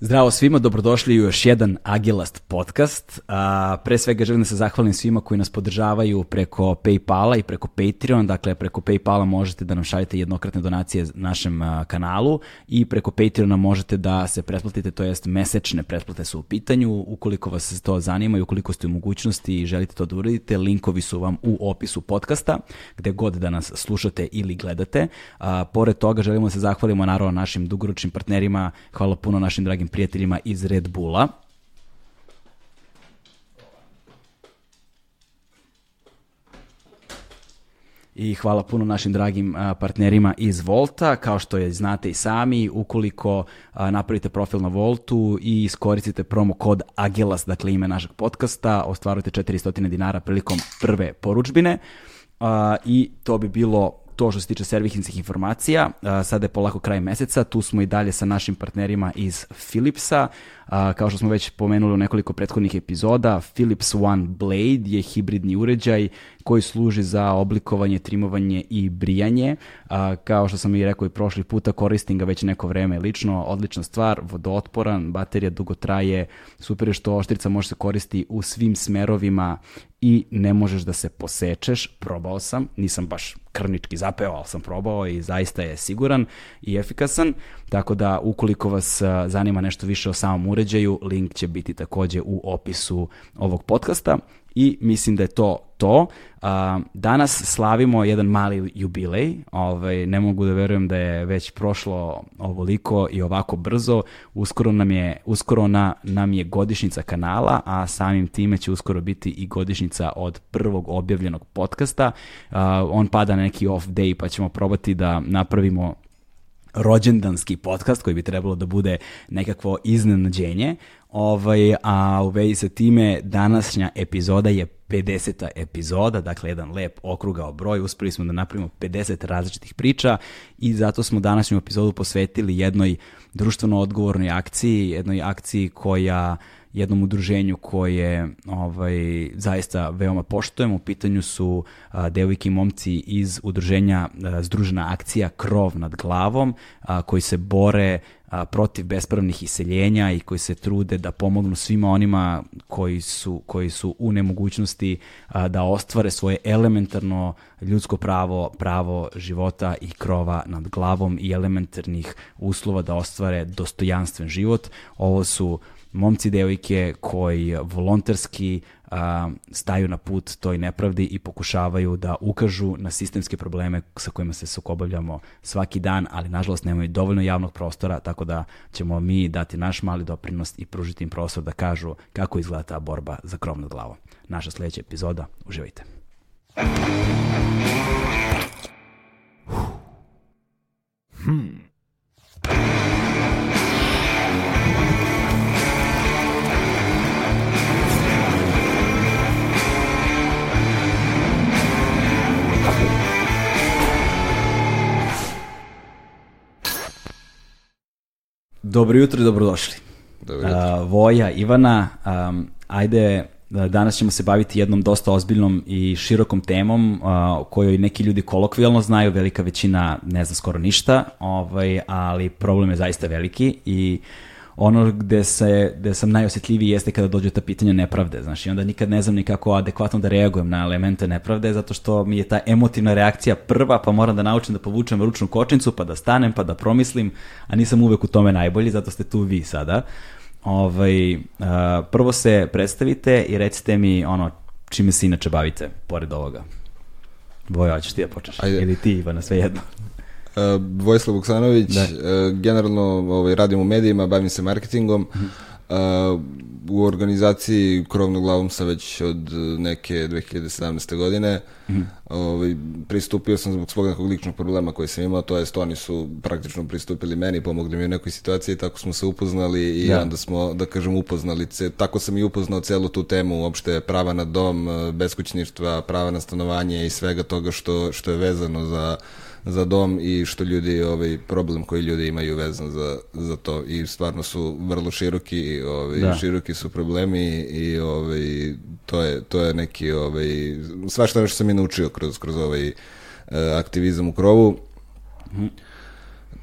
Zdravo svima, dobrodošli u još jedan Agilast podcast. A, pre svega želim da se zahvalim svima koji nas podržavaju preko Paypala i preko Patreon. Dakle, preko Paypala možete da nam šaljete jednokratne donacije našem kanalu i preko Patreona možete da se pretplatite, to jest mesečne pretplate su u pitanju. Ukoliko vas to zanima i ukoliko ste u mogućnosti i želite to da uradite, linkovi su vam u opisu podcasta, gde god da nas slušate ili gledate. A, pored toga želimo da se zahvalimo naravno našim dugoročnim partnerima. Hvala puno našim dragim prijateljima iz Red Bulla. I hvala puno našim dragim partnerima iz Volta, kao što je znate i sami, ukoliko napravite profil na Voltu i iskoristite promo kod AGELAS, dakle ime našeg podcasta, ostvarujete 400 dinara prilikom prve poručbine i to bi bilo to što se tiče servisnih informacija. Sada je polako kraj meseca, tu smo i dalje sa našim partnerima iz Philipsa. Kao što smo već pomenuli u nekoliko prethodnih epizoda, Philips One Blade je hibridni uređaj koji služi za oblikovanje, trimovanje i brijanje. Kao što sam i rekao i prošli puta, koristim ga već neko vreme lično, odlična stvar, vodootporan, baterija dugo traje, super je što oštrica može se koristiti u svim smerovima i ne možeš da se posečeš, probao sam, nisam baš krvnički zapeo, ali sam probao i zaista je siguran i efikasan, tako da ukoliko vas zanima nešto više o samom uređaju, link će biti takođe u opisu ovog podcasta i mislim da je to to. Danas slavimo jedan mali jubilej, ovaj, ne mogu da verujem da je već prošlo ovoliko i ovako brzo, uskoro nam je, uskoro na, nam je godišnjica kanala, a samim time će uskoro biti i godišnjica od prvog objavljenog podcasta. On pada na neki off day pa ćemo probati da napravimo rođendanski podcast koji bi trebalo da bude nekakvo iznenađenje. Ovaj, a u vezi sa time današnja epizoda je 50. epizoda, dakle jedan lep okrugao broj, uspeli smo da napravimo 50 različitih priča i zato smo današnju epizodu posvetili jednoj društveno odgovornoj akciji, jednoj akciji koja jednom udruženju koje ovaj, zaista veoma poštujemo. U pitanju su a, devojke i momci iz udruženja a, Združena akcija Krov nad glavom, a, koji se bore a, protiv bespravnih iseljenja i koji se trude da pomognu svima onima koji su, koji su u nemogućnosti a, da ostvare svoje elementarno ljudsko pravo, pravo života i krova nad glavom i elementarnih uslova da ostvare dostojanstven život. Ovo su momci i devojke koji volonterski a, staju na put toj nepravdi i pokušavaju da ukažu na sistemske probleme sa kojima se sukobavljamo svaki dan, ali nažalost nemaju dovoljno javnog prostora, tako da ćemo mi dati naš mali doprinos i pružiti im prostor da kažu kako izgleda ta borba za krov nad glavom. Naša sledeća epizoda, uživajte. Hmm. Dobro jutro i dobrodošli. Dobro jutro. Uh, Voja, Ivana, um, ajde, danas ćemo se baviti jednom dosta ozbiljnom i širokom temom uh, o kojoj neki ljudi kolokvijalno znaju, velika većina ne zna skoro ništa, ovaj, ali problem je zaista veliki i uh, ono gde, se, gde sam najosjetljiviji jeste kada dođu ta pitanja nepravde, znaš, i onda nikad ne znam ni kako adekvatno da reagujem na elemente nepravde, zato što mi je ta emotivna reakcija prva, pa moram da naučim da povučem ručnu kočnicu, pa da stanem, pa da promislim, a nisam uvek u tome najbolji, zato ste tu vi sada. Ovaj, prvo se predstavite i recite mi ono čime se inače bavite, pored ovoga. Boja, hoćeš ti da počneš? Ajde. Ili ti, Ivana, sve jedno. Uh, Vojislav Vuksanović, Da. uh, generalno ovaj, radim u medijima, bavim se marketingom. Uh, u organizaciji Krovnom glavom sam već od neke 2017. godine. Mhm. Ovaj, pristupio sam zbog svog nekog ličnog problema koji sam imao, to jest oni su praktično pristupili meni, pomogli mi u nekoj situaciji, tako smo se upoznali i Da. onda smo, da kažem, upoznali. Ce, tako sam i upoznao celu tu temu, uopšte prava na dom, beskućništva, prava na stanovanje i svega toga što, što je vezano za za dom i što ljudi, ovaj problem koji ljudi imaju vezan za, za to i stvarno su vrlo široki, ovaj, Da. široki su problemi i ovaj, to, je, to je neki, ovaj, svašta nešto sam i naučio kroz, kroz ovaj eh, aktivizam u krovu.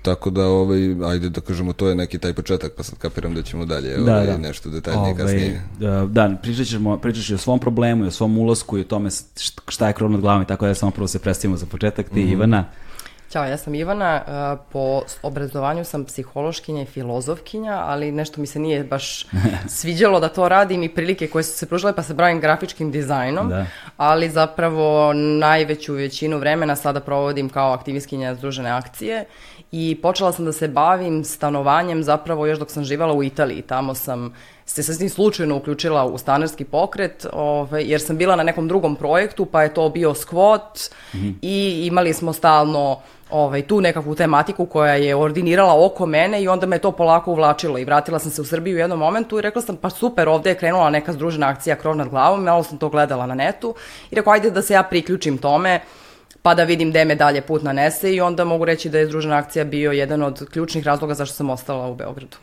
tako da, ovaj, ajde da kažemo, to je neki taj početak, pa sad kapiram da ćemo dalje Da, ovaj, da. nešto detaljnije Ovaj, kasnije. da, da, pričat ćemo, pričat ćemo o svom problemu i o svom ulasku i o tome št- šta je krov nad glavom i tako da samo prvo se predstavimo za početak. Ti, Ivana, Ćao, ja sam Ivana, uh, po obrazovanju sam psihološkinja i filozofkinja, ali nešto mi se nije baš sviđalo da to radim i prilike koje su se pružile, pa se bavim grafičkim dizajnom, Da. ali zapravo najveću većinu vremena sada provodim kao aktivistkinja Združene akcije i počela sam da se bavim stanovanjem zapravo još dok sam živala u Italiji. Tamo sam se sasvim slučajno uključila u stanarski pokret, ovaj, jer sam bila na nekom drugom projektu, pa je to bio skvot i imali smo stalno ovaj, tu nekakvu tematiku koja je ordinirala oko mene i onda me to polako uvlačilo i vratila sam se u Srbiju u jednom momentu i rekla sam pa super, ovde je krenula neka združena akcija krov nad glavom, malo sam to gledala na netu i rekao ajde da se ja priključim tome pa da vidim gde me dalje put nanese i onda mogu reći da je združena akcija bio jedan od ključnih razloga zašto sam ostala u Beogradu.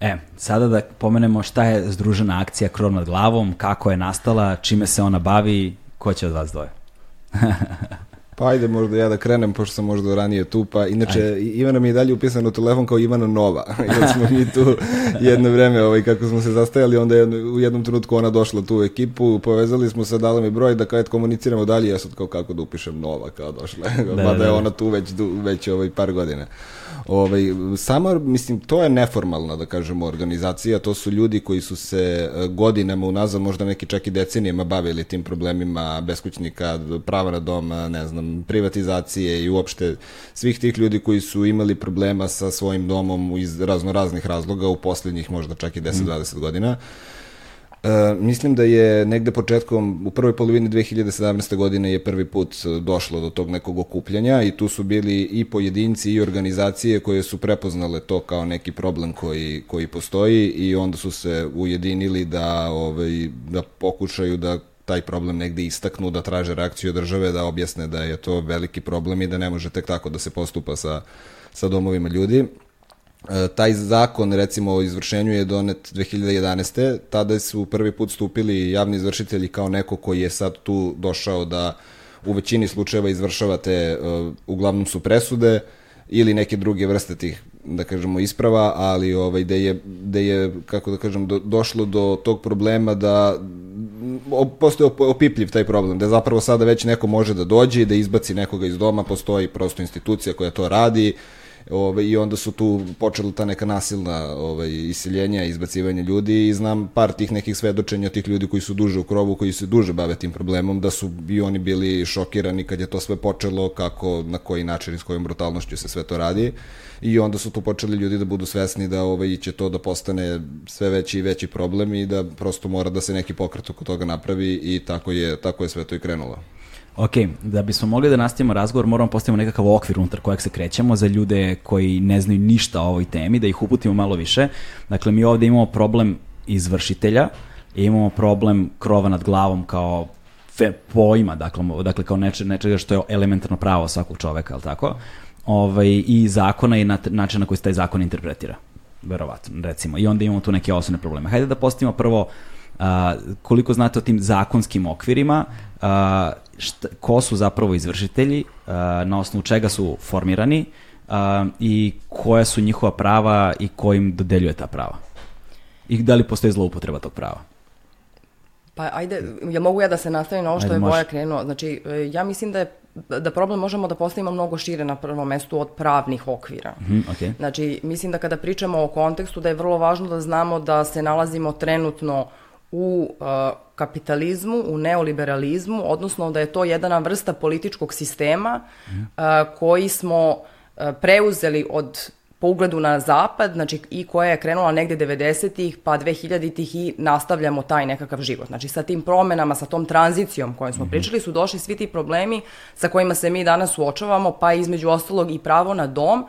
E, sada da pomenemo šta je združena akcija Krov nad glavom, kako je nastala, čime se ona bavi, ko će od vas dvoje? Pa ajde možda ja da krenem, pošto sam možda ranije tu, pa inače Ivana mi je dalje upisana u telefon kao Ivana Nova, jer smo mi tu jedno vreme, ovaj, kako smo se zastajali, onda jedno, u jednom trenutku ona došla tu u ekipu, povezali smo se, dala mi broj da eto komuniciramo dalje, ja sad kao kako da upišem Nova, kao došla, da, da, je da. ona tu već, već ovaj, par godina. Ovaj, sama, mislim, to je neformalna, da kažemo, organizacija, to su ljudi koji su se e, godinama unazad, možda neki čak i decenijama bavili tim problemima beskućnika, prava na dom, ne znam, privatizacije i uopšte svih tih ljudi koji su imali problema sa svojim domom iz razno raznih razloga u poslednjih možda čak i 10-20 godina. E, mislim da je negde početkom, u prvoj polovini 2017. godine je prvi put e, došlo do tog nekog okupljanja i tu su bili i pojedinci i organizacije koje su prepoznale to kao neki problem koji, koji postoji i onda su se ujedinili da, ovaj, da pokušaju da taj problem negde istaknu, da traže reakciju države, da objasne da je to veliki problem i da ne može tek tako da se postupa sa, sa domovima ljudi. E, taj zakon recimo o izvršenju je donet 2011. Tada su prvi put stupili javni izvršitelji kao neko koji je sad tu došao da u većini slučajeva izvršavate, e, uglavnom su presude ili neke druge vrste tih da kažemo isprava, ali ovaj da je da je kako da kažem do, došlo do tog problema da o, postoji op- opipljiv taj problem, da zapravo sada već neko može da dođe i da izbaci nekoga iz doma, postoji prosto institucija koja to radi, Ove, I onda su tu počela ta neka nasilna ovaj, iseljenja, izbacivanje ljudi i znam par tih nekih svedočenja tih ljudi koji su duže u krovu, koji se duže bave tim problemom, da su i oni bili šokirani kad je to sve počelo, kako, na koji način i s kojom brutalnošću se sve to radi. I onda su tu počeli ljudi da budu svesni da ovaj, će to da postane sve veći i veći problem i da prosto mora da se neki pokret oko toga napravi i tako je, tako je sve to i krenulo. Ok, da bismo mogli da nastavimo razgovor, moramo postavimo nekakav okvir unutar kojeg se krećemo za ljude koji ne znaju ništa o ovoj temi, da ih uputimo malo više. Dakle, mi ovde imamo problem izvršitelja, imamo problem krova nad glavom kao fe, pojma, dakle, dakle kao neče, nečega što je elementarno pravo svakog čoveka, ali tako? Ovaj, I zakona i način na koji se taj zakon interpretira. Verovatno, recimo. I onda imamo tu neke osnovne probleme. Hajde da postavimo prvo a, koliko znate o tim zakonskim okvirima, a, šta, ko su zapravo izvršitelji, a, na osnovu čega su formirani a, i koja su njihova prava i ko im dodeljuje ta prava. I da li postoji zloupotreba tog prava. Pa ajde, ja mogu ja da se nastavim na ovo što Ajde, je. Boja krenuo. Znači, e, ja mislim da je da problem možemo da postavimo mnogo šire na prvom mestu od pravnih okvira. Mhm, okay. Znači, mislim da kada pričamo o kontekstu da je vrlo važno da znamo da se nalazimo trenutno u uh, kapitalizmu, u neoliberalizmu, odnosno da je to jedna vrsta političkog sistema uh, koji smo uh, preuzeli od po ugledu na zapad, znači i koja je krenula negde 90-ih pa 2000-ih i nastavljamo taj nekakav život. Znači sa tim promenama, sa tom tranzicijom kojom smo pričali su došli svi ti problemi sa kojima se mi danas suočavamo, pa između ostalog i pravo na dom,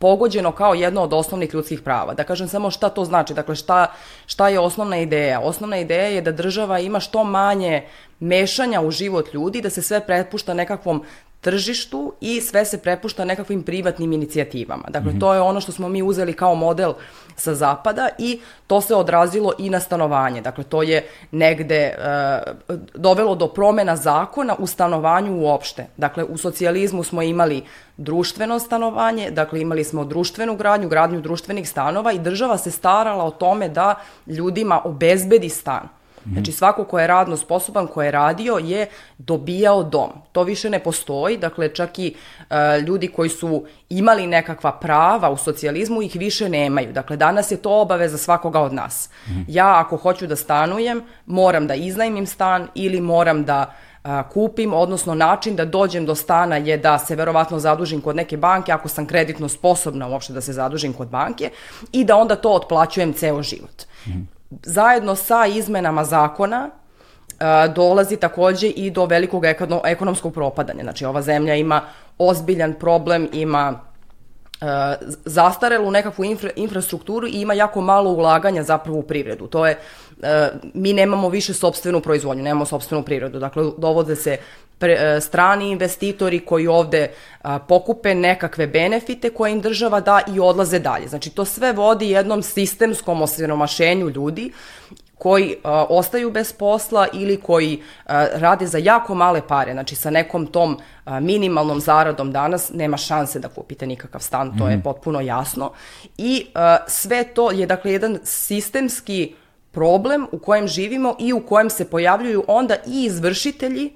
pogođeno kao jedno od osnovnih ljudskih prava. Da kažem samo šta to znači, dakle šta, šta je osnovna ideja? Osnovna ideja je da država ima što manje mešanja u život ljudi, da se sve prepušta nekakvom tržištu i sve se prepušta nekakvim privatnim inicijativama. Dakle, mm -hmm. to je ono što smo mi uzeli kao model sa zapada i to se odrazilo i na stanovanje. Dakle, to je negde uh, dovelo do promena zakona u stanovanju uopšte. Dakle, u socijalizmu smo imali društveno stanovanje, dakle imali smo društvenu gradnju, gradnju društvenih stanova i država se starala o tome da ljudima obezbedi stan. Znači svako ko je radno sposoban, ko je radio je dobijao dom. To više ne postoji, dakle čak i e, ljudi koji su imali nekakva prava u socijalizmu ih više nemaju. Dakle danas je to obaveza svakoga od nas. Mm. Ja ako hoću da stanujem, moram da iznajmim stan ili moram da a, kupim, odnosno način da dođem do stana je da se verovatno zadužim kod neke banke, ako sam kreditno sposobna uopšte da se zadužim kod banke i da onda to otplaćujem ceo život. Mm zajedno sa izmenama zakona dolazi takođe i do velikog ekonomskog propadanja. Znači, ova zemlja ima ozbiljan problem, ima zastarelu nekakvu infra, infrastrukturu i ima jako malo ulaganja zapravo u privredu. To je, mi nemamo više sobstvenu proizvodnju, nemamo sobstvenu privredu. Dakle, dovode se pre, strani investitori koji ovde a, pokupe nekakve benefite koje im država da i odlaze dalje. Znači, to sve vodi jednom sistemskom osiromašenju ljudi koji a, ostaju bez posla ili koji a, rade za jako male pare, znači sa nekom tom a, minimalnom zaradom danas nema šanse da kupite nikakav stan, to mm. je mhm. potpuno jasno. I a, sve to je dakle jedan sistemski problem u kojem živimo i u kojem se pojavljuju onda i izvršitelji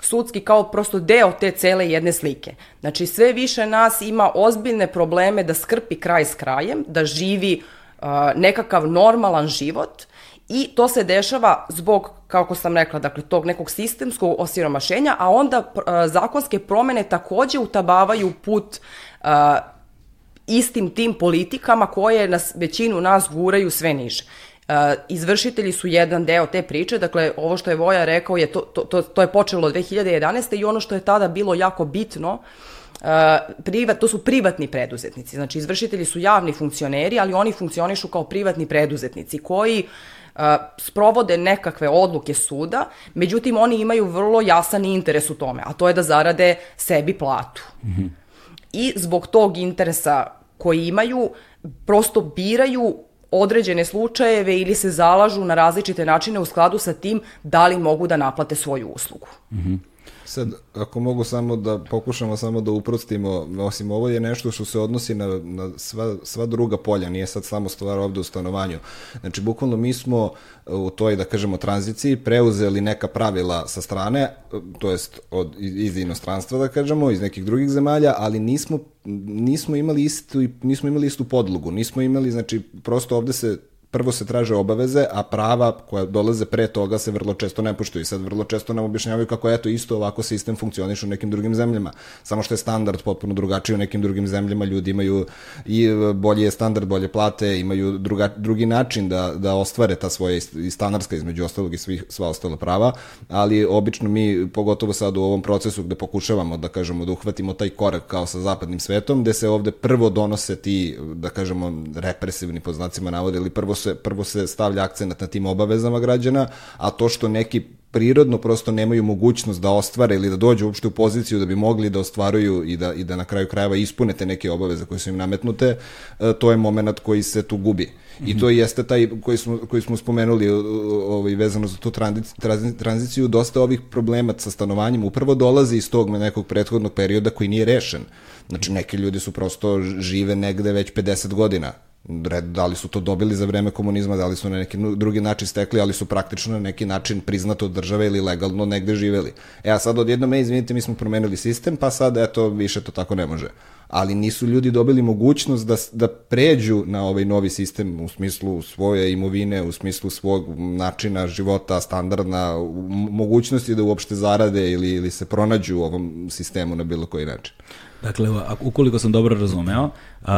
sudski kao prosto deo te cele jedne slike. Znači sve više nas ima ozbiljne probleme da skrpi kraj s krajem, da živi uh, nekakav normalan život i to se dešava zbog, kako sam rekla, dakle, tog nekog sistemskog osiromašenja, a onda uh, zakonske promene takođe utabavaju put uh, istim tim politikama koje nas, većinu nas guraju sve niže. Uh, izvršitelji su jedan deo te priče, dakle ovo što je Voja rekao je to, to, to, to je počelo od 2011. i ono što je tada bilo jako bitno Uh, privat, to su privatni preduzetnici. Znači, izvršitelji su javni funkcioneri, ali oni funkcionišu kao privatni preduzetnici koji uh, sprovode nekakve odluke suda, međutim, oni imaju vrlo jasan interes u tome, a to je da zarade sebi platu. Mm -hmm. I zbog tog interesa koji imaju, prosto biraju određene slučajeve ili se zalažu na različite načine u skladu sa tim da li mogu da naplate svoju uslugu. Mm -hmm. Sad, ako mogu samo da pokušamo samo da uprostimo, osim ovo je nešto što se odnosi na, na sva, sva druga polja, nije sad samo stvar ovde u stanovanju. Znači, bukvalno mi smo u toj, da kažemo, tranziciji preuzeli neka pravila sa strane, to jest od, iz inostranstva, da kažemo, iz nekih drugih zemalja, ali nismo, nismo imali istu, nismo imali istu podlogu, nismo imali, znači, prosto ovde se prvo se traže obaveze, a prava koja dolaze pre toga se vrlo često ne poštuju. Sad vrlo često nam objašnjavaju kako eto isto ovako sistem funkcioniše u nekim drugim zemljama. Samo što je standard potpuno drugačiji u nekim drugim zemljama, ljudi imaju i bolji je standard, bolje plate, imaju druga, drugi način da, da ostvare ta svoje i standardska između ostalog i svih, sva ostala prava, ali obično mi, pogotovo sad u ovom procesu gde pokušavamo da kažemo da uhvatimo taj korak kao sa zapadnim svetom, gde se ovde prvo donose ti, da kažemo, represivni poznacima navode, ili prvo se, prvo se stavlja akcenat na tim obavezama građana, a to što neki prirodno prosto nemaju mogućnost da ostvare ili da dođu uopšte u poziciju da bi mogli da ostvaruju i da, i da na kraju krajeva ispune te neke obaveze koje su im nametnute, e, to je moment koji se tu gubi. Mm -hmm. I to jeste taj koji smo, koji smo spomenuli ovaj, vezano za tu tranziciju, dosta ovih problema sa stanovanjem upravo dolazi iz tog nekog prethodnog perioda koji nije rešen. Znači, neki ljudi su prosto žive negde već 50 godina da li su to dobili za vreme komunizma, da li su na neki drugi način stekli, ali su praktično na neki način priznato od države ili legalno negde živeli. E a sad odjedno me, izvinite, mi smo promenili sistem, pa sad eto više to tako ne može. Ali nisu ljudi dobili mogućnost da, da pređu na ovaj novi sistem u smislu svoje imovine, u smislu svog načina života, standardna, mogućnosti da uopšte zarade ili, ili se pronađu u ovom sistemu na bilo koji način. Dakle, ukoliko sam dobro razumeo, uh,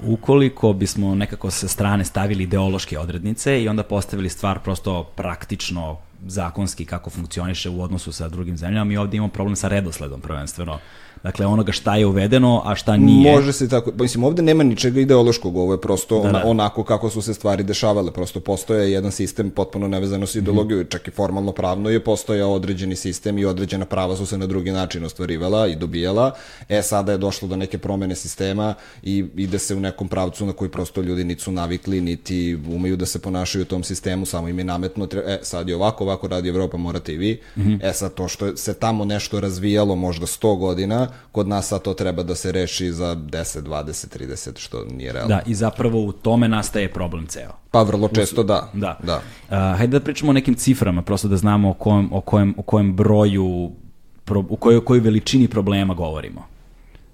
ukoliko bismo nekako sa strane stavili ideološke odrednice i onda postavili stvar prosto praktično zakonski kako funkcioniše u odnosu sa drugim zemljama, mi ovde imamo problem sa redosledom prvenstveno Dakle, onoga šta je uvedeno, a šta nije. Može se tako, mislim, ovde nema ničega ideološkog, ovo je prosto Da, ona, da. onako kako su se stvari dešavale, prosto postoje jedan sistem potpuno nevezano s ideologijom, čak i formalno pravno je postojao određeni sistem i određena prava su se na drugi način ostvarivala i dobijala, e sada je došlo do neke promene sistema i ide se u nekom pravcu na koji prosto ljudi niti su navikli, niti umeju da se ponašaju u tom sistemu, samo im je nametno, e sad je ovako, ovako radi Evropa, morate i vi, Mhm. e sad to što se tamo nešto razvijalo možda 100 godina, kod nas sad to treba da se reši za 10, 20, 30, što nije realno. Da, i zapravo u tome nastaje problem ceo. Pa vrlo često da. Da. da. Uh, hajde da pričamo o nekim ciframa, prosto da znamo o kojem, o kojem, o kojem broju, pro, u kojoj, o kojoj veličini problema govorimo.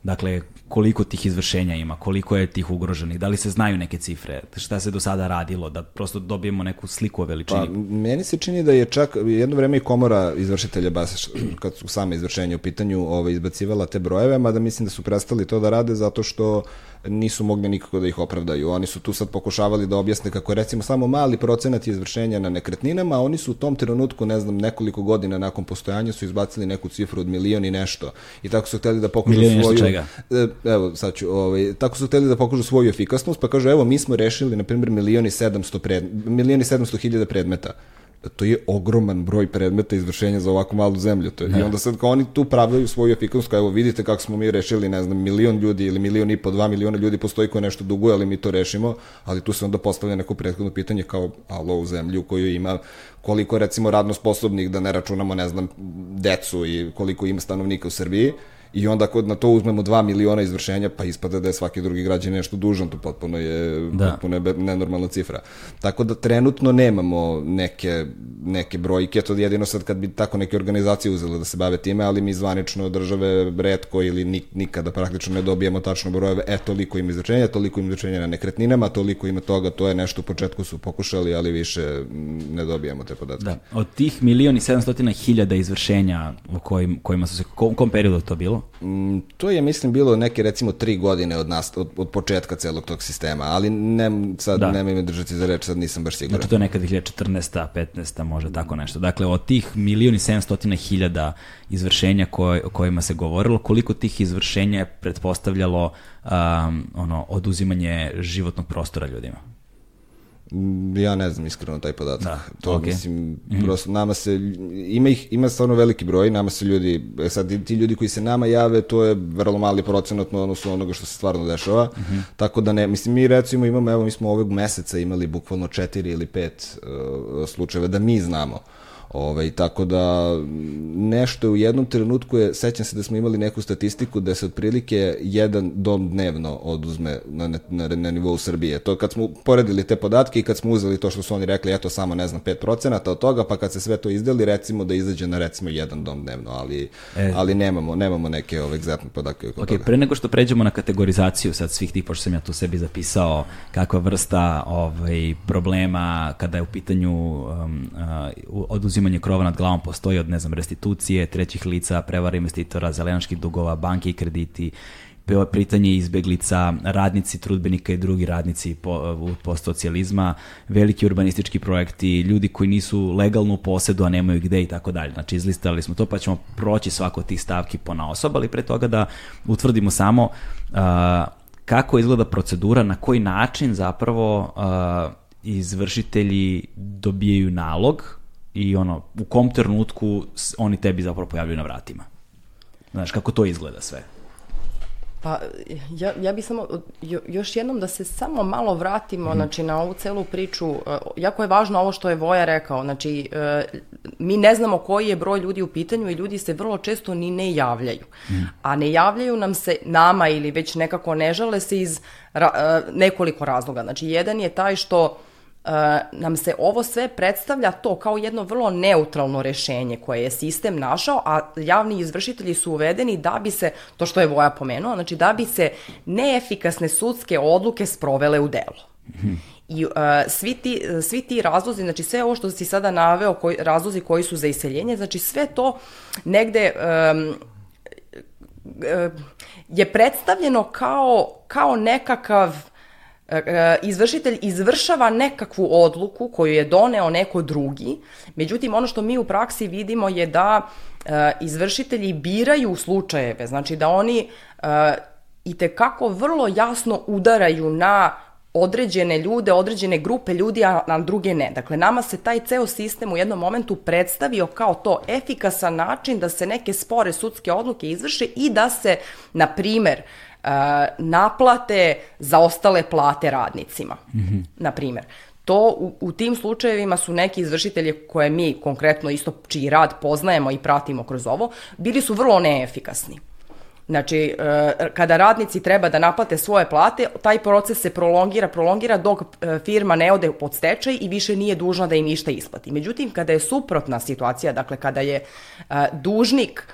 Dakle, koliko tih izvršenja ima, koliko je tih ugroženih, da li se znaju neke cifre, šta se do sada radilo, da prosto dobijemo neku sliku o veličini. Pa, meni se čini da je čak jedno vreme i komora izvršitelja baš kad su same izvršenje u pitanju ovaj, izbacivala te brojeve, mada mislim da su prestali to da rade zato što nisu mogli nikako da ih opravdaju. Oni su tu sad pokušavali da objasne kako je recimo samo mali procenat izvršenja na nekretninama, a oni su u tom trenutku, ne znam, nekoliko godina nakon postojanja su izbacili neku cifru od milion i nešto. I tako su hteli da pokažu Milion svoju... čega? E, evo, sad ću, ovaj, tako su hteli da pokažu svoju efikasnost, pa kažu, evo, mi smo rešili, na primjer, milion i sedamsto pred, milion i sedamsto hiljada predmeta. To je ogroman broj predmeta izvršenja za ovako malu zemlju. To je, I onda sad kao oni tu pravdaju svoju efikasnost, kao evo vidite kako smo mi rešili, ne znam, milion ljudi ili milion i po, dva miliona ljudi postoji koji nešto duguje, ali mi to rešimo, ali tu se onda postavlja neko prethodno pitanje kao, alo, u zemlju koju ima koliko recimo radno sposobnih, da ne računamo, ne znam, decu i koliko ima stanovnika u Srbiji, I onda kod na to uzmemo 2 miliona izvršenja, pa ispada da je svaki drugi građan nešto dužan, to potpuno je, Da. potpuno je nenormalna cifra. Tako da trenutno nemamo neke, neke brojke, to jedino sad kad bi tako neke organizacije uzele da se bave time, ali mi zvanično od države redko ili nik, nikada praktično ne dobijemo tačno brojeve, e toliko ima izvršenja, toliko ima izvršenja na nekretninama, toliko ima toga, to je nešto u početku su pokušali, ali više mm, ne dobijamo te podatke. Da, od tih milion i sedamstotina hiljada izvršenja u kojim, kojima su se, u kom periodu je to bilo? Mm, to je, mislim, bilo neke, recimo, tri godine od, nas, od, od početka celog tog sistema, ali ne, sad Da. nemoj me držati za reč, sad nisam baš siguran. Znači to je neka 2014. 15. može tako nešto. Dakle, od tih milion i sedamstotina hiljada izvršenja koj, o kojima se govorilo, koliko tih izvršenja je pretpostavljalo um, ono, oduzimanje životnog prostora ljudima? Mm, Ja ne znam iskreno taj podatak. Da, to okej. mislim, prosto nama se, ima ih, ima stvarno veliki broj, nama se ljudi, e sad ti ljudi koji se nama jave, to je vrlo mali procenat na odnosu onoga što se stvarno dešava, tako da ne, mislim, mi recimo imamo, evo, mi smo ovog meseca imali bukvalno četiri ili pet uh, slučajeva da mi znamo. Ovaj, tako da nešto u jednom trenutku je, sećam se da smo imali neku statistiku da se otprilike jedan dom dnevno oduzme na, na, na, na nivou Srbije. To kad smo poredili te podatke i kad smo uzeli to što su oni rekli, eto samo ne znam 5% od toga, pa kad se sve to izdeli, recimo da izađe na recimo jedan dom dnevno, ali, E. ali nemamo, nemamo neke ove egzaktne podatke Ok, toga. pre nego što pređemo na kategorizaciju sad svih tih, pošto sam ja tu sebi zapisao kakva vrsta ovaj, problema kada je u pitanju um, uh, oduzimanje krova nad glavom postoji od, ne znam, restitucije, trećih lica, prevara investitora, zelenačkih dugova, banke i krediti, pitanje izbeglica, radnici, trudbenika i drugi radnici po, u postsocijalizma, veliki urbanistički projekti, ljudi koji nisu legalno u posedu, a nemaju gde i tako dalje. Znači, izlistali smo to, pa ćemo proći svako od tih stavki po naosob, ali pre toga da utvrdimo samo uh, kako izgleda procedura, na koji način zapravo uh, izvršitelji dobijaju nalog i ono, u kom trenutku oni tebi zapravo pojavljaju na vratima. Znaš, kako to izgleda sve. Pa, ja, ja bi samo, jo, još jednom da se samo malo vratimo, Mhm. znači, na ovu celu priču. Uh, jako je važno ovo što je Voja rekao, znači, uh, mi ne znamo koji je broj ljudi u pitanju i ljudi se vrlo često ni ne javljaju. Mhm. A ne javljaju nam se nama ili već nekako ne žale se iz ra, uh, nekoliko razloga. Znači, jedan je taj što nam se ovo sve predstavlja to kao jedno vrlo neutralno rešenje koje je sistem našao, a javni izvršitelji su uvedeni da bi se, to što je Voja pomenuo, znači da bi se neefikasne sudske odluke sprovele u delo. I uh, svi, ti, svi ti razlozi, znači sve ovo što si sada naveo, koji, razlozi koji su za iseljenje, znači sve to negde um, e, je predstavljeno kao, kao nekakav e, izvršitelj izvršava nekakvu odluku koju je doneo neko drugi, međutim ono što mi u praksi vidimo je da e, izvršitelji biraju slučajeve, znači da oni i te kako vrlo jasno udaraju na određene ljude, određene grupe ljudi, a na druge ne. Dakle, nama se taj ceo sistem u jednom momentu predstavio kao to efikasan način da se neke spore sudske odluke izvrše i da se, na primer, uh, naplate zaostale plate radnicima, mm -hmm. na primer. To u, u tim slučajevima su neki izvršitelji koje mi konkretno isto čiji rad poznajemo i pratimo kroz ovo, bili su vrlo neefikasni. Znači, e, kada radnici treba da naplate svoje plate, taj proces se prolongira, prolongira dok e, firma ne ode pod stečaj i više nije dužna da im ništa isplati. Međutim, kada je suprotna situacija, dakle kada je e, dužnik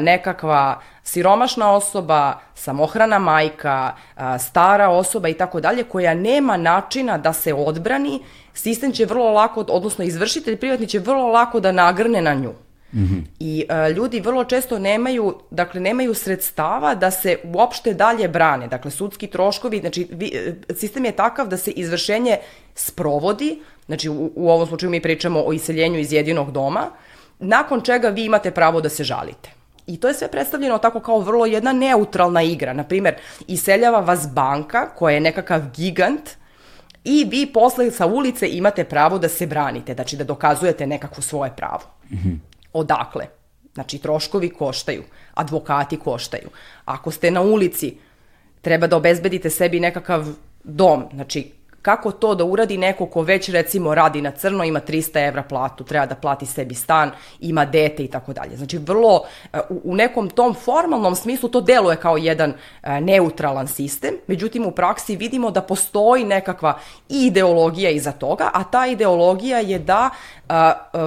nekakva siromašna osoba, samohrana majka, stara osoba i tako dalje, koja nema načina da se odbrani, sistem će vrlo lako, odnosno izvršitelj privatni će vrlo lako da nagrne na nju. -hmm. I uh, ljudi vrlo često nemaju, dakle, nemaju sredstava da se uopšte dalje brane. Dakle, sudski troškovi, znači, vi, e, sistem je takav da se izvršenje sprovodi, znači, u, u ovom slučaju mi pričamo o iseljenju iz jedinog doma, nakon čega vi imate pravo da se žalite. I to je sve predstavljeno tako kao vrlo jedna neutralna igra. Naprimer, iseljava vas banka koja je nekakav gigant, i vi posle sa ulice imate pravo da se branite, znači da dokazujete nekakvo svoje pravo. Mm -hmm. Odakle? Znači, troškovi koštaju, advokati koštaju. Ako ste na ulici, treba da obezbedite sebi nekakav dom, znači kako to da uradi neko ko već recimo radi na crno, ima 300 evra platu, treba da plati sebi stan, ima dete i tako dalje. Znači vrlo e, u, nekom tom formalnom smislu to deluje kao jedan e, neutralan sistem, međutim u praksi vidimo da postoji nekakva ideologija iza toga, a ta ideologija je da e,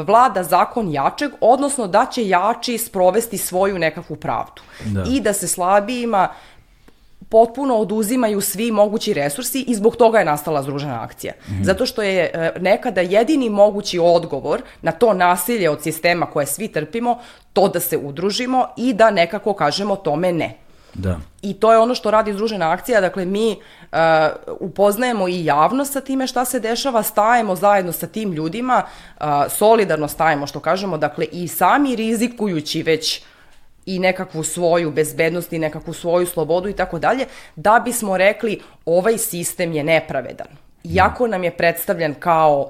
vlada zakon jačeg, odnosno da će jači sprovesti svoju nekakvu pravdu. Da. I da se slabijima potpuno oduzimaju svi mogući resursi i zbog toga je nastala združena akcija. Mm -hmm. Zato što je e, nekada jedini mogući odgovor na to nasilje od sistema koje svi trpimo, to da se udružimo i da nekako kažemo tome ne. Da. I to je ono što radi Združena akcija, dakle mi uh, upoznajemo i javnost sa time šta se dešava, stajemo zajedno sa tim ljudima, uh, solidarno stajemo što kažemo, dakle i sami rizikujući već i nekakvu svoju bezbednost i nekakvu svoju slobodu i tako dalje, da bismo rekli ovaj sistem je nepravedan. Iako nam je predstavljen kao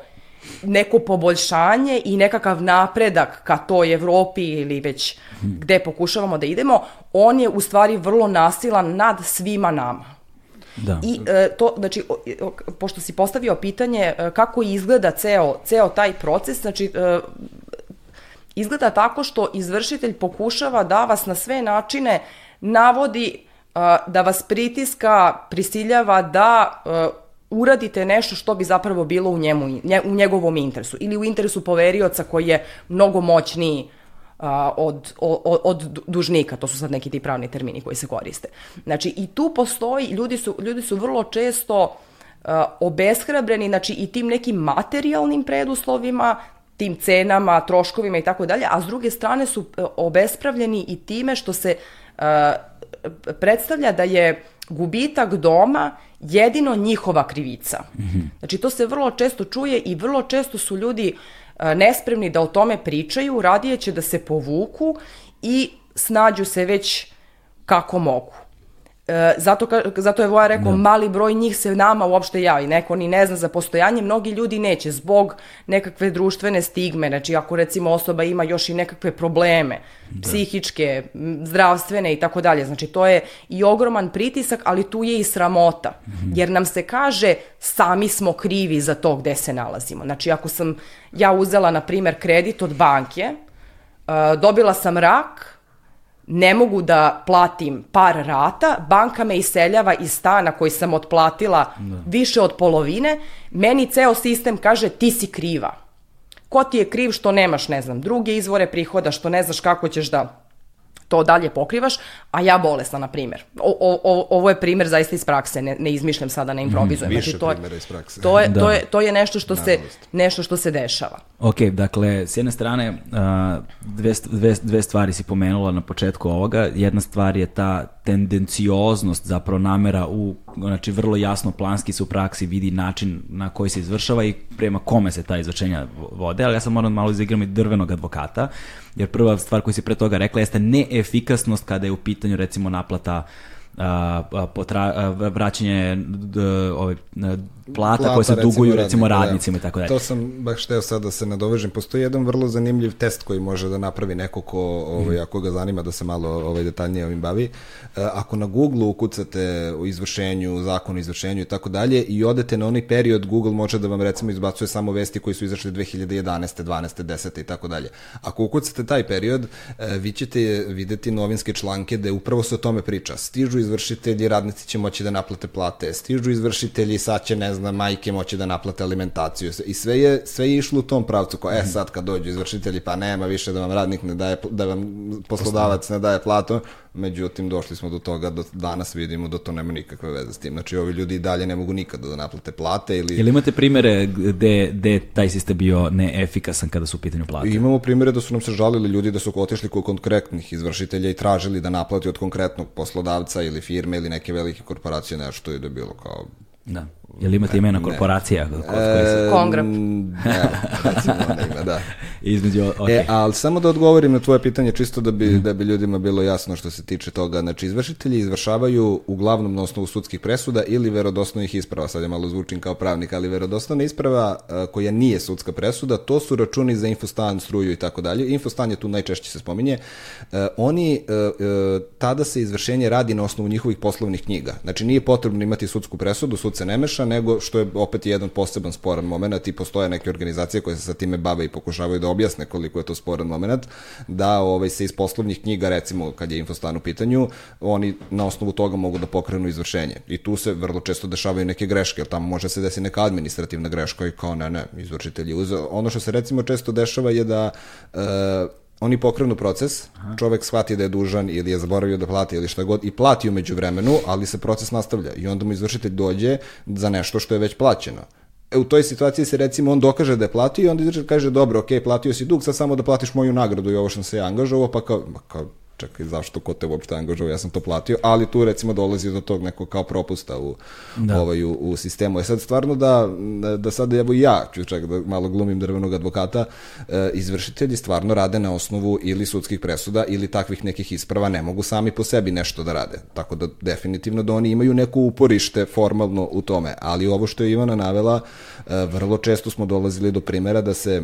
neko poboljšanje i nekakav napredak ka toj Evropi ili već gde pokušavamo da idemo, on je u stvari vrlo nasilan nad svima nama. Da. I e, to, znači, pošto si postavio pitanje e, kako izgleda ceo, ceo taj proces, znači, e, izgleda tako što izvršitelj pokušava da vas na sve načine navodi da vas pritiska, prisiljava da uradite nešto što bi zapravo bilo u, njemu, u njegovom interesu ili u interesu poverioca koji je mnogo moćniji od, od, od dužnika, to su sad neki ti pravni termini koji se koriste. Znači i tu postoji, ljudi su, ljudi su vrlo često uh, obeshrabreni, znači i tim nekim materijalnim preduslovima, tim cenama, troškovima i tako dalje, a s druge strane su e, obespravljeni i time što se uh, predstavlja da je gubitak doma jedino njihova krivica. Mm -hmm. Znači to se vrlo često čuje i vrlo često su ljudi uh, nespremni da o tome pričaju, radije će da se povuku i snađu se već kako mogu. E, zato, ka, zato je Voja rekao, da. mali broj njih se nama uopšte javi, neko ni ne zna za postojanje, mnogi ljudi neće zbog nekakve društvene stigme, znači ako recimo osoba ima još i nekakve probleme, da. psihičke, zdravstvene i tako dalje, znači to je i ogroman pritisak, ali tu je i sramota, -hmm. jer nam se kaže sami smo krivi za to gde se nalazimo. Znači ako sam ja uzela, na primer, kredit od banke, uh, dobila sam rak, ne mogu da platim par rata, banka me iseljava iz stana koji sam otplatila da. više od polovine, meni ceo sistem kaže ti si kriva. Ko ti je kriv što nemaš, ne znam, druge izvore prihoda, što ne znaš kako ćeš da to dalje pokrivaš, a ja bolesna, na primjer. O, o, ovo je primjer zaista iz prakse, ne, ne izmišljam sada, ne improvizujem. Mm, više znači, to primjera iz prakse. To je, da. to je, to je nešto, što se, nešto što se dešava. Ok, dakle, s jedne strane, dve, dve, dve stvari si pomenula na početku ovoga. Jedna stvar je ta tendencioznost, zapravo namera u, znači vrlo jasno planski se u praksi vidi način na koji se izvršava i prema kome se ta izvršenja vode, ali ja sam moram malo izigram i drvenog advokata, jer prva stvar koju si pre toga rekla jeste neefikasnost kada je u pitanju recimo naplata potra, vraćanje ove, plata, plata koje se duguju recimo, da. radnicima i tako dalje. To sam baš hteo sad da se nadovežem. Postoji jedan vrlo zanimljiv test koji može da napravi neko ko, ovaj, mm. ako ga zanima da se malo ovaj, detaljnije ovim bavi. E, ako na Google ukucate u izvršenju, zakon o izvršenju i tako dalje i odete na onaj period, Google može da vam recimo izbacuje samo vesti koji su izašli 2011. 12. 10. i tako dalje. Ako ukucate taj period, e, vi ćete videti novinske članke da upravo se o tome priča. Stižu izvršitelji, radnici će moći da naplate plate, stižu izvršitelji, sad će, ne znam, majke moći da naplate alimentaciju i sve je, sve je išlo u tom pravcu, ko, e sad kad dođu izvršitelji, pa nema više da vam radnik ne daje, da vam poslodavac ne daje platu, međutim došli smo do toga da danas vidimo da to nema nikakve veze s tim. Znači ovi ljudi i dalje ne mogu nikada da naplate plate ili... Ili imate primere gde, gde taj sistem bio neefikasan kada su u pitanju plate? Imamo primere da su nam se žalili ljudi da su otišli kod konkretnih izvršitelja i tražili da naplati od konkretnog poslodavca ili firme ili neke velike korporacije nešto i da je bilo kao Da. Jel imate imena korporacija? E, Kongrab. Ne, recimo onda ima, da. Između, okay. E, ali samo da odgovorim na tvoje pitanje, čisto da bi, mm. da bi ljudima bilo jasno što se tiče toga. Znači, izvršitelji izvršavaju uglavnom na osnovu sudskih presuda ili verodostojnih isprava. Sad je malo zvučim kao pravnik, ali verodostojna isprava koja nije sudska presuda, to su računi za infostan, struju i tako dalje. Infostan je tu najčešće se spominje. E, oni, e, tada se izvršenje radi na osnovu njihovih poslovnih knjiga. Znači, nije potrebno imati sudsku presudu, sud se ne meša, nego što je opet jedan poseban sporan moment i postoje neke organizacije koje se sa time bave i pokušavaju da objasne koliko je to sporan moment, da ovaj, se iz poslovnih knjiga, recimo kad je infostan u pitanju, oni na osnovu toga mogu da pokrenu izvršenje. I tu se vrlo često dešavaju neke greške, jer tamo može se desiti neka administrativna greška i kao ne, ne, izvršitelj je uzeo. Ono što se recimo često dešava je da e, oni pokrenu proces, Aha. čovek shvati da je dužan ili je zaboravio da plati ili šta god i plati umeđu vremenu, ali se proces nastavlja i onda mu izvršitelj dođe za nešto što je već plaćeno. E, u toj situaciji se recimo on dokaže da je platio i onda izvršitelj kaže dobro, ok, platio si dug, sad samo da platiš moju nagradu i ovo što sam se angažovao, pa kao, kao čekaj, zašto, ko te uopšte angažovao, ja sam to platio, ali tu recimo dolazi do tog nekog kao propusta u, da. ovaj, u, u sistemu. E sad stvarno da, da sad evo ja ću čak da malo glumim drvenog advokata, e, izvršitelji stvarno rade na osnovu ili sudskih presuda ili takvih nekih isprava, ne mogu sami po sebi nešto da rade. Tako da definitivno da oni imaju neko uporište formalno u tome, ali ovo što je Ivana navela, e, vrlo često smo dolazili do primera da se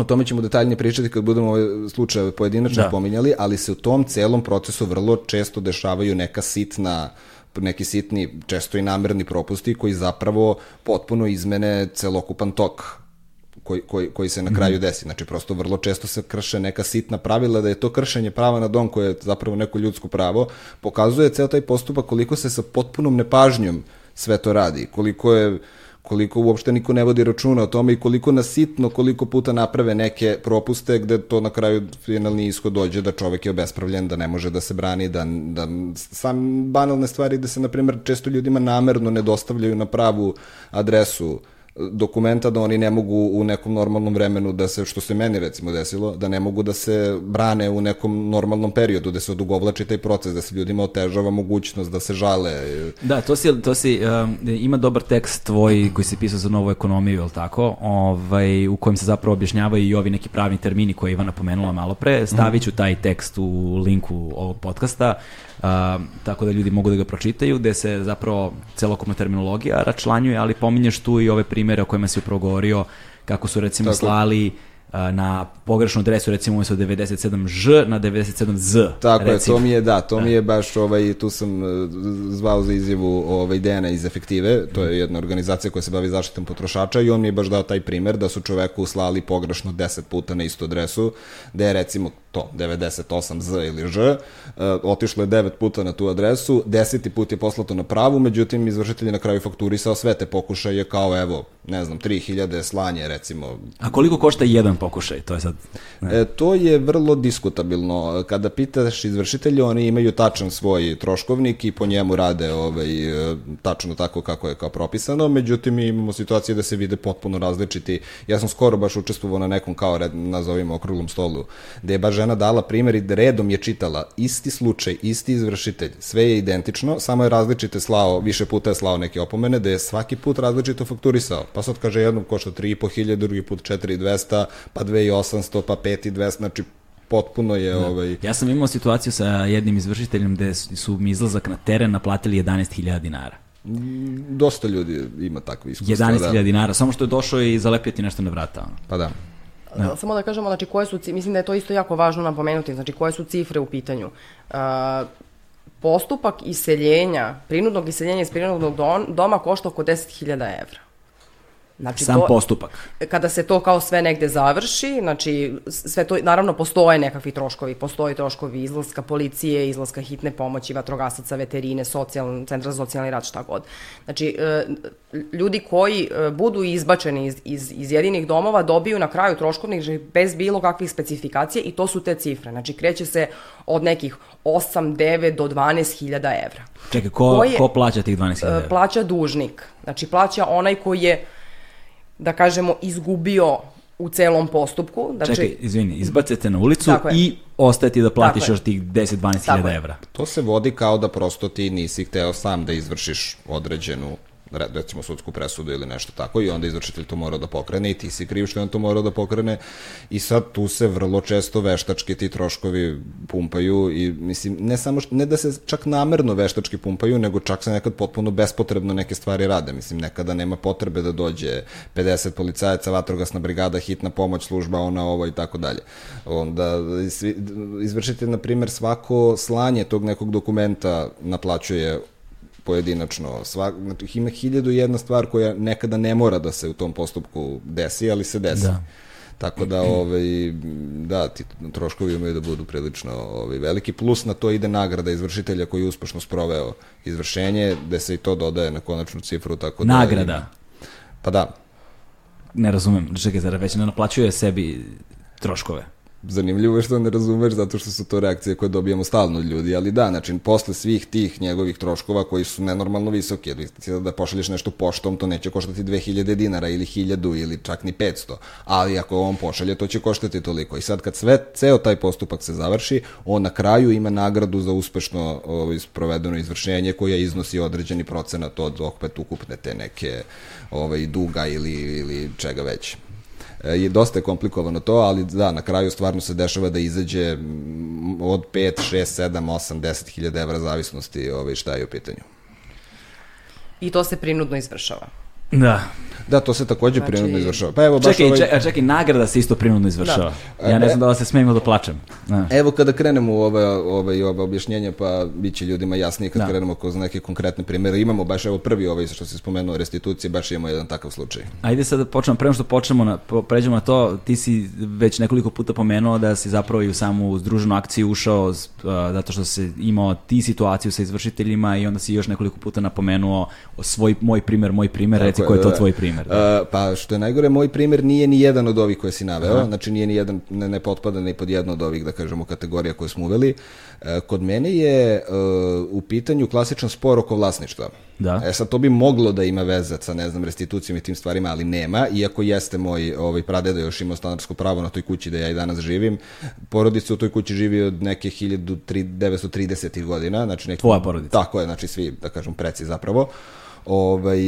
O tome ćemo detaljnije pričati kad budemo ove slučajeve pojedinačno da. pominjali, ali se u tom celom procesu vrlo često dešavaju neka sitna neki sitni, često i namerni propusti koji zapravo potpuno izmene celokupan tok koji, koji, koji se na kraju mhm. desi. Znači, prosto vrlo često se krše neka sitna pravila da je to kršenje prava na dom koje je zapravo neko ljudsko pravo, pokazuje ceo taj postupak koliko se sa potpunom nepažnjom sve to radi, koliko je koliko uopšte niko ne vodi računa o tome i koliko nasitno, koliko puta naprave neke propuste gde to na kraju finalni ishod dođe da čovek je obespravljen, da ne može da se brani, da, da sam banalne stvari da se, na primjer, često ljudima namerno ne dostavljaju na pravu adresu dokumenta da oni ne mogu u nekom normalnom vremenu da se, što se meni recimo desilo, da ne mogu da se brane u nekom normalnom periodu, da se odugovlači taj proces, da se ljudima otežava mogućnost da se žale. Da, to si, to si um, ima dobar tekst tvoj koji si pisao za novu ekonomiju, ili tako, ovaj, u kojem se zapravo objašnjavaju i ovi neki pravni termini koje je Ivana pomenula malo pre. Stavit ću taj tekst u linku ovog podcasta tako da ljudi mogu da ga pročitaju, gde se zapravo celokupna terminologija račlanjuje, ali pominješ tu i ove primere o kojima si upravo govorio, kako su recimo tako. slali na pogrešnu adresu recimo umesto 97Ž na 97Z. Tako recimo. je, to mi je, da, to da. mi je baš, ovaj, tu sam e, zvao za izjavu ovaj, Dejana iz Efektive, to je jedna organizacija koja se bavi zaštitom potrošača i on mi je baš dao taj primer da su čoveku slali pogrešno 10 puta na istu adresu, da je recimo to 98Z ili Ž, uh, otišlo je devet puta na tu adresu, deseti put je poslato na pravu, međutim izvršitelj je na kraju fakturisao sve te pokušaje kao evo, ne znam, 3000 slanje recimo. A koliko košta jedan pokušaj? To je sad... E, to je vrlo diskutabilno. Kada pitaš izvršitelja, oni imaju tačan svoj troškovnik i po njemu rade ovaj, e, tačno tako kako je kao propisano, međutim imamo situacije da se vide potpuno različiti. Ja sam skoro baš učestvovao na nekom kao, nazovimo, okruglom stolu, gde je baš žena dala primjer i redom je čitala isti slučaj, isti izvršitelj, sve je identično, samo je različite slao, više puta je slao neke opomene, da je svaki put različito fakturisao. Pa sad kaže jednom košta 3.500, drugi put 4.200, pa 2.800, pa 5.200, znači potpuno je da. ovaj Ja sam imao situaciju sa jednim izvršiteljem gde su mi izlazak na teren naplatili 11.000 dinara. Mm, dosta ljudi ima takve iskustva. 11.000 da. dinara, samo što je došao i zalepio našto na vrata. Pa da. Da. Samo da kažemo, znači, koje su, mislim da je to isto jako važno napomenuti, znači, koje su cifre u pitanju. Uh, postupak iseljenja, prinudnog iseljenja iz prinudnog doma košta oko 10.000 evra. Znači, Sam to, postupak. Kada se to kao sve negde završi, znači sve to, naravno postoje nekakvi troškovi, postoje troškovi izlaska policije, izlaska hitne pomoći, vatrogasaca, veterine, socijalni, centra za socijalni rad, šta god. Znači, e, ljudi koji e, budu izbačeni iz, iz, iz jedinih domova dobiju na kraju troškovnih bez bilo kakvih specifikacije i to su te cifre. Znači, kreće se od nekih 8, 9 do 12 hiljada evra. Čekaj, ko, ko, je, ko plaća tih 12 hiljada evra? Plaća dužnik. Znači, plaća onaj koji je da kažemo, izgubio u celom postupku. Znači, Čekaj, izvini, izbacete na ulicu i ostaje ti da platiš još tih 10-12 hiljada evra. To se vodi kao da prosto ti nisi hteo sam da izvršiš određenu recimo sudsku presudu ili nešto tako i onda izvršitelj to mora da pokrene i ti si kriv što on to mora da pokrene i sad tu se vrlo često veštački ti troškovi pumpaju i mislim ne samo što, ne da se čak namerno veštački pumpaju nego čak se nekad potpuno bespotrebno neke stvari rade mislim nekada nema potrebe da dođe 50 policajaca, vatrogasna brigada, hitna pomoć, služba, ona ovo i tako dalje. Onda izvršitelj na primer svako slanje tog nekog dokumenta naplaćuje pojedinačno. Svak, znači, ima hiljadu jedna stvar koja nekada ne mora da se u tom postupku desi, ali se desi. Da. Tako da, ovaj, da, ti troškovi imaju da budu prilično ovaj, veliki. Plus na to ide nagrada izvršitelja koji je uspešno sproveo izvršenje, gde se i to dodaje na konačnu cifru. Tako da, nagrada? Pa da. Ne razumem, čekaj, zara već ne naplaćuje sebi troškove? Zanimljivo je što ne razumeš zato što su to reakcije koje dobijamo stalno od ljudi, ali da, znači posle svih tih njegovih troškova koji su nenormalno visoki, jer da pošalješ nešto poštom, to neće koštati 2000 dinara ili 1000 ili čak ni 500, ali ako on pošalje, to će koštati toliko. I sad kad sve, ceo taj postupak se završi, on na kraju ima nagradu za uspešno ovaj, provedeno izvršenje koja iznosi određeni procenat od opet ukupne te neke ovaj, duga ili, ili čega već je dosta komplikovano to, ali da, na kraju stvarno se dešava da izađe od 5, 6, 7, 8, 10 hiljada evra zavisnosti ovaj, šta je u pitanju. I to se prinudno izvršava. Da. Da, to se takođe znači... prinudno izvršava. Pa evo baš čekaj, ovaj... čekaj, čekaj, nagrada se isto prinudno izvršava. Da. Ja ne znam da li se smijem da plačem. Da. Evo kada krenemo u ove, ove, ove objašnjenja, pa bit će ljudima jasnije kad da. krenemo kroz neke konkretne primere. Imamo baš evo prvi ovaj što se spomenuo restitucije, baš imamo jedan takav slučaj. Ajde sad da počnemo, prema što počnemo, na, pređemo na to, ti si već nekoliko puta pomenuo da si zapravo i u samu združenu akciju ušao uh, zato što se imao ti situaciju sa izvršiteljima i onda si još nekoliko puta napomenuo svoj, moj primer, moj primer, reci koji je to da, tvoj primer. Da. Uh, pa što je najgore, moj primer nije ni jedan od ovih koje si naveo, Aha. znači nije ni jedan, ne, ne potpada ni pod jedno od ovih, da kažemo, kategorija koje smo uveli. Uh, kod mene je uh, u pitanju klasičan spor oko vlasništva. Da. E sad, to bi moglo da ima veze sa, ne znam, restitucijom i tim stvarima, ali nema, iako jeste moj ovaj, pradeda još imao stanarsko pravo na toj kući da ja i danas živim. Porodica u toj kući živi od neke 1930. godina. Znači neki, Tvoja porodica? Tako je, znači svi, da kažem, preci zapravo ovaj,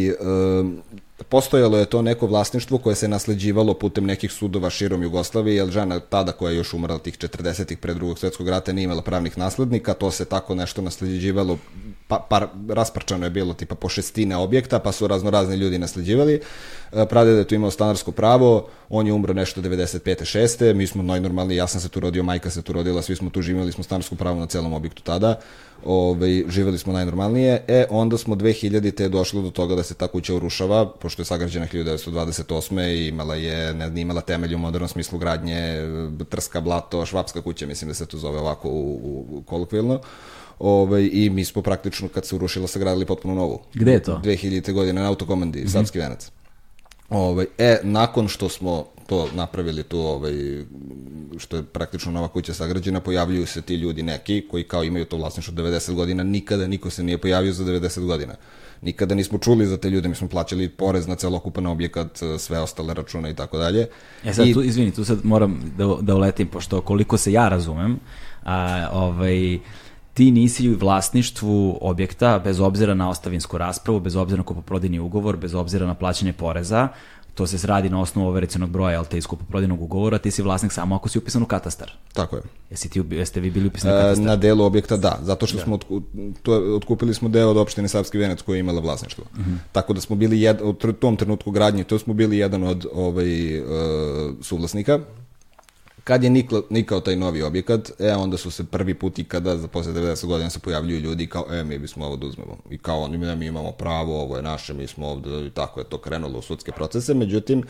postojalo je to neko vlasništvo koje se nasleđivalo putem nekih sudova širom Jugoslavije, jer žena tada koja je još umrla tih 40-ih pre drugog svetskog rata nije imala pravnih naslednika, to se tako nešto nasleđivalo pa, par, rasprčano je bilo tipa po šestine objekta, pa su razno razni ljudi nasleđivali. E, Pradeda je tu imao stanarsko pravo, on je umro nešto 95. 6. Mi smo najnormalniji, ja sam se tu rodio, majka se tu rodila, svi smo tu živjeli, smo stanarsko pravo na celom objektu tada. Ove, živjeli smo najnormalnije. E, onda smo 2000. te došlo do toga da se ta kuća urušava, pošto je sagrađena 1928. i imala je, ne, imala temelj u modernom smislu gradnje, trska, blato, švapska kuća, mislim da se to zove ovako u, u, kolokvilno. Ove, I mi smo praktično, kad se urušila, sagradili potpuno novu. Gde je to? 2000. godine na autokomandi, mm -hmm. Savski venac. Ovaj, e, nakon što smo to napravili tu, ovaj, što je praktično nova kuća sagrađena, pojavljuju se ti ljudi neki koji kao imaju to vlasništvo 90 godina, nikada niko se nije pojavio za 90 godina. Nikada nismo čuli za te ljude, mi smo plaćali porez na celokupan objekat, sve ostale račune i tako dalje. E sad, I... tu, izvini, tu sad moram da, da uletim, pošto koliko se ja razumem, a, ovaj, ti nisi u vlasništvu objekta bez obzira na ostavinsku raspravu, bez obzira na kupoprodajni ugovor, bez obzira na plaćanje poreza, to se radi na osnovu overecionog broja, ali te iz kupoprodajnog ugovora, ti si vlasnik samo ako si upisan u katastar. Tako je. Jesi ti, jeste vi bili upisani u e, katastar? Na delu objekta da, zato što da. smo otku, to, otkupili smo deo od opštine Savski Venac koja je imala vlasništvo. Uh mhm. -huh. Tako da smo bili jed, u tom trenutku gradnje, to smo bili jedan od ovaj, uh, suvlasnika, Kad je nikla, nikao taj novi objekat, e, onda su se prvi put i kada za posle 90 godina se pojavljuju ljudi kao, e, mi bismo ovo da uzmemo. I kao oni, ne, mi imamo pravo, ovo je naše, mi smo ovde, i tako je to krenulo u sudske procese. Međutim,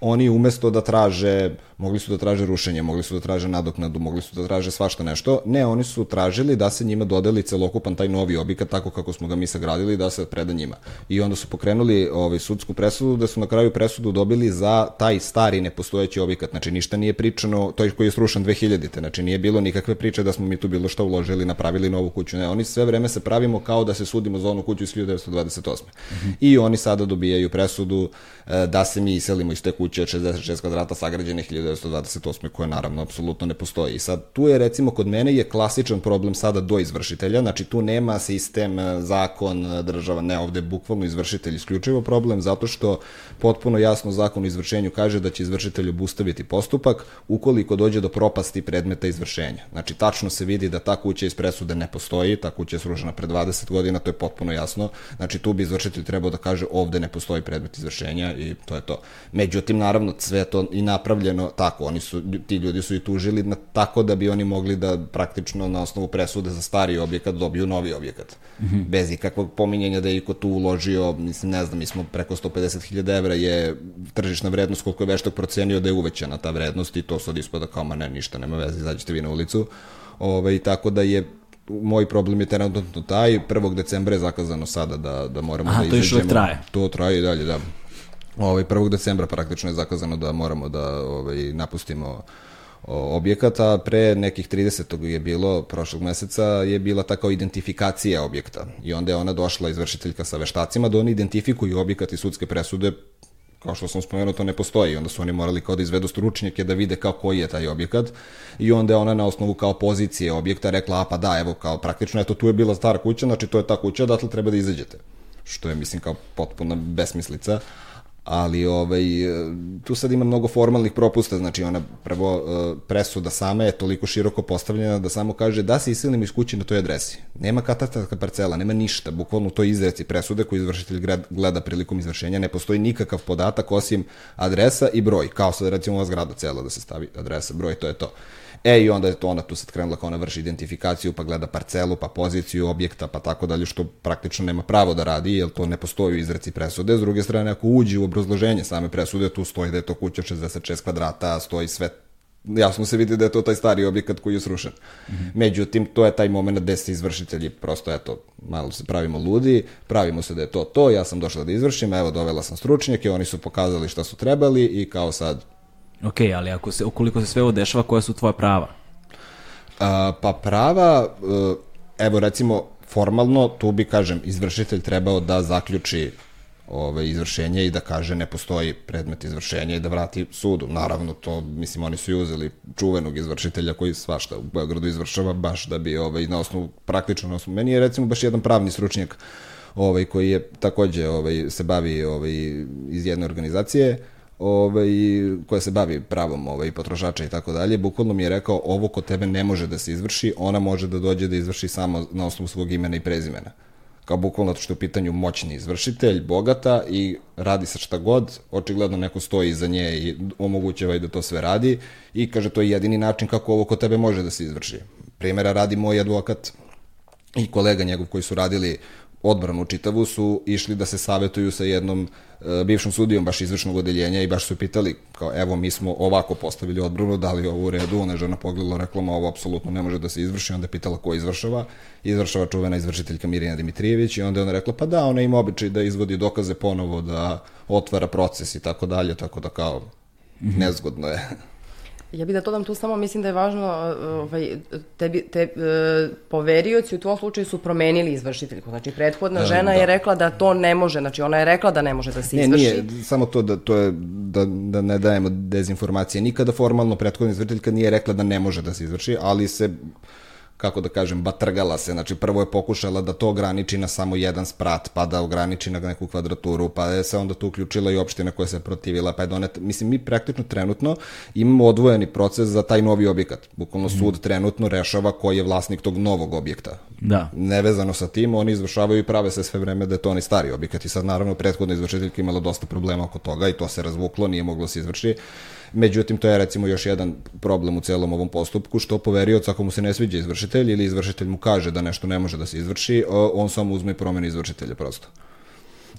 oni umesto da traže, mogli su da traže rušenje, mogli su da traže nadoknadu, mogli su da traže svašta nešto. Ne, oni su tražili da se njima dodeli celokupan taj novi objekat, tako kako smo ga mi sagradili, da se preda njima. I onda su pokrenuli ovaj, sudsku presudu, da su na kraju presudu dobili za taj stari nepostojeći objekat. Znači, ništa nije pričano, to je koji je srušen 2000-te, znači nije bilo nikakve priče da smo mi tu bilo šta uložili, napravili novu kuću, ne, oni sve vreme se pravimo kao da se sudimo za onu kuću iz 1928. Mm -hmm. I oni sada dobijaju presudu e, da se mi iselimo iz te kuće od 66 kvadrata sagrađene 1928. koje naravno apsolutno ne postoji. I sad tu je recimo kod mene je klasičan problem sada do izvršitelja, znači tu nema sistem, e, zakon, e, država, ne ovde bukvalno izvršitelj isključivo problem zato što potpuno jasno zakon o izvršenju kaže da će izvršitelj obustaviti postupak ukoliko dođe do propasti predmeta izvršenja. Znači, tačno se vidi da ta kuća iz presude ne postoji, ta kuća je sružena pre 20 godina, to je potpuno jasno. Znači, tu bi izvršitelj trebao da kaže ovde ne postoji predmet izvršenja i to je to. Međutim, naravno, sve to i napravljeno tako. Oni su, ti ljudi su i tužili na, tako da bi oni mogli da praktično na osnovu presude za stari objekat dobiju novi objekat. Mm -hmm. Bez ikakvog pominjenja da je iko tu uložio, mislim, ne znam, mi smo preko 150.000 evra je tržišna vrednost koliko je veštak procenio da je uvećana ta vrednost i to sad ispada kao, ma ne, ništa, nema veze, izađete vi na ulicu. Ove, ovaj, tako da je moj problem je trenutno taj, 1. decembra je zakazano sada da, da moramo Aha, da izađemo. to još traje. To traje i dalje, da. Ovaj 1. decembra praktično je zakazano da moramo da ovaj napustimo objekata, pre nekih 30. je bilo, prošlog meseca, je bila tako identifikacija objekta i onda je ona došla izvršiteljka sa veštacima da oni identifikuju objekat i sudske presude kao što sam spomenuo, to ne postoji. Onda su oni morali kao da izvedu stručnjake da vide kao koji je taj objekat i onda je ona na osnovu kao pozicije objekta rekla, a pa da, evo, kao praktično, eto, tu je bila stara kuća, znači to je ta kuća, odatle treba da izađete. Što je, mislim, kao potpuna besmislica ali ovaj, tu sad ima mnogo formalnih propusta, znači ona prvo e, presuda sama je toliko široko postavljena da samo kaže da se iselimo iz kuće na toj adresi. Nema katastarska parcela, nema ništa, bukvalno to izreci presude koju izvršitelj gleda prilikom izvršenja, ne postoji nikakav podatak osim adresa i broj, kao sad recimo ova zgrada cela da se stavi adresa, broj, to je to. E, i onda je to ona tu sad krenula kao ona vrši identifikaciju, pa gleda parcelu, pa poziciju objekta, pa tako dalje, što praktično nema pravo da radi, jer to ne postoji u izreci presude. S druge strane, ako uđe u obrazloženje same presude, tu stoji da je to kuća 66 kvadrata, stoji sve jasno se vidi da je to taj stari objekat koji je srušen. Mm -hmm. Međutim, to je taj moment gde se izvršitelji prosto, eto, malo se pravimo ludi, pravimo se da je to to, ja sam došla da izvršim, evo dovela sam stručnjake, oni su pokazali šta su trebali i kao sad Ok, ali ako se, ukoliko se sve ovo dešava, koja su tvoja prava? A, pa prava, e, evo recimo, formalno, tu bi, kažem, izvršitelj trebao da zaključi ove, izvršenje i da kaže ne postoji predmet izvršenja i da vrati sudu. Naravno, to, mislim, oni su i uzeli čuvenog izvršitelja koji svašta u Beogradu izvršava baš da bi ovaj, na osnovu, praktično na osnovu, meni je recimo baš jedan pravni stručnjak ovaj, koji je takođe ovaj, se bavi ovaj, iz jedne organizacije, ovaj, koja se bavi pravom ovaj, potrošača i tako dalje, bukvalno mi je rekao ovo kod tebe ne može da se izvrši, ona može da dođe da izvrši samo na osnovu svog imena i prezimena. kao bukvalno što je u pitanju moćni izvršitelj, bogata i radi sa šta god, očigledno neko stoji iza nje i omogućava i da to sve radi i kaže to je jedini način kako ovo kod tebe može da se izvrši. Primjera radi moj advokat i kolega njegov koji su radili odbranu čitavu su išli da se savetuju sa jednom e, bivšom sudijom baš izvršnog odeljenja i baš su pitali kao evo mi smo ovako postavili odbranu, da li je ovo u redu, ona je žena pogledala, rekla ma ovo apsolutno ne može da se izvrši, onda je pitala ko izvršava, izvršava čuvena izvršiteljka Mirjana Dimitrijević i onda je ona rekla pa da, ona ima običaj da izvodi dokaze ponovo, da otvara proces i tako dalje, tako da kao nezgodno je. Ja bih da dodam tu samo, mislim da je važno, ovaj, tebi, te, e, poverioci u tvojom slučaju su promenili izvršiteljku. Znači, prethodna da, žena da. je rekla da to ne može, znači ona je rekla da ne može da se ne, izvrši. Ne, nije, samo to da, to je, da, da ne dajemo dezinformacije. Nikada formalno prethodna izvršiteljka nije rekla da ne može da se izvrši, ali se kako da kažem, batrgala se. Znači, prvo je pokušala da to ograniči na samo jedan sprat, pa da ograniči na neku kvadraturu, pa je se onda tu uključila i opština koja se protivila, pa je donet... Mislim, mi praktično trenutno imamo odvojeni proces za taj novi objekat. Bukvalno sud mm. trenutno rešava ko je vlasnik tog novog objekta. Da. Nevezano sa tim, oni izvršavaju i prave se sve vreme da je to onaj stari objekat. I sad, naravno, prethodna izvršiteljka imala dosta problema oko toga i to se razvuklo, nije moglo da se izvrši. Međutim, to je recimo još jedan problem u celom ovom postupku, što poverioc ako mu se ne sviđa izvršitelj ili izvršitelj mu kaže da nešto ne može da se izvrši, on samo uzme promene izvršitelja prosto.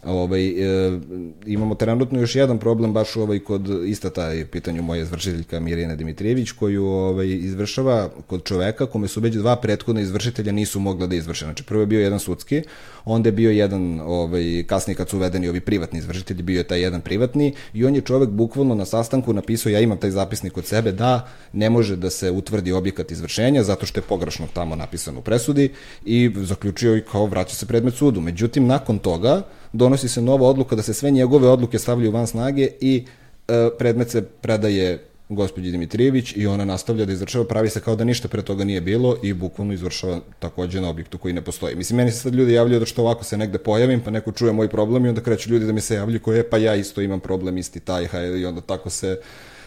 Ovaj, e, imamo trenutno još jedan problem baš ovaj kod ista taj pitanju moje izvršiteljka Mirjana Dimitrijević koju ovaj, izvršava kod čoveka kome su već dva prethodna izvršitelja nisu mogla da izvrše. Znači prvo je bio jedan sudski, onda je bio jedan ovaj, kasnije kad su uvedeni ovi privatni izvršitelji, bio je taj jedan privatni i on je čovek bukvalno na sastanku napisao, ja imam taj zapisnik kod sebe, da ne može da se utvrdi objekat izvršenja zato što je pogrešno tamo napisano u presudi i zaključio i kao vraća se predmet sudu. Međutim, nakon toga donosi se nova odluka da se sve njegove odluke stavljaju van snage i e, predmet se predaje gospođi Dimitrijević i ona nastavlja da izvršava, pravi se kao da ništa pre toga nije bilo i bukvalno izvršava takođe na objektu koji ne postoji. Mislim, meni se sad ljudi javljaju da što ovako se negde pojavim, pa neko čuje moj problem i onda kreću ljudi da mi se javljaju koje, pa ja isto imam problem, isti taj, hajde, i onda tako se,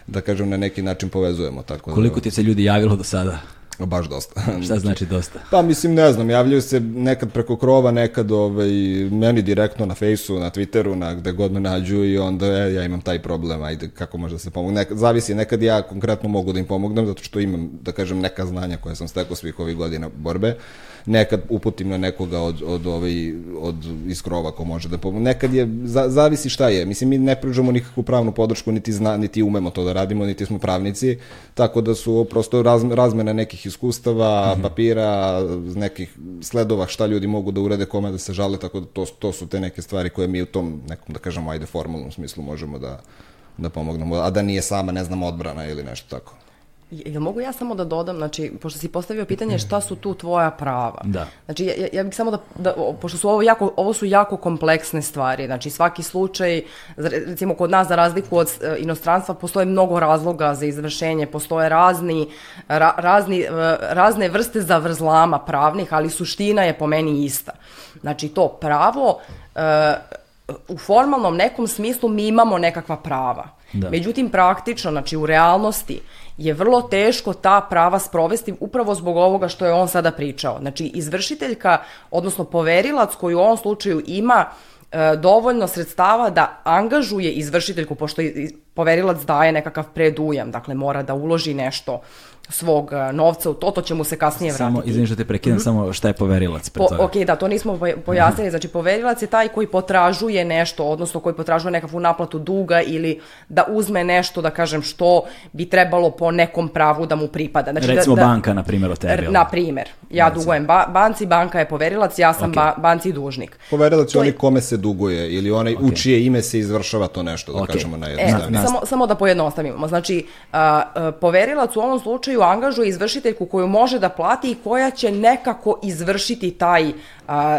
da kažem, na neki način povezujemo. Tako da- Koliko da... ti se ljudi javilo do sada? Baš dosta. Šta znači dosta? Pa mislim, ne znam, javljaju se nekad preko krova, nekad ovaj, meni direktno na fejsu, na Twitteru, na gde god me nađu i onda e, ja imam taj problem, ajde, kako može da se pomogne. Nekad, zavisi, nekad ja konkretno mogu da im pomognem, zato što imam, da kažem, neka znanja koje sam stekao svih ovih godina borbe nekad uputim na nekoga od, od, ovaj, od iz krova ko može da pomogne. Nekad je, za, zavisi šta je. Mislim, mi ne pružamo nikakvu pravnu podršku, niti, zna, niti umemo to da radimo, niti smo pravnici, tako da su prosto raz, razmena nekih iskustava, mm -hmm. papira, nekih sledova šta ljudi mogu da urade, kome da se žale, tako da to, to su te neke stvari koje mi u tom nekom, da kažemo, ajde, formalnom smislu možemo da, da pomognemo, a da nije sama, ne znam, odbrana ili nešto tako. Jel mogu ja samo da dodam, znači, pošto si postavio pitanje šta su tu tvoja prava. Da. Znači, ja, ja bih samo da, da, pošto su ovo jako, ovo su jako kompleksne stvari, znači svaki slučaj, recimo kod nas za razliku od e, inostranstva, postoje mnogo razloga za izvršenje, postoje razni, ra, razni, e, razne vrste zavrzlama pravnih, ali suština je po meni ista. Znači, to pravo, e, u formalnom nekom smislu mi imamo nekakva prava. Da. Međutim, praktično, znači u realnosti, je vrlo teško ta prava sprovesti upravo zbog ovoga što je on sada pričao. Znači, izvršiteljka, odnosno poverilac koji u ovom slučaju ima e, dovoljno sredstava da angažuje izvršiteljku, pošto poverilac daje nekakav predujam, dakle mora da uloži nešto svog uh, novca u to, to će mu se kasnije samo, vratiti. Izvim što te prekidam, mm -hmm. samo šta je poverilac pre po, Ok, da, to nismo pojasnili. Znači, poverilac je taj koji potražuje nešto, odnosno koji potražuje nekakvu naplatu duga ili da uzme nešto, da kažem, što bi trebalo po nekom pravu da mu pripada. Znači, da- Recimo da, banka, na primjer, o tebi. Na primjer, ja Recimo. dugujem ba banci, banka je poverilac, ja sam okay. ba banci dužnik. Poverilac je onaj kome se duguje ili onaj okay. u čije ime se izvršava to nešto, da okay. kažemo na jednostavno. E, samo, samo da pojednostavimo. Znači, a, a, poverilac u ovom slučaju angažuje izvršiteljku koju može da plati i koja će nekako izvršiti taj a, a,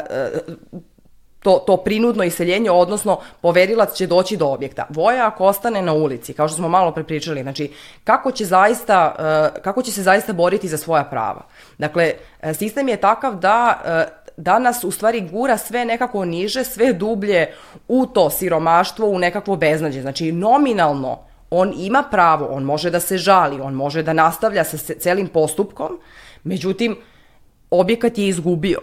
to, to prinudno iseljenje, odnosno poverilac će doći do objekta. Voja ako ostane na ulici, kao što smo malo prepričali, znači kako će, zaista, kako će se zaista boriti za svoja prava. Dakle, sistem je takav da danas u stvari gura sve nekako niže, sve dublje u to siromaštvo, u nekakvo beznađe. Znači, nominalno on ima pravo, on može da se žali, on može da nastavlja sa celim postupkom, međutim, objekat je izgubio.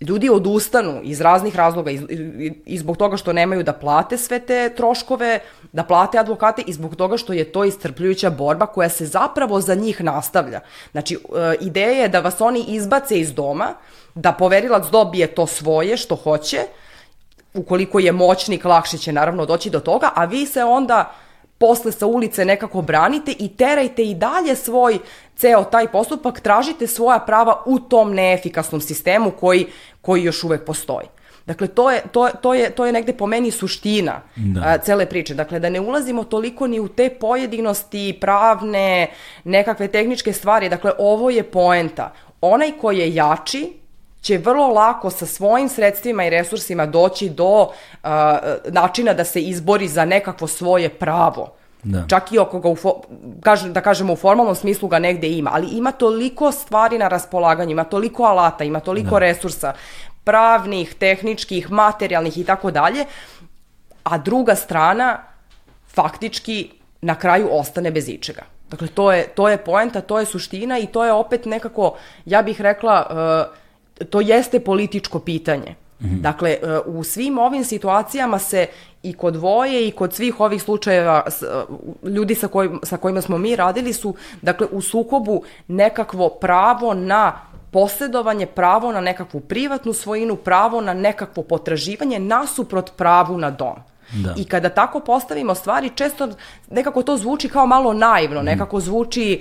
ljudi odustanu iz raznih razloga i, i, i zbog toga što nemaju da plate sve te troškove, da plate advokate i zbog toga što je to istrpljujuća borba koja se zapravo za njih nastavlja. Znači, e, ideja je da vas oni izbace iz doma, da poverilac dobije to svoje što hoće, ukoliko je moćnik, lakše će naravno doći do toga, a vi se onda posle sa ulice nekako branite i terajte i dalje svoj ceo taj postupak, tražite svoja prava u tom neefikasnom sistemu koji, koji još uvek postoji. Dakle, to je, to, to, je, to je negde po meni suština da. a, cele priče. Dakle, da ne ulazimo toliko ni u te pojedinosti, pravne, nekakve tehničke stvari. Dakle, ovo je poenta. Onaj ko je jači, će vrlo lako sa svojim sredstvima i resursima doći do uh, načina da se izbori za nekakvo svoje pravo. Da. Čak i oko ga, u kažem, da kažemo u formalnom smislu ga negde ima, ali ima toliko stvari na raspolaganju, ima toliko alata, ima toliko da. resursa, pravnih, tehničkih, materijalnih i tako dalje, a druga strana faktički na kraju ostane bez ičega. Dakle, to je, to je poenta, to je suština i to je opet nekako, ja bih rekla, uh, to jeste političko pitanje. Mm. Dakle, e, u svim ovim situacijama se i kod voje i kod svih ovih slučajeva e, ljudi sa, kojim, sa kojima smo mi radili su dakle u sukobu nekakvo pravo na posjedovanje, pravo na nekakvu privatnu svojinu, pravo na nekakvo potraživanje nasuprot pravu na dom. Da. I kada tako postavimo stvari, često nekako to zvuči kao malo naivno, mhm. nekako zvuči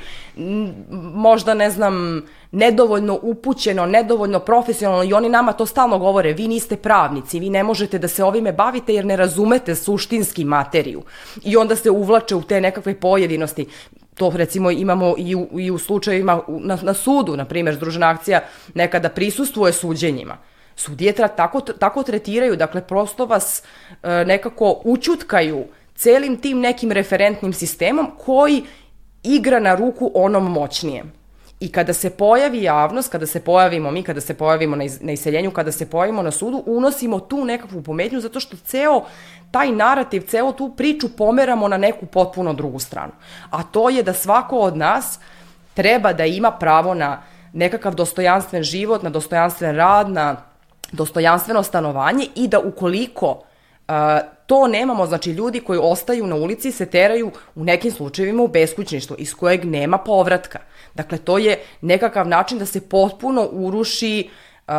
možda, ne znam, nedovoljno upućeno, nedovoljno profesionalno i oni nama to stalno govore, vi niste pravnici, vi ne možete da se ovime bavite jer ne razumete suštinski materiju. I onda se uvlače u te nekakve pojedinosti. To recimo imamo i u, i u slučajevima na, na sudu, na primjer, Združena akcija nekada prisustuje suđenjima. Sudije tako, tako tretiraju, dakle prosto vas e, nekako učutkaju celim tim nekim referentnim sistemom koji igra na ruku onom moćnijem. I kada se pojavi javnost, kada se pojavimo mi, kada se pojavimo na, iz, na iseljenju, kada se pojavimo na sudu, unosimo tu nekakvu pometnju zato što ceo taj narativ, ceo tu priču pomeramo na neku potpuno drugu stranu. A to je da svako od nas treba da ima pravo na nekakav dostojanstven život, na dostojanstven rad, na dostojanstveno stanovanje i da ukoliko uh, to nemamo, znači ljudi koji ostaju na ulici se teraju u nekim slučajevima u beskućništvo iz kojeg nema povratka. Dakle, to je nekakav način da se potpuno uruši uh,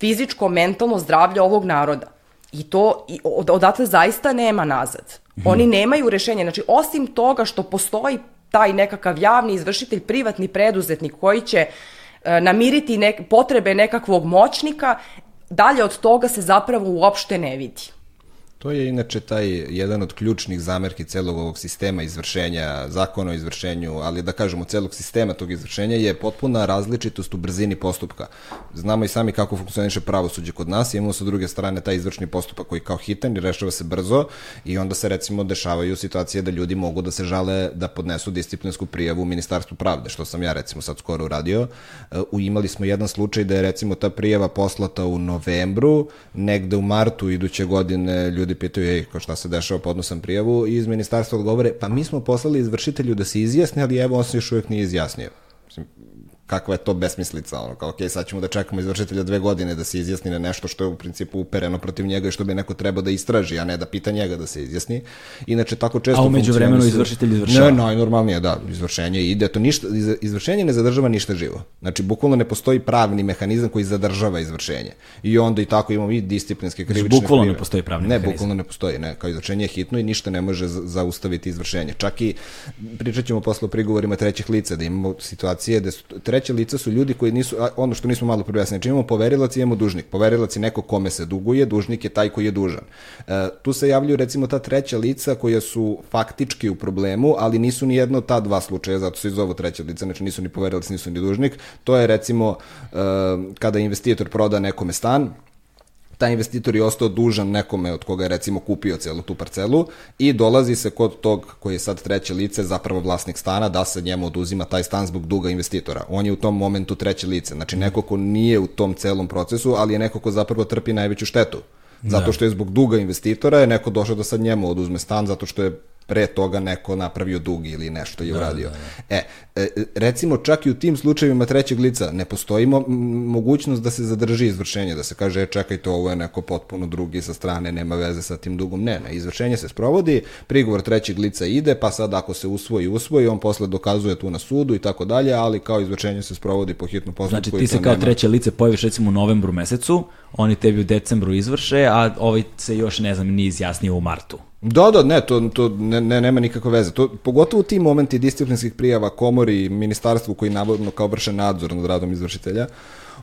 fizičko, mentalno zdravlje ovog naroda. I to i od, odatle zaista nema nazad. Mhm. Oni nemaju rešenje. Znači, osim toga što postoji taj nekakav javni izvršitelj, privatni preduzetnik koji će uh, namiriti nek, potrebe nekakvog moćnika, dalje od toga se zapravo uopšte ne vidi. To je inače taj jedan od ključnih zamerki celog ovog sistema izvršenja, zakona o izvršenju, ali da kažemo celog sistema tog izvršenja je potpuna različitost u brzini postupka. Znamo i sami kako funkcioniše pravosuđe kod nas, imamo sa druge strane taj izvršni postupak koji kao hitan i rešava se brzo i onda se recimo dešavaju situacije da ljudi mogu da se žale da podnesu disciplinsku prijavu u Ministarstvu pravde, što sam ja recimo sad skoro uradio. E, u, imali smo jedan slučaj da je recimo ta prijava poslata u novembru, negde u martu iduće godine ljudi pitaju, ej, ko šta se dešava, podnosam prijavu i iz ministarstva odgovore, pa mi smo poslali izvršitelju da se izjasni, ali evo on se još uvijek nije izjasnio. Mislim, kakva je to besmislica, ono, kao, ok, sad ćemo da čekamo izvršitelja dve godine da se izjasni na nešto što je u principu upereno protiv njega i što bi neko trebao da istraži, a ne da pita njega da se izjasni. Inače, tako često... A umeđu vremenu izvršitelj izvršava. Ne, najnormalnije, da, izvršenje ide, to ništa, izvršenje ne zadržava ništa živo. Znači, bukvalno ne postoji pravni mehanizam koji zadržava izvršenje. I onda i tako imamo i disciplinske znači, krivične... Znači, bukvalno ne postoji pravni ne, mehanizam. Ne, bukvalno ne postoji, ne, kao izvršenje je hitno i ništa ne može zaustaviti izvršenje. Čak i pričat ćemo posle o prigovorima trećih lica, da imamo situacije da su, treće lica su ljudi koji nisu, ono što nismo malo prijasnili, znači imamo poverilac i imamo dužnik. Poverilac je neko kome se duguje, dužnik je taj koji je dužan. E, tu se javljaju recimo ta treća lica koja su faktički u problemu, ali nisu ni jedno ta dva slučaja, zato se iz ovo treća lica, znači nisu ni poverilac, nisu ni dužnik. To je recimo e, kada investitor proda nekome stan, taj investitor je ostao dužan nekome od koga je recimo kupio celu tu parcelu i dolazi se kod tog koji je sad treće lice, zapravo vlasnik stana, da se njemu oduzima taj stan zbog duga investitora. On je u tom momentu treće lice, znači neko ko nije u tom celom procesu, ali je neko ko zapravo trpi najveću štetu. Zato da. što je zbog duga investitora je neko došao da sad njemu oduzme stan zato što je pre toga neko napravio dug ili nešto je uradio. Da, da, da. E, e, recimo čak i u tim slučajevima trećeg lica ne postoji mo mogućnost da se zadrži izvršenje, da se kaže, e, čekajte, ovo je neko potpuno drugi sa strane, nema veze sa tim dugom. Ne, ne, izvršenje se sprovodi, prigovor trećeg lica ide, pa sad ako se usvoji, usvoji, on posle dokazuje tu na sudu i tako dalje, ali kao izvršenje se sprovodi po hitnom postupku. Znači ti se kao nema... treće lice pojaviš recimo u novembru mesecu, oni tebi u decembru izvrše, a ovaj se još, ne znam, ni izjasnio u martu. Da, da, ne, to, to ne, ne, nema nikakve veze. To, pogotovo u tim momenti disciplinskih prijava komori, ministarstvu koji navodno kao vrše nadzor nad radom izvršitelja,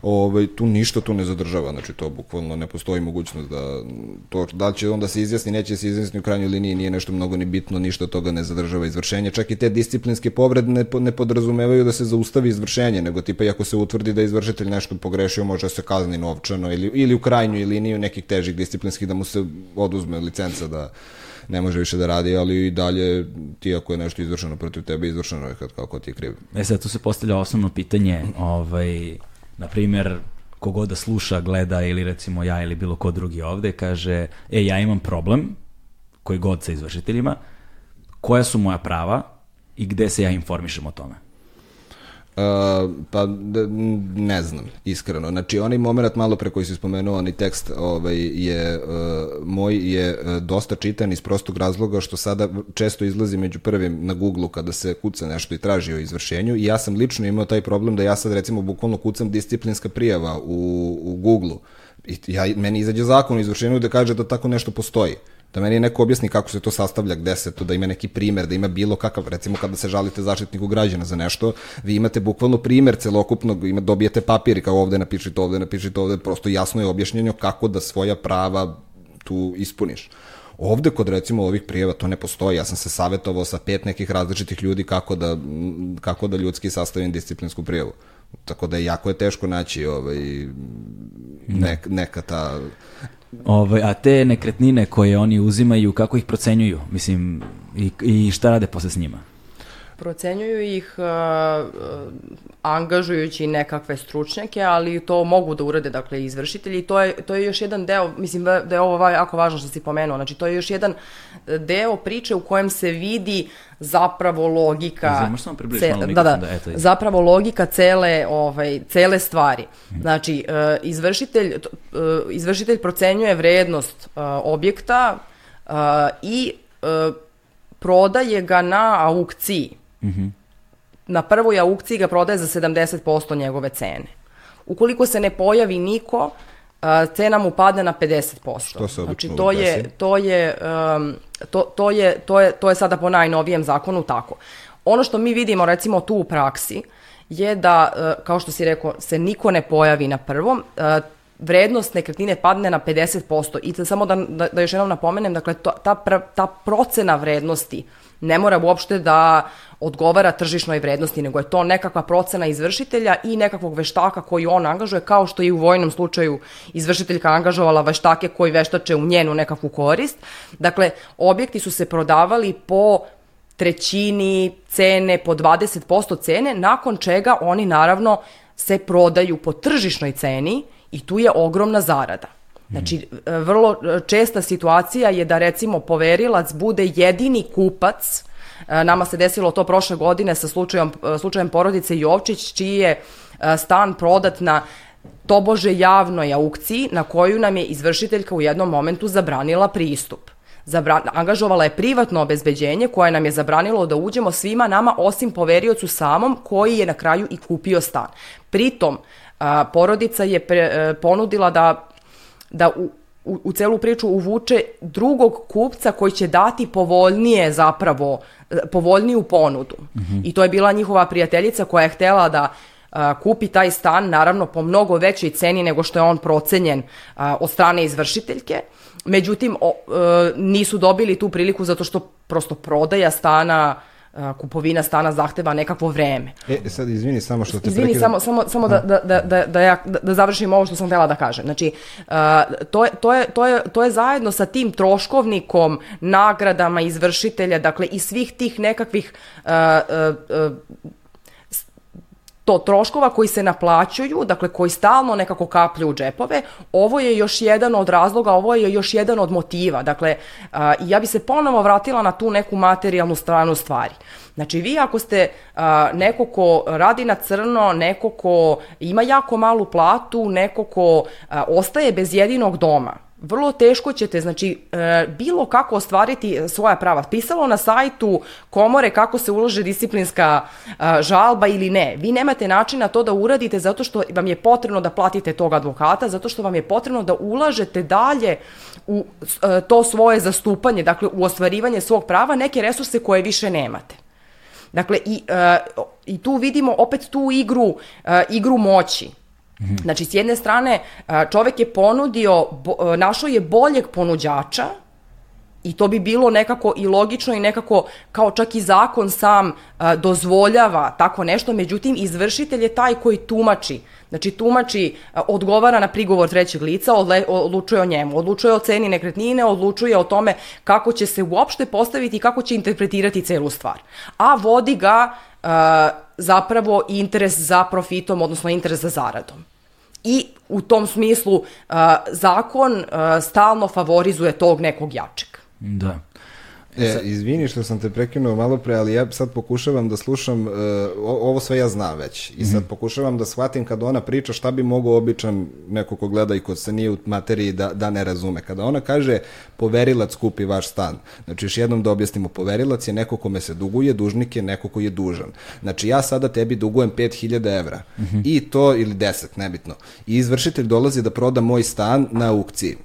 ovaj, tu ništa tu ne zadržava, znači to bukvalno ne postoji mogućnost da to, da će onda se izjasni, neće se izjasni u krajnjoj liniji, nije nešto mnogo ni bitno, ništa toga ne zadržava izvršenje, čak i te disciplinske povrede ne, ne podrazumevaju da se zaustavi izvršenje, nego tipa i ako se utvrdi da izvršitelj nešto pogrešio, može da se kazni novčano ili, ili u krajnjoj liniji nekih težih disciplinskih da mu se oduzme licenca da ne može više da radi, ali i dalje ti ako je nešto izvršeno protiv tebe, izvršeno je kad kako ti je kriv. E sad tu se postavlja osnovno pitanje, ovaj, na primjer, kogod da sluša, gleda ili recimo ja ili bilo ko drugi ovde, kaže, e, ja imam problem, koji god sa izvršiteljima, koja su moja prava i gde se ja informišem o tome? Uh, pa ne znam, iskreno. Znači, onaj moment malo pre koji si spomenuo, onaj tekst ovaj, je, uh, moj je uh, dosta čitan iz prostog razloga što sada često izlazi među prvim na Google-u kada se kuca nešto i traži o izvršenju. I ja sam lično imao taj problem da ja sad recimo bukvalno kucam disciplinska prijava u, u Google-u. I ja, meni izađe zakon o izvršenju da kaže da tako nešto postoji da meni neko objasni kako se to sastavlja, gde se to, da ima neki primer, da ima bilo kakav, recimo kada se žalite zaštitniku građana za nešto, vi imate bukvalno primer celokupnog, ima, dobijete papir i kao ovde napišite, ovde napišite, ovde, prosto jasno je objašnjenje kako da svoja prava tu ispuniš. Ovde kod recimo ovih prijeva to ne postoji. Ja sam se savetovao sa pet nekih različitih ljudi kako da, kako da ljudski sastavim disciplinsku prijavu. Tako da jako je teško naći ovaj, nek, neka ta Ovaj, a te nekretnine koje oni uzimaju, kako ih procenjuju? Mislim, i, i šta rade posle s njima? Procenjuju ih uh, angažujući nekakve stručnjake, ali to mogu da urade dakle izvršitelji i to je to je još jedan deo, mislim da je ovo jako važno što si pomenuo. Znači to je još jedan deo priče u kojem se vidi zapravo logika Možeš ce, malo da, da, da eto, zapravo logika cele ovaj cele stvari. Znači uh, izvršitelj uh, izvršitelj procenjuje vrednost uh, objekta uh, i uh, prodaje ga na aukciji Mm -hmm. Na prvoj aukciji ga prodaje za 70% njegove cene. Ukoliko se ne pojavi niko, cena mu padne na 50%. Što se znači, to je, to, je, um, to, to, je, to, je, to je sada po najnovijem zakonu tako. Ono što mi vidimo recimo tu u praksi je da, uh, kao što si rekao, se niko ne pojavi na prvom, uh, vrednost nekretnine padne na 50% i samo da, da, da još jednom napomenem, dakle, to, ta, ta procena vrednosti ne mora uopšte da odgovara tržišnoj vrednosti, nego je to nekakva procena izvršitelja i nekakvog veštaka koji on angažuje, kao što je i u vojnom slučaju izvršiteljka angažovala veštake koji veštače u njenu nekakvu korist. Dakle, objekti su se prodavali po trećini cene, po 20% cene, nakon čega oni naravno se prodaju po tržišnoj ceni i tu je ogromna zarada. Znači, vrlo česta situacija je da recimo poverilac bude jedini kupac E, nama se desilo to prošle godine sa slučajem, e, slučajem porodice Jovčić, čiji je e, stan prodat na tobože javnoj aukciji na koju nam je izvršiteljka u jednom momentu zabranila pristup. Zabran, angažovala je privatno obezbeđenje koje nam je zabranilo da uđemo svima nama osim poveriocu samom koji je na kraju i kupio stan. Pritom, porodica je pre, ponudila da, da u, u, u celu priču uvuče drugog kupca koji će dati povoljnije zapravo povoljniju ponudu. Mm -hmm. I to je bila njihova prijateljica koja je htela da a, kupi taj stan, naravno po mnogo većoj ceni nego što je on procenjen a, od strane izvršiteljke. Međutim, o, e, nisu dobili tu priliku zato što prosto prodaja stana kupovina stana zahteva nekakvo vreme. E, sad izvini samo što te Izvini, prekidam. samo, samo, samo da, da, da, da, da, ja, da završim ovo što sam htela da kažem. Znači, uh, to, je, to, je, to, je, to je zajedno sa tim troškovnikom, nagradama izvršitelja, dakle i svih tih nekakvih uh, uh, to troškova koji se naplaćuju, dakle koji stalno nekako kaplju u džepove, ovo je još jedan od razloga, ovo je još jedan od motiva. Dakle, ja bi se ponovo vratila na tu neku materijalnu stranu stvari. Znači, vi ako ste neko ko radi na crno, neko ko ima jako malu platu, neko ko ostaje bez jedinog doma, vrlo teško ćete, znači, e, bilo kako ostvariti svoja prava. Pisalo na sajtu komore kako se ulože disciplinska e, žalba ili ne. Vi nemate načina to da uradite zato što vam je potrebno da platite tog advokata, zato što vam je potrebno da ulažete dalje u e, to svoje zastupanje, dakle u ostvarivanje svog prava, neke resurse koje više nemate. Dakle, i, i tu vidimo opet tu igru, igru moći Znači, s jedne strane, čovek je ponudio, našao je boljeg ponuđača, I to bi bilo nekako i logično i nekako kao čak i zakon sam dozvoljava tako nešto, međutim izvršitelj je taj koji tumači. Znači tumači, odgovara na prigovor trećeg lica, odlučuje o njemu, odlučuje o ceni nekretnine, odlučuje o tome kako će se uopšte postaviti i kako će interpretirati celu stvar. A vodi ga zapravo interes za profitom, odnosno interes za zaradom i u tom smislu zakon stalno favorizuje tog nekog jačeg. Da. E, izvini što sam te prekinuo malo pre, ali ja sad pokušavam da slušam, uh, ovo sve ja znam već, i sad -hmm. pokušavam da shvatim kada ona priča šta bi mogao običan neko ko gleda i ko se nije u materiji da, da ne razume. Kada ona kaže poverilac kupi vaš stan, znači još jednom da objasnimo, poverilac je neko kome se duguje, dužnik je neko koji je dužan. Znači ja sada tebi dugujem 5000 evra mm -hmm. i to, ili 10, nebitno, i izvršitelj dolazi da proda moj stan na aukciji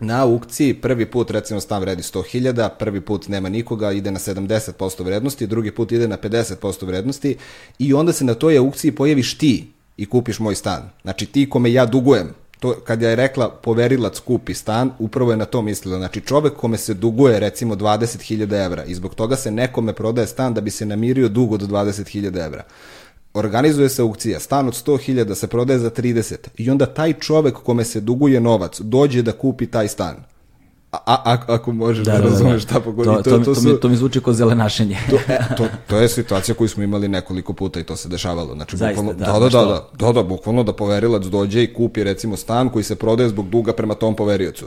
Na aukciji prvi put recimo stan vredi 100.000, prvi put nema nikoga, ide na 70% vrednosti, drugi put ide na 50% vrednosti i onda se na toj aukciji pojaviš ti i kupiš moj stan. Znači ti kome ja dugujem, to kad je rekla poverilac kupi stan, upravo je na to mislila. Znači čovek kome se duguje recimo 20.000 evra i zbog toga se nekome prodaje stan da bi se namirio dug od 20.000 evra organizuje se aukcija, stan od 100.000 se prodaje za 30 i onda taj čovek kome se duguje novac dođe da kupi taj stan. A, a, ako možeš da, da, da, da. razumeš šta pogodi. To, to, to, to, su, mi, to mi zvuči kao zelenašenje. to, e, to, to je situacija koju smo imali nekoliko puta i to se dešavalo. Znači, Zaista, bukvalno, da, da, da, da, da, da, bukvalno da poverilac dođe i kupi recimo stan koji se prodaje zbog duga prema tom poveriocu.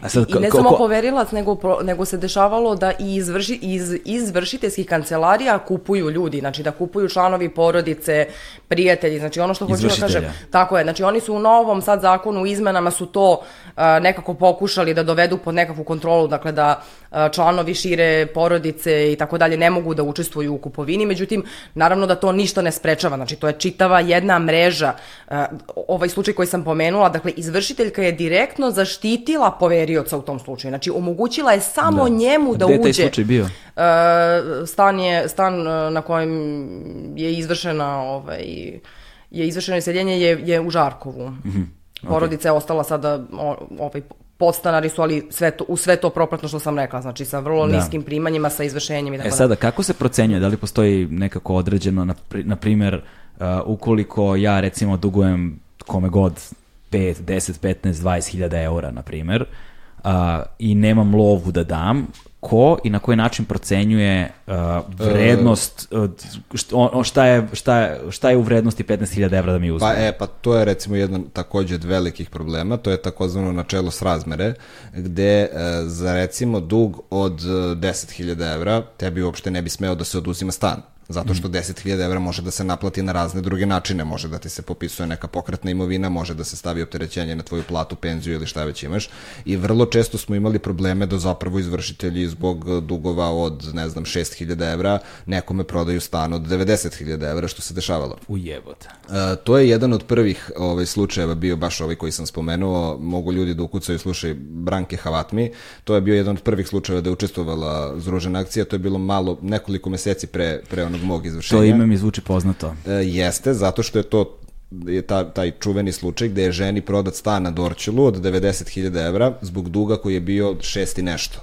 A sad, I ne samo poverilac, nego, nego se dešavalo da i izvrši, iz izvršiteljskih kancelarija kupuju ljudi, znači da kupuju članovi porodice, prijatelji, znači ono što hoću da kažem, tako je, znači oni su u novom sad zakonu, u izmenama su to uh, nekako pokušali da dovedu pod nekakvu kontrolu, dakle da uh, članovi šire porodice i tako dalje ne mogu da učestvuju u kupovini, međutim, naravno da to ništa ne sprečava, znači to je čitava jedna mreža, uh, ovaj slučaj koji sam pomenula, dakle izvršiteljka je direktno zaštitila poverioca u tom slučaju, znači omogućila je samo da. njemu da Gde uđe. Gde je taj slučaj bio? Uh, stan je stan na kojem je izvršena ovaj je izvršeno iseljenje je, je u Žarkovu. Mm -hmm. okay. Porodica je ostala sada, ovaj, podstanari su, ali sve to, u sve to propratno što sam rekla, znači sa vrlo da. niskim primanjima, sa izvršenjem i tako E sada, kako se procenjuje? Da li postoji nekako određeno, na, na primjer, uh, ukoliko ja recimo dugujem kome god 5, 10, 15, 20 hiljada eura, na primjer, uh, i nemam lovu da dam, ko i na koji način procenjuje uh, vrednost, uh, šta, je, šta, je, šta je u vrednosti 15.000 evra da mi uzme? Pa, e, pa to je recimo jedan takođe od velikih problema, to je takozvano načelo srazmere, gde uh, za recimo dug od 10.000 evra tebi uopšte ne bi smeo da se oduzima stan Zato što 10.000 evra može da se naplati na razne druge načine, može da ti se popisuje neka pokretna imovina, može da se stavi opterećenje na tvoju platu, penziju ili šta već imaš. I vrlo često smo imali probleme da zapravo izvršitelji zbog dugova od, ne znam, 6.000 evra nekome prodaju stan od 90.000 evra, što se dešavalo. Ujebote. Uh, to je jedan od prvih ovaj, slučajeva bio baš ovaj koji sam spomenuo, mogu ljudi da ukucaju, slušaj, Branke Havatmi, to je bio jedan od prvih slučajeva da je učestvovala Združena akcija, to je bilo malo, nekoliko meseci pre, pre ono onog mog izvršenja. To ime mi zvuči poznato. E, jeste, zato što je to je ta, taj čuveni slučaj gde je ženi prodat stan na Dorčelu od 90.000 evra zbog duga koji je bio šesti nešto.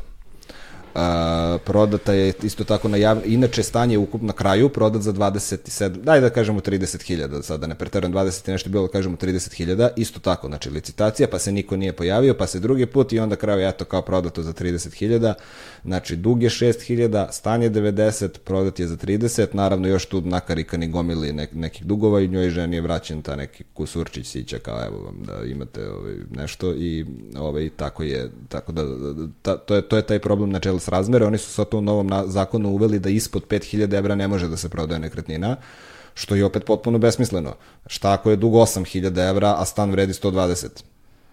A, prodata je isto tako na javno, inače stanje ukup na kraju prodat za 27, daj da kažemo 30.000, sad da ne preterujem 20 i nešto bilo, da kažemo 30.000, isto tako, znači licitacija, pa se niko nije pojavio, pa se drugi put i onda kraju eto kao prodato za 30.000, znači dug je 6.000, stanje 90, prodat je za 30, naravno još tu nakarikani gomili nek, nekih dugova i njoj ženi je vraćen ta neki kusurčić sića kao evo vam da imate ovaj, nešto i ovaj, tako je, tako da, ta, to, je, to je taj problem na čelu s razmere, oni su sa to u novom zakonu uveli da ispod 5000 evra ne može da se prodaje nekretnina, što je opet potpuno besmisleno. Šta ako je dug 8000 evra, a stan vredi 120?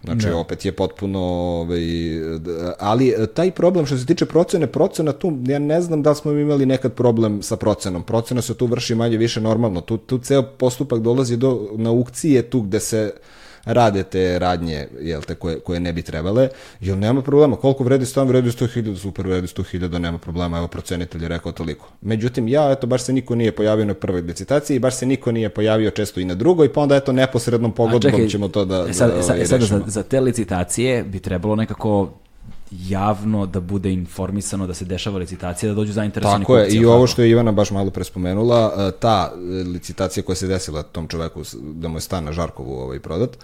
Znači, ne. opet je potpuno, ovaj, ali taj problem što se tiče procene, procena tu, ja ne znam da smo imali nekad problem sa procenom. Procena se tu vrši manje više normalno. Tu, tu ceo postupak dolazi do na aukcije tu gde se rade te radnje jel te, koje, koje ne bi trebale, jel nema problema, koliko vredi stan, vredi 100.000, super, vredi 100.000, nema problema, evo procenitelj je rekao toliko. Međutim, ja, eto, baš se niko nije pojavio na prvoj licitaciji, baš se niko nije pojavio često i na drugoj, pa onda, eto, neposrednom pogodbom ćemo to da, e sad, da sad, ovaj, sad, rešimo. za, za te licitacije bi trebalo nekako javno da bude informisano da se dešava licitacija, da dođu zainteresovani Tako je, i ovo što je Ivana baš malo prespomenula, e, ta e, licitacija koja se desila tom čoveku da mu je stan na Žarkovu ovaj prodat,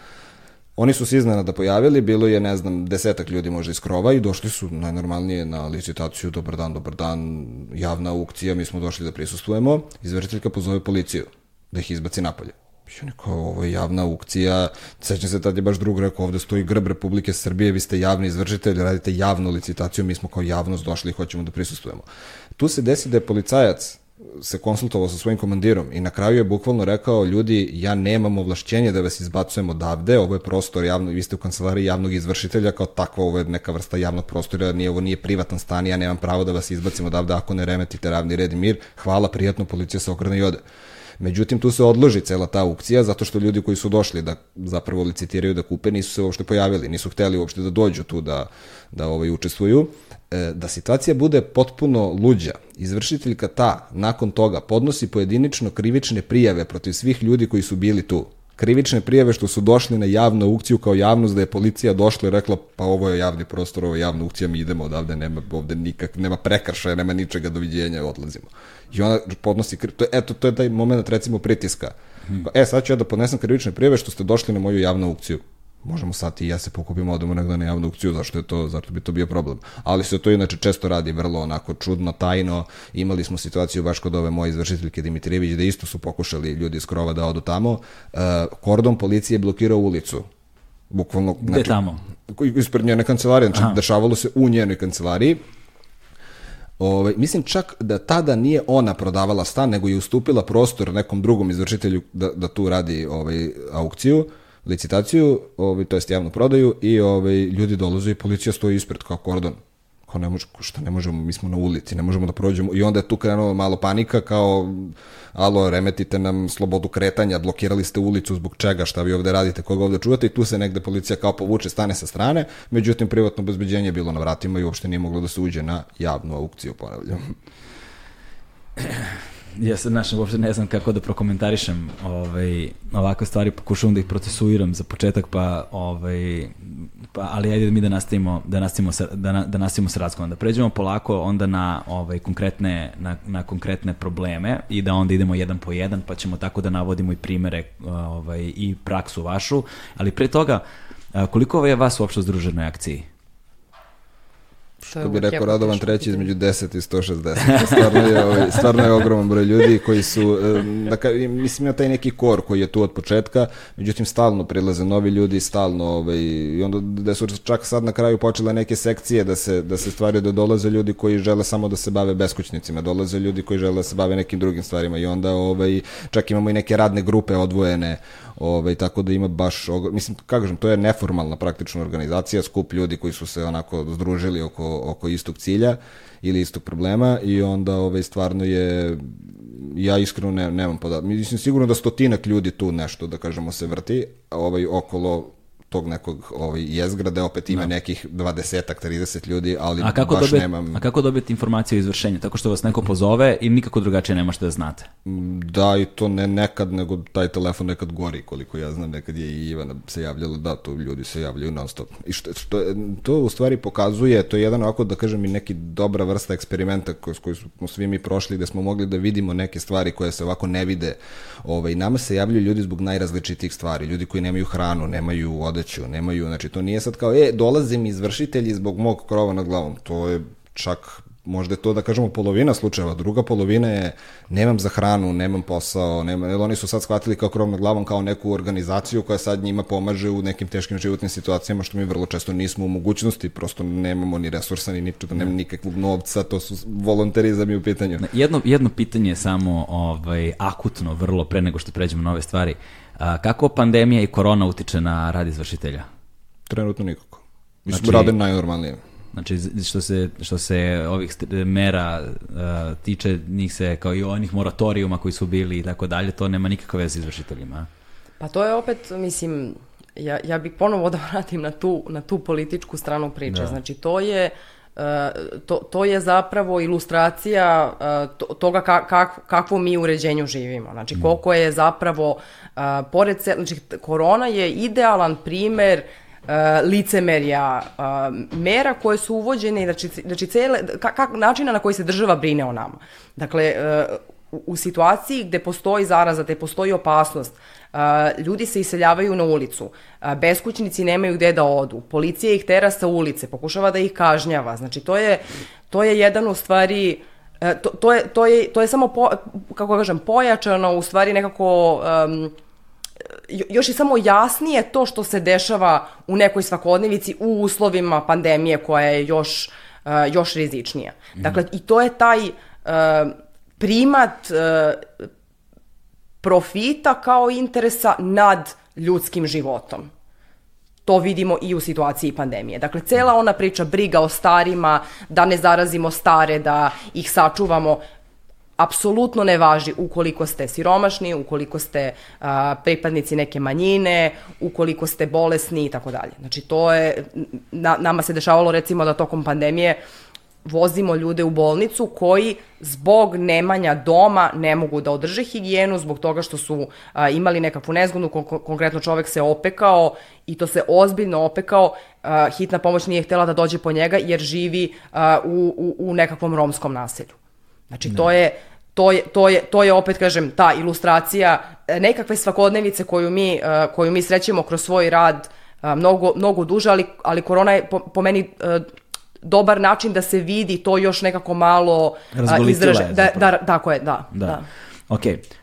Oni su se iznenada pojavili, bilo je, ne znam, desetak ljudi možda iz krova i došli su najnormalnije na licitaciju, dobar dan, dobar dan, javna aukcija, mi smo došli da prisustujemo, izvršiteljka pozove policiju da ih izbaci napolje. Oni kao, ovo je javna aukcija, sećam se tad je baš drug rekao, ovde stoji grb Republike Srbije, vi ste javni izvršitelj, radite javnu licitaciju, mi smo kao javnost došli i hoćemo da prisustujemo. Tu se desi da je policajac se konsultovao sa svojim komandirom i na kraju je bukvalno rekao, ljudi, ja nemam ovlašćenje da vas izbacujem odavde, ovo je prostor javno, vi ste u kancelariji javnog izvršitelja, kao takva, ovo je neka vrsta javnog prostora, nije, ovo nije privatan stan, ja nemam pravo da vas izbacim odavde ako ne remetite ravni red i mir, hvala, prijatno, policija se okrene i ode. Međutim, tu se odloži cela ta aukcija, zato što ljudi koji su došli da zapravo licitiraju da kupe, nisu se uopšte pojavili, nisu hteli uopšte da dođu tu da, da ovaj, učestvuju. E, da situacija bude potpuno luđa, izvršiteljka ta, nakon toga, podnosi pojedinično krivične prijave protiv svih ljudi koji su bili tu. Krivične prijave što su došli na javnu aukciju kao javnost da je policija došla i rekla pa ovo je javni prostor, ovo je javna aukcija, mi idemo odavde, nema ovde nikak, nema prekršaja, nema ničega, doviđenja, odlazimo. I ona podnosi, to, je- eto, to je taj moment recimo pritiska. E, sad ću ja da podnesem krivične prijave što ste došli na moju javnu aukciju možemo sad ti i ja se pokupimo, odemo negde na javnu aukciju, zašto je to, zašto bi to bio problem. Ali se to inače često radi vrlo onako čudno, tajno. Imali smo situaciju baš kod ove moje izvršiteljke Dimitrijević, da isto su pokušali ljudi iz krova da odu tamo. E, kordon policije je blokirao ulicu. Bukvalno, Gde tamo? ispred njene kancelarije, znači dešavalo se u njenoj kancelariji. Ove, mislim čak da tada nije ona prodavala stan, nego je ustupila prostor nekom drugom izvršitelju da, da tu radi ovaj, aukciju, licitaciju, ovaj, to jest javnu prodaju i ovaj, ljudi dolaze i policija stoji ispred kao kordon. Kao ne može, šta ne možemo, mi smo na ulici, ne možemo da prođemo. I onda je tu krenula malo panika kao, alo, remetite nam slobodu kretanja, blokirali ste ulicu, zbog čega, šta vi ovde radite, koga ovde čuvate i tu se negde policija kao povuče, stane sa strane, međutim privatno obezbeđenje je bilo na vratima i uopšte nije moglo da se uđe na javnu aukciju, ponavljam. Ja se znaš, uopšte ne znam kako da prokomentarišem ovaj, ovakve stvari, pokušavam da ih procesuiram za početak, pa, ovaj, pa ali ajde mi da nastavimo, da nastavimo, sa, da, na, da nastavimo sa razgovorom. Da pređemo polako onda na, ovaj, konkretne, na, na konkretne probleme i da onda idemo jedan po jedan, pa ćemo tako da navodimo i primere ovaj, i praksu vašu. Ali pre toga, koliko je vas uopšte u združenoj akciji? Što bi rekao Radovan treći između 10 i 160. Stvarno je, ovaj, stvarno je ogroman broj ljudi koji su, da ka, mislim ima taj neki kor koji je tu od početka, međutim stalno prilaze novi ljudi, stalno ovaj, i onda da su čak sad na kraju počele neke sekcije da se, da se stvari da dolaze ljudi koji žele samo da se bave beskućnicima, dolaze ljudi koji žele da se bave nekim drugim stvarima i onda ovaj, čak imamo i neke radne grupe odvojene Ovaj, tako da ima baš, mislim, kako kažem, to je neformalna praktično organizacija, skup ljudi koji su se onako združili oko, oko istog cilja ili istog problema i onda ovaj, stvarno je, ja iskreno ne, nemam podatak, mislim sigurno da stotinak ljudi tu nešto, da kažemo, se vrti, ovaj, okolo tog nekog ovaj, jezgra, da opet ima nekih 20-ak, 30 ljudi, ali A kako, baš dobijete, nemam... a kako dobijete informaciju o izvršenju? Tako što vas neko pozove i nikako drugačije ne možete da znate. Da, i to ne nekad, nego taj telefon nekad gori, koliko ja znam, nekad je i Ivana se javljala, da, to ljudi se javljaju non stop. I što, što, to u stvari pokazuje, to je jedan ovako, da kažem, i neki dobra vrsta eksperimenta koji, koji smo svi mi prošli, gde smo mogli da vidimo neke stvari koje se ovako ne vide. Ovaj, nama se javljaju ljudi zbog najrazličitijih stvari, ljudi koji nemaju hranu, nemaju odeću, nemaju, znači to nije sad kao, e, dolazim izvršitelji zbog mog krova nad glavom, to je čak možda je to da kažemo polovina slučajeva, druga polovina je nemam za hranu, nemam posao, nema, jer oni su sad shvatili kao krov nad glavom kao neku organizaciju koja sad njima pomaže u nekim teškim životnim situacijama što mi vrlo često nismo u mogućnosti, prosto nemamo ni resursa ni ničega, nema nikakvog novca, to su volonterizam i u pitanju. Jedno, jedno pitanje je samo ovaj, akutno vrlo pre nego što pređemo na ove stvari. A, kako pandemija i korona utiče na rad izvršitelja? Trenutno nikako. Mislim, znači, rade najnormalnije. Znači, što se, što se ovih mera uh, tiče, njih se, kao i onih moratorijuma koji su bili i tako dalje, to nema nikakve veze s izvršiteljima. Pa to je opet, mislim, ja, ja bih ponovo da vratim na tu, na tu političku stranu priče. Da. Znači, to je, uh, to, to je zapravo ilustracija uh, toga ka, kak, kakvo mi uređenju živimo. Znači, mm. koliko je zapravo, uh, pored, znači, korona je idealan primer uh, licemerja, uh, mera koje su uvođene, znači, znači cele, kak, načina na koji se država brine o nama. Dakle, uh, u, situaciji gde postoji zaraza, gde postoji opasnost, ljudi se iseljavaju na ulicu, beskućnici nemaju gde da odu, policija ih tera sa ulice, pokušava da ih kažnjava. Znači, to je, to je jedan u stvari... To, to, je, to, je, to je samo, po, kako kažem, pojačano u stvari nekako um, još je samo jasnije to što se dešava u nekoj svakodnevici u uslovima pandemije koja je još, uh, još rizičnija. Mm. Dakle, i to je taj uh, primat uh, profita kao interesa nad ljudskim životom. To vidimo i u situaciji pandemije. Dakle, cela ona priča briga o starima, da ne zarazimo stare, da ih sačuvamo, apsolutno ne važi ukoliko ste siromašni, ukoliko ste a, pripadnici neke manjine, ukoliko ste bolesni i tako dalje. Znači to je, na, nama se dešavalo recimo da tokom pandemije vozimo ljude u bolnicu koji zbog nemanja doma ne mogu da održe higijenu zbog toga što su a, imali nekakvu nezgodnu, kon konkretno čovek se opekao i to se ozbiljno opekao, a, hitna pomoć nije htela da dođe po njega jer živi a, u, u, u nekakvom romskom naselju. Znači, ne. to je, to je, to, je, to je opet, kažem, ta ilustracija e, nekakve svakodnevice koju mi, e, koju mi srećemo kroz svoj rad e, mnogo, mnogo duže, ali, ali korona je po, po meni dobar način da se vidi to još nekako malo izraže. Da, da, tako je, da. da. da. Ok,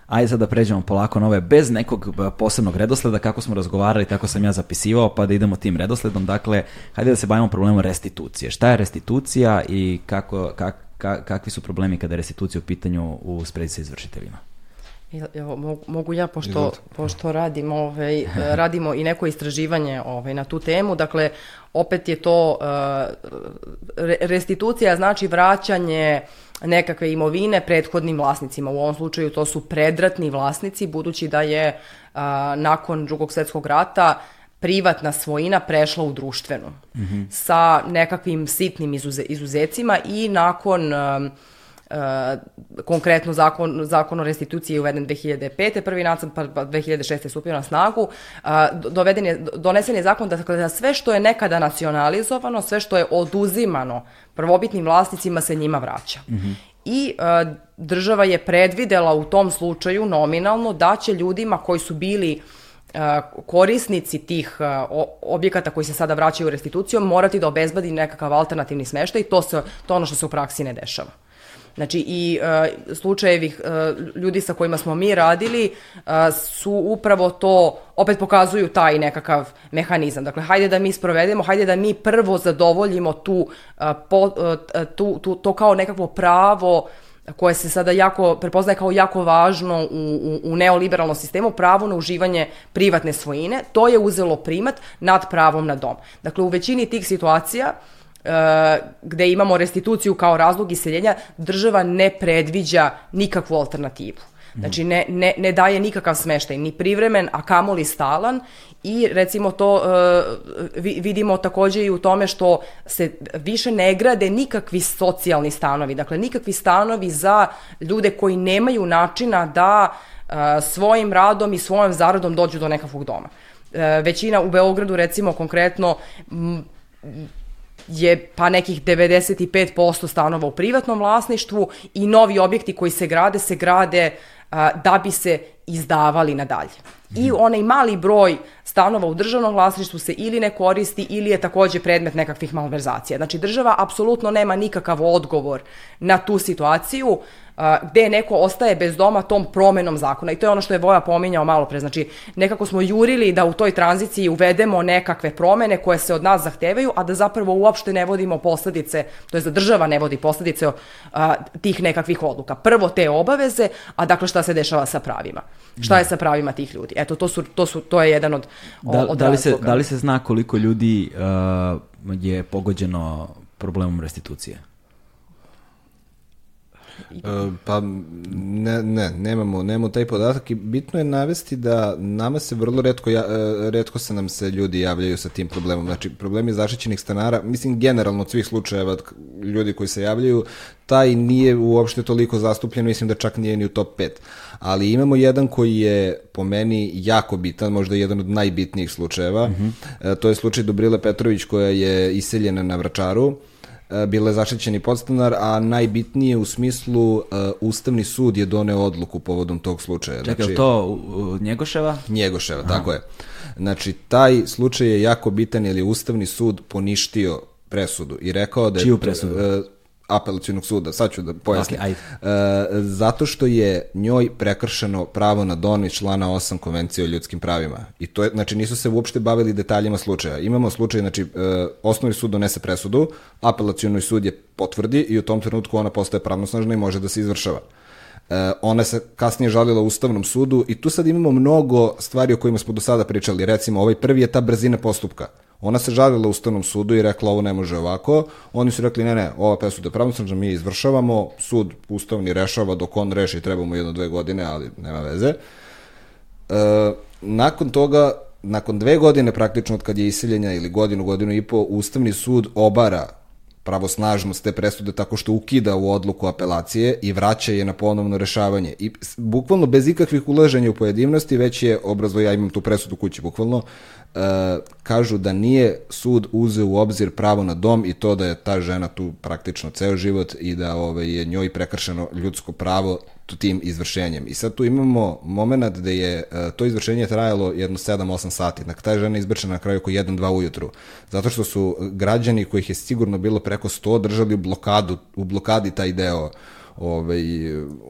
ajde sad da pređemo polako na ove, bez nekog posebnog redosleda, kako smo razgovarali, tako sam ja zapisivao, pa da idemo tim redosledom. Dakle, hajde da se bavimo problemom restitucije. Šta je restitucija i kako, kak, ka, kakvi su problemi kada je restitucija u pitanju u sprezi sa izvršiteljima? Evo, mogu, ja, pošto, pošto radimo, ovaj, radimo i neko istraživanje ovaj, na tu temu, dakle, opet je to, uh, restitucija znači vraćanje nekakve imovine prethodnim vlasnicima. U ovom slučaju to su predratni vlasnici, budući da je uh, nakon drugog svetskog rata uh, privatna svojina prešla u društvenu mm -hmm. sa nekakvim sitnim izuze, izuzecima i nakon uh, Uh, konkretno zakon, zakon o restituciji je uveden 2005. prvi nacrt pa 2006. Pa je stupio na snagu uh, doveden je, donesen je zakon da, da sve što je nekada nacionalizovano sve što je oduzimano prvobitnim vlasnicima se njima vraća mm -hmm. i uh, država je predvidela u tom slučaju nominalno da će ljudima koji su bili uh, korisnici tih objekata koji se sada vraćaju restitucijom morati da obezbadi nekakav alternativni smeštaj to, se, to ono što se u praksi ne dešava. Znači i uh, slučajevi uh, ljudi sa kojima smo mi radili uh, su upravo to, opet pokazuju taj nekakav mehanizam. Dakle, hajde da mi sprovedemo, hajde da mi prvo zadovoljimo tu, po, tu, tu, to kao nekakvo pravo koje se sada jako, prepoznaje kao jako važno u, u, u neoliberalnom sistemu, pravo na uživanje privatne svojine, to je uzelo primat nad pravom na dom. Dakle, u većini tih situacija gde imamo restituciju kao razlog iseljenja, država ne predviđa nikakvu alternativu. Znači ne, ne, ne daje nikakav smeštaj, ni privremen, a kamoli stalan i recimo to uh, vidimo takođe i u tome što se više ne grade nikakvi socijalni stanovi, dakle nikakvi stanovi za ljude koji nemaju načina da uh, svojim radom i svojom zaradom dođu do nekakvog doma. Uh, većina u Beogradu recimo konkretno m, je pa nekih 95% stanova u privatnom vlasništvu i novi objekti koji se grade se grade a, da bi se izdavali nadalje. I onaj mali broj stanova u državnom vlasništvu se ili ne koristi ili je takođe predmet nekakvih malverzacija. Znači država apsolutno nema nikakav odgovor na tu situaciju gde neko ostaje bez doma tom promenom zakona. I to je ono što je Voja pominjao malo pre. Znači, nekako smo jurili da u toj tranziciji uvedemo nekakve promene koje se od nas zahtevaju, a da zapravo uopšte ne vodimo posledice, to je da država ne vodi posledice a, tih nekakvih odluka. Prvo te obaveze, a dakle šta se dešava sa pravima. Šta je sa pravima tih ljudi? Eto, to, su, to, su, to je jedan od, da, od da li, se, da li se zna koliko ljudi uh, je pogođeno problemom restitucije? E, pa ne, ne, nemamo, nemamo taj podatak i bitno je navesti da nama se vrlo redko, ja, e, redko se nam se ljudi javljaju sa tim problemom. Znači, problemi zaštićenih stanara, mislim generalno od svih slučajeva ljudi koji se javljaju, taj nije uopšte toliko zastupljen, mislim da čak nije ni u top 5. Ali imamo jedan koji je po meni jako bitan, možda jedan od najbitnijih slučajeva. Mm -hmm. to je slučaj Dobrile Petrović koja je iseljena na Vračaru E, bila je zaštićeni podstanar, a najbitnije u smislu uh, Ustavni sud je doneo odluku povodom tog slučaja. Čekaj, znači, to uh, Njegoševa? Njegoševa, Aha. tako je. Znači, taj slučaj je jako bitan jer je Ustavni sud poništio presudu i rekao da je... Čiju presudu? Uh, apelacijonog suda, sad ću da pojasnim. Okay, e, zato što je njoj prekršeno pravo na don iz člana 8 konvencije o ljudskim pravima. I to je, znači nisu se uopšte bavili detaljima slučaja. Imamo slučaj, znači e, osnovni sud donese presudu, apelacijonoj sud je potvrdi i u tom trenutku ona postaje pravnosnažna i može da se izvršava. E, ona se kasnije žalila u Ustavnom sudu i tu sad imamo mnogo stvari o kojima smo do sada pričali. Recimo, ovaj prvi je ta brzina postupka. Ona se žalila Ustavnom sudu i rekla ovo ne može ovako. Oni su rekli ne, ne, ova presuda je pravnosnažna, mi izvršavamo, sud Ustavni rešava dok on reši, trebamo jedno dve godine, ali nema veze. E, nakon toga, nakon dve godine praktično od kad je iseljenja ili godinu, godinu i po, Ustavni sud obara pravosnažnost te presude tako što ukida u odluku apelacije i vraća je na ponovno rešavanje. I bukvalno bez ikakvih ulaženja u pojedinosti, već je obrazvo, ja imam tu presudu kući bukvalno, kažu da nije sud uzeo u obzir pravo na dom i to da je ta žena tu praktično ceo život i da ovaj, je njoj prekršeno ljudsko pravo tim izvršenjem. I sad tu imamo moment da je uh, to izvršenje trajalo jedno 7-8 sati. Dakle, ta žena izbrčena na kraju oko 1-2 ujutru. Zato što su građani kojih je sigurno bilo preko 100 držali u blokadu, u blokadi taj deo ovaj,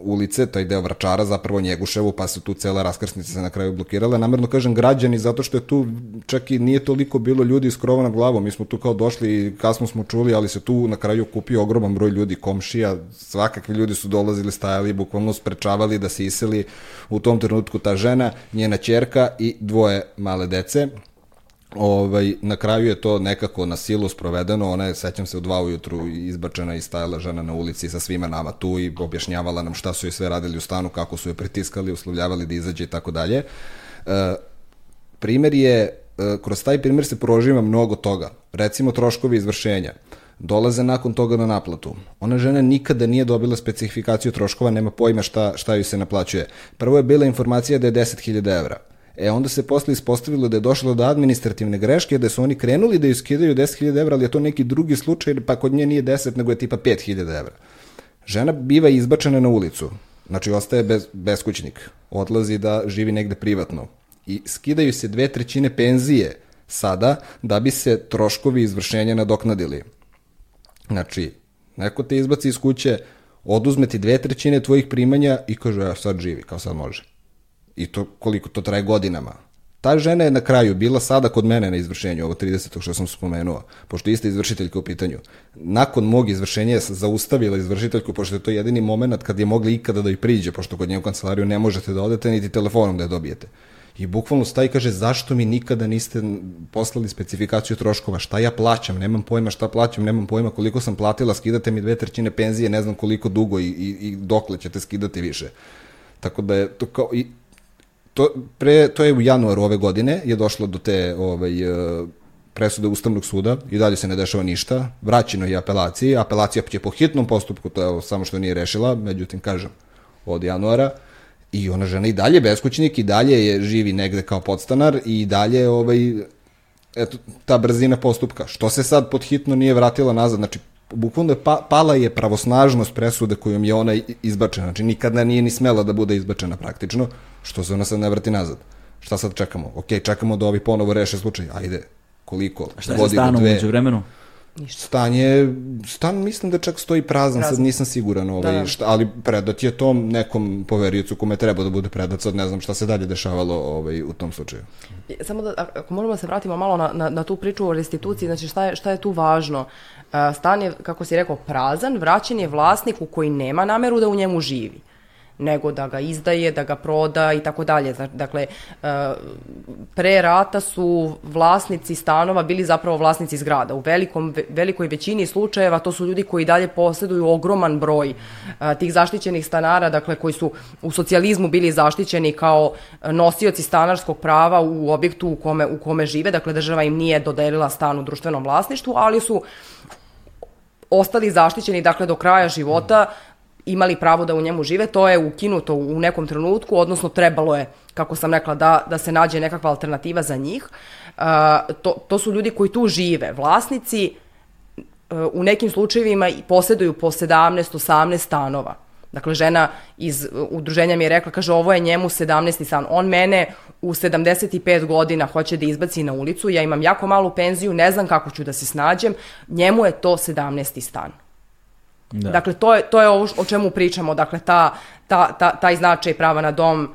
ulice, taj deo Vračara, zapravo Njeguševu, pa su tu cela raskrsnica se na kraju blokirala. Namerno kažem građani, zato što je tu čak i nije toliko bilo ljudi iz krova na glavu. Mi smo tu kao došli i kasno smo čuli, ali se tu na kraju kupio ogroman broj ljudi, komšija, svakakvi ljudi su dolazili, stajali, bukvalno sprečavali da se iseli u tom trenutku ta žena, njena ćerka i dvoje male dece ovaj, na kraju je to nekako na silu sprovedeno, ona je, sećam se, u dva ujutru izbačena i stajala žena na ulici sa svima nama tu i objašnjavala nam šta su joj sve radili u stanu, kako su je pritiskali, uslovljavali da izađe i tako dalje. E, primer je, e, kroz taj primer se proživa mnogo toga. Recimo troškovi izvršenja dolaze nakon toga na naplatu. Ona žena nikada nije dobila specifikaciju troškova, nema pojma šta, šta joj se naplaćuje. Prvo je bila informacija da je 10.000 evra. E onda se posle ispostavilo da je došlo do administrativne greške, da su oni krenuli da iskidaju 10.000 evra, ali je to neki drugi slučaj, pa kod nje nije 10, nego je tipa 5.000 evra. Žena biva izbačena na ulicu, znači ostaje bez, beskućnik, odlazi da živi negde privatno i skidaju se dve trećine penzije sada da bi se troškovi izvršenja nadoknadili. Znači, neko te izbaci iz kuće, oduzme ti dve trećine tvojih primanja i kaže, ja sad živi, kao sad može. I to koliko to traje godinama. Ta žena je na kraju bila sada kod mene na izvršenju, ovo 30. što sam spomenuo, pošto je ista izvršiteljka u pitanju. Nakon mog izvršenja je zaustavila izvršiteljku, pošto je to jedini moment kad je mogla ikada da ih priđe, pošto kod nje u kancelariju ne možete da odete, niti telefonom da je dobijete. I bukvalno staje i kaže, zašto mi nikada niste poslali specifikaciju troškova, šta ja plaćam, nemam pojma šta plaćam, nemam pojma koliko sam platila, skidate mi dve trećine penzije, ne znam koliko dugo i, i, i dokle ćete skidati više. Tako da je to kao, i, to, pre, to je u januaru ove godine, je došlo do te ovaj, e, presude Ustavnog suda i dalje se ne dešava ništa, vraćeno je apelaciji, apelacija će po hitnom postupku, to je samo što nije rešila, međutim, kažem, od januara, i ona žena i dalje beskućnik i dalje je živi negde kao podstanar i dalje ovaj, eto, ta brzina postupka. Što se sad pod hitno nije vratila nazad? Znači, bukvalno je pa, pala je pravosnažnost presude kojom je ona izbačena. Znači, nikada nije ni smela da bude izbačena praktično. Što se ona sad ne vrati nazad? Šta sad čekamo? Ok, čekamo da ovi ponovo reše slučaj. Ajde, koliko? A šta je sa stanom umeđu vremenu? Ništa. Stanje, stan mislim da čak stoji prazan, Prazan. sad nisam siguran, ovaj, Da, da. Šta, ali predat je tom nekom poveriocu kome treba da bude predat, sad ne znam šta se dalje dešavalo ovaj, u tom slučaju. Samo da, ako moramo da se vratimo malo na, na, na tu priču o restituciji, znači šta je, šta je tu važno? Stan je, kako si rekao, prazan, vraćen je vlasniku koji nema nameru da u njemu živi nego da ga izdaje, da ga proda i tako dalje. Dakle, e, pre rata su vlasnici stanova bili zapravo vlasnici zgrada. U velikom, ve- velikoj većini slučajeva to su ljudi koji dalje posjeduju ogroman broj e, tih zaštićenih stanara, dakle koji su u socijalizmu bili zaštićeni kao nosioci stanarskog prava u objektu u kome, u kome žive, dakle država im nije dodelila stan u društvenom vlasništvu, ali su ostali zaštićeni dakle do kraja života imali pravo da u njemu žive, to je ukinuto u nekom trenutku, odnosno trebalo je, kako sam rekla, da, da se nađe nekakva alternativa za njih. Uh, to, to su ljudi koji tu žive. Vlasnici uh, u nekim slučajevima i posjeduju po 17-18 stanova. Dakle, žena iz udruženja mi je rekla, kaže, ovo je njemu 17. stan. On mene u 75 godina hoće da izbaci na ulicu, ja imam jako malu penziju, ne znam kako ću da se snađem, njemu je to 17. stan. Da. Dakle, to je, to je ovo o čemu pričamo, dakle, ta, ta, ta, taj značaj prava na dom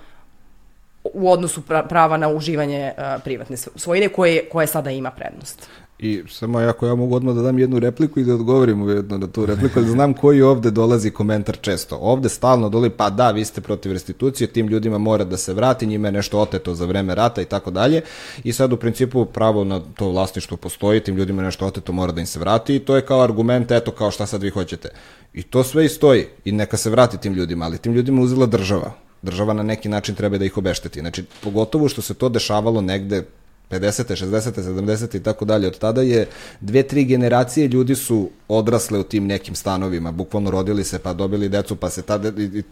u odnosu pra- prava na uživanje uh, privatne svo- svojine koje, koje sada ima prednost. I samo ako ja mogu odmah da dam jednu repliku i da odgovorim ujedno na tu repliku, da znam koji ovde dolazi komentar često. Ovde stalno doli, pa da, vi ste protiv restitucije, tim ljudima mora da se vrati, njima je nešto oteto za vreme rata i tako dalje. I sad u principu pravo na to vlasništvo postoji, tim ljudima nešto oteto mora da im se vrati i to je kao argument, eto kao šta sad vi hoćete. I to sve i stoji i neka se vrati tim ljudima, ali tim ljudima uzela država. Država na neki način treba da ih obešteti. Znači, pogotovo što se to dešavalo negde 50. 60. 70. i tako dalje. Od tada je dve, tri generacije ljudi su odrasle u tim nekim stanovima, bukvalno rodili se pa dobili decu pa se tada i,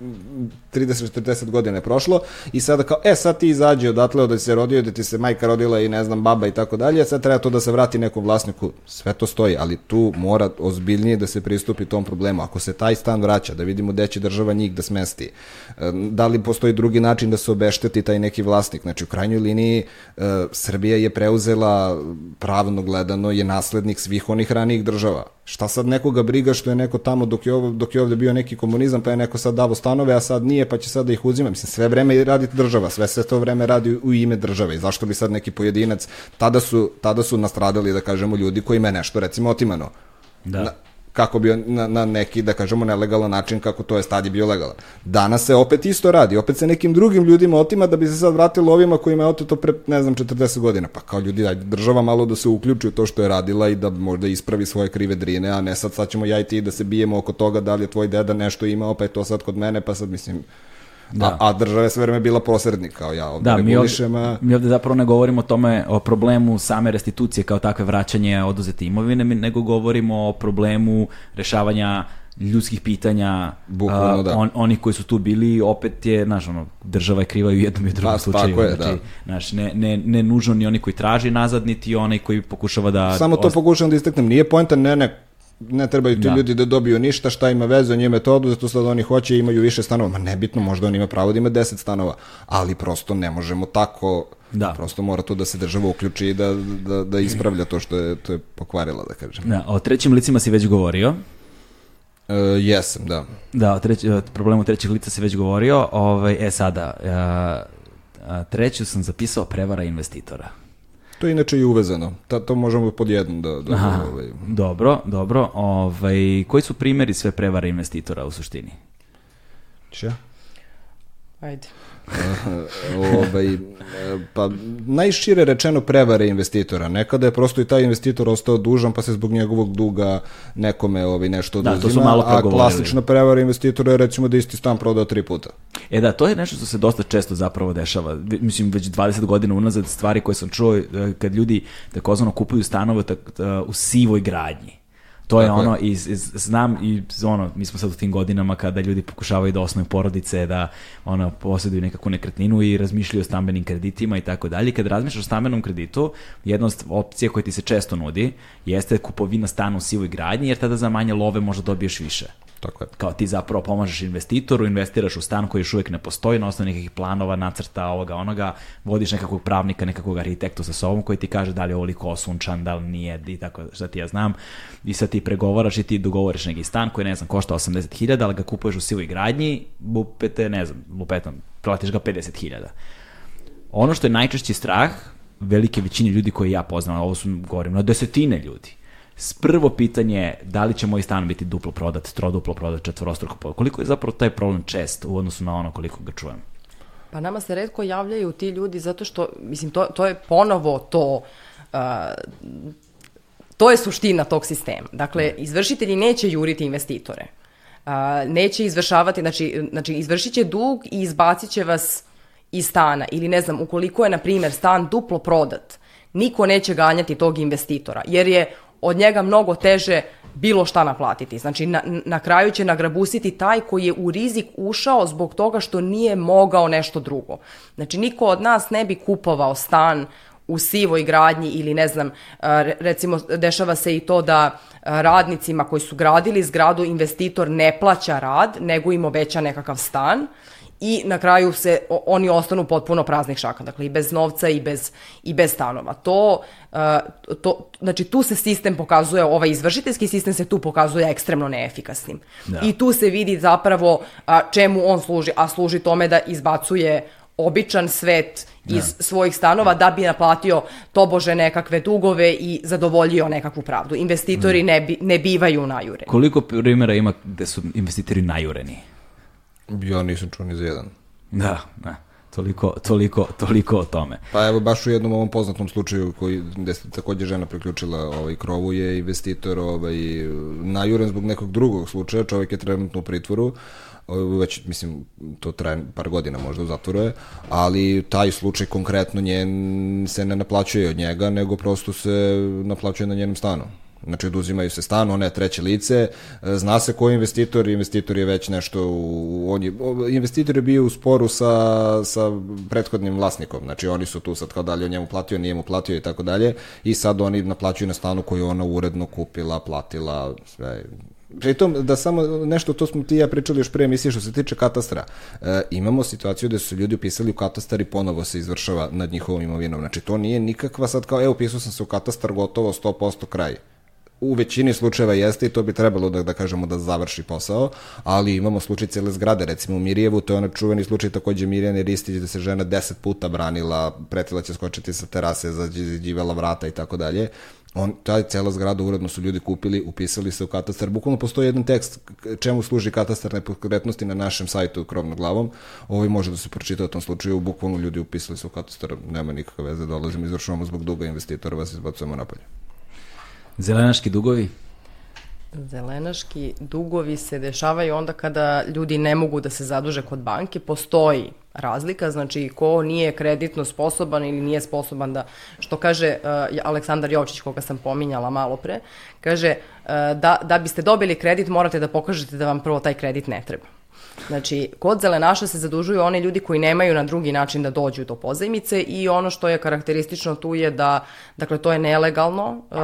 30-40 godina je prošlo i sada kao, e sad ti izađi odatle da se rodio, da ti se majka rodila i ne znam baba i tako dalje, sad treba to da se vrati nekom vlasniku, sve to stoji, ali tu mora ozbiljnije da se pristupi tom problemu. Ako se taj stan vraća, da vidimo gde će država njih da smesti, e, da li postoji drugi način da se obešteti taj neki vlasnik, znači u krajnjoj liniji e, Srbija je preuzela pravno gledano je naslednik svih onih ranijih država. Šta sad nekoga briga što je neko tamo dok je, ovo, dok je ovde bio neki komunizam pa je neko sad davo stanove, a sad nije pa će sad da ih uzima. Mislim, sve vreme radi država, sve se to vreme radi u ime države i zašto bi sad neki pojedinac, tada su, tada su nastradali, da kažemo, ljudi kojima je nešto recimo otimano. Da. Na, kako bi na, na neki, da kažemo, nelegalan način kako to je stadi bio legalan. Danas se opet isto radi, opet se nekim drugim ljudima otima da bi se sad vratilo ovima kojima je oteto pre, ne znam, 40 godina. Pa kao ljudi, ajde, država malo da se uključi u to što je radila i da možda ispravi svoje krive drine, a ne sad, sad ćemo ja i ti da se bijemo oko toga da li je tvoj deda nešto imao, pa je to sad kod mene, pa sad mislim... Da. A, a država je sve vreme bila posrednik, kao ja ovde Da, mi ovde, regulišem, mi ovde zapravo ne govorimo o tome, o problemu same restitucije kao takve vraćanje oduzete imovine, nego govorimo o problemu rešavanja ljudskih pitanja Bukvalno, a, da. on, onih koji su tu bili, opet je, znaš, ono, država je kriva i u jednom i u drugom Pa, slučaju. tako je, znači, da. znaš, ne, ne, ne nužno ni oni koji traži nazad, niti onaj koji pokušava da... Samo to ost- pokušam da istaknem. Nije poenta, ne, ne, ne trebaju ti Da. ljudi da dobiju ništa, šta ima veze, njima je to oduzeto, sad oni hoće i imaju više stanova. Ma nebitno, možda on ima pravo da ima 10 stanova, ali prosto ne možemo tako, Da. prosto mora to da se država uključi i da, da, da ispravlja to što je, to je pokvarila, da kažem. Da, o trećim licima si već govorio. E, jesam, da. Da, o, treć, o problemu trećih lica si već govorio. Ovaj, e sada, a, a, treću sam zapisao prevara investitora. To je inače i uvezano. Ta, to možemo pod jednom da... da Aha, ovaj, dobro, dobro. Ovaj, koji su primjeri sve prevare investitora u suštini? Če? Ajde. ovaj, pa najšire rečeno prevare investitora. Nekada je prosto i taj investitor ostao dužan pa se zbog njegovog duga nekome ovaj, nešto oduzima, da, to su malo a klasična prevara investitora je recimo da isti stan prodao tri puta. E da, to je nešto što se dosta često zapravo dešava. Mislim, već 20 godina unazad stvari koje sam čuo e, kad ljudi takozvano kupuju stanove e, u sivoj gradnji To je ono, iz, iz, znam i ono, mi smo sad u tim godinama kada ljudi pokušavaju da osnoju porodice, da ono, posjeduju nekakvu nekretninu i razmišljaju o stambenim kreditima i tako dalje. Kad razmišljaš o stambenom kreditu, jedna od opcija koja ti se često nudi jeste kupovina stana u sivoj gradnji, jer tada za manje love možda dobiješ više. Tako je. Kao ti zapravo pomažeš investitoru, investiraš u stan koji još uvijek ne postoji na osnovu nekih planova, nacrta, ovoga, onoga, vodiš nekakvog pravnika, nekakvog arhitektu sa sobom koji ti kaže da li je ovoliko osunčan, da li nije, i tako, šta ti ja znam. I sad ti pregovaraš i ti dogovoriš neki stan koji, ne znam, košta 80.000, ali ga kupuješ u sivoj gradnji, bupete, ne znam, lupetom, platiš ga 50.000. Ono što je najčešći strah, velike većine ljudi koje ja poznam, ovo su, govorim, na desetine ljudi, prvo pitanje je da li će moj stan biti duplo prodat, troduplo prodat, četvorostruko prodat. Koliko je zapravo taj problem čest u odnosu na ono koliko ga čujem? Pa nama se redko javljaju ti ljudi zato što, mislim, to, to je ponovo to, uh, to je suština tog sistema. Dakle, izvršitelji neće juriti investitore. Uh, neće izvršavati, znači, znači izvršit će dug i izbacit će vas iz stana. Ili ne znam, ukoliko je, na primjer, stan duplo prodat, niko neće ganjati tog investitora, jer je od njega mnogo teže bilo šta naplatiti. Znači, na, na kraju će nagrabusiti taj koji je u rizik ušao zbog toga što nije mogao nešto drugo. Znači, niko od nas ne bi kupovao stan u sivoj gradnji ili ne znam, recimo dešava se i to da radnicima koji su gradili zgradu investitor ne plaća rad, nego im obeća nekakav stan i na kraju se oni ostanu potpuno praznih šaka, dakle i bez novca i bez, i bez stanova. To, uh, to, znači tu se sistem pokazuje, ovaj izvršiteljski sistem se tu pokazuje ekstremno neefikasnim. Da. I tu se vidi zapravo čemu on služi, a služi tome da izbacuje običan svet iz da. svojih stanova da bi naplatio tobože nekakve dugove i zadovoljio nekakvu pravdu. Investitori da. ne, bi, ne bivaju najureni. Koliko primjera ima gde su investitori najureni? Ja nisam čuo ni za jedan. Da, da. Toliko, toliko, toliko o tome. Pa evo, baš u jednom ovom poznatom slučaju koji, gde se takođe žena priključila ovaj, krovu je investitor ovaj, najuren zbog nekog drugog slučaja, čovjek je trenutno u pritvoru, već, mislim, to traje par godina možda u zatvoru je, ali taj slučaj konkretno njen se ne naplaćuje od njega, nego prosto se naplaćuje na njenom stanu. Znači, oduzimaju se stan, ona je treće lice, e, zna se ko je investitor, investitor je već nešto, u, on je, investitor je bio u sporu sa, sa prethodnim vlasnikom, znači oni su tu sad kao dalje o njemu platio, nije mu platio i tako dalje, i sad oni naplaćuju na stanu koju ona uredno kupila, platila, sve, Pritom, da samo nešto, to smo ti ja pričali još pre emisije što se tiče katastra. E, imamo situaciju da su ljudi upisali u katastar i ponovo se izvršava nad njihovom imovinom. Znači, to nije nikakva sad kao, evo, upisao sam se u katastar, gotovo 100% kraj u većini slučajeva jeste i to bi trebalo da, da kažemo da završi posao, ali imamo slučaj cijele zgrade, recimo u Mirjevu, to je onaj čuveni slučaj takođe Mirjane Ristić da se žena deset puta branila, pretila će skočiti sa terase, zađivala vrata i tako dalje. On, taj cela zgrada uredno su ljudi kupili, upisali se u katastar. Bukvalno postoji jedan tekst čemu služi katastar nepokretnosti na našem sajtu krovno glavom. Ovo može da se pročita u tom slučaju. Bukvalno ljudi upisali se u katastar, nema nikakve veze, dolazimo, izvršavamo zbog duga investitora, vas izbacujemo napolje. Zelenaški dugovi? Zelenaški dugovi se dešavaju onda kada ljudi ne mogu da se zaduže kod banke. Postoji razlika, znači ko nije kreditno sposoban ili nije sposoban da, što kaže uh, Aleksandar Jovčić, koga sam pominjala malo pre, kaže uh, da, da biste dobili kredit morate da pokažete da vam prvo taj kredit ne treba. Znači, kod zelenaša se zadužuju oni ljudi koji nemaju na drugi način da dođu do pozajmice i ono što je karakteristično tu je da, dakle, to je nelegalno. E,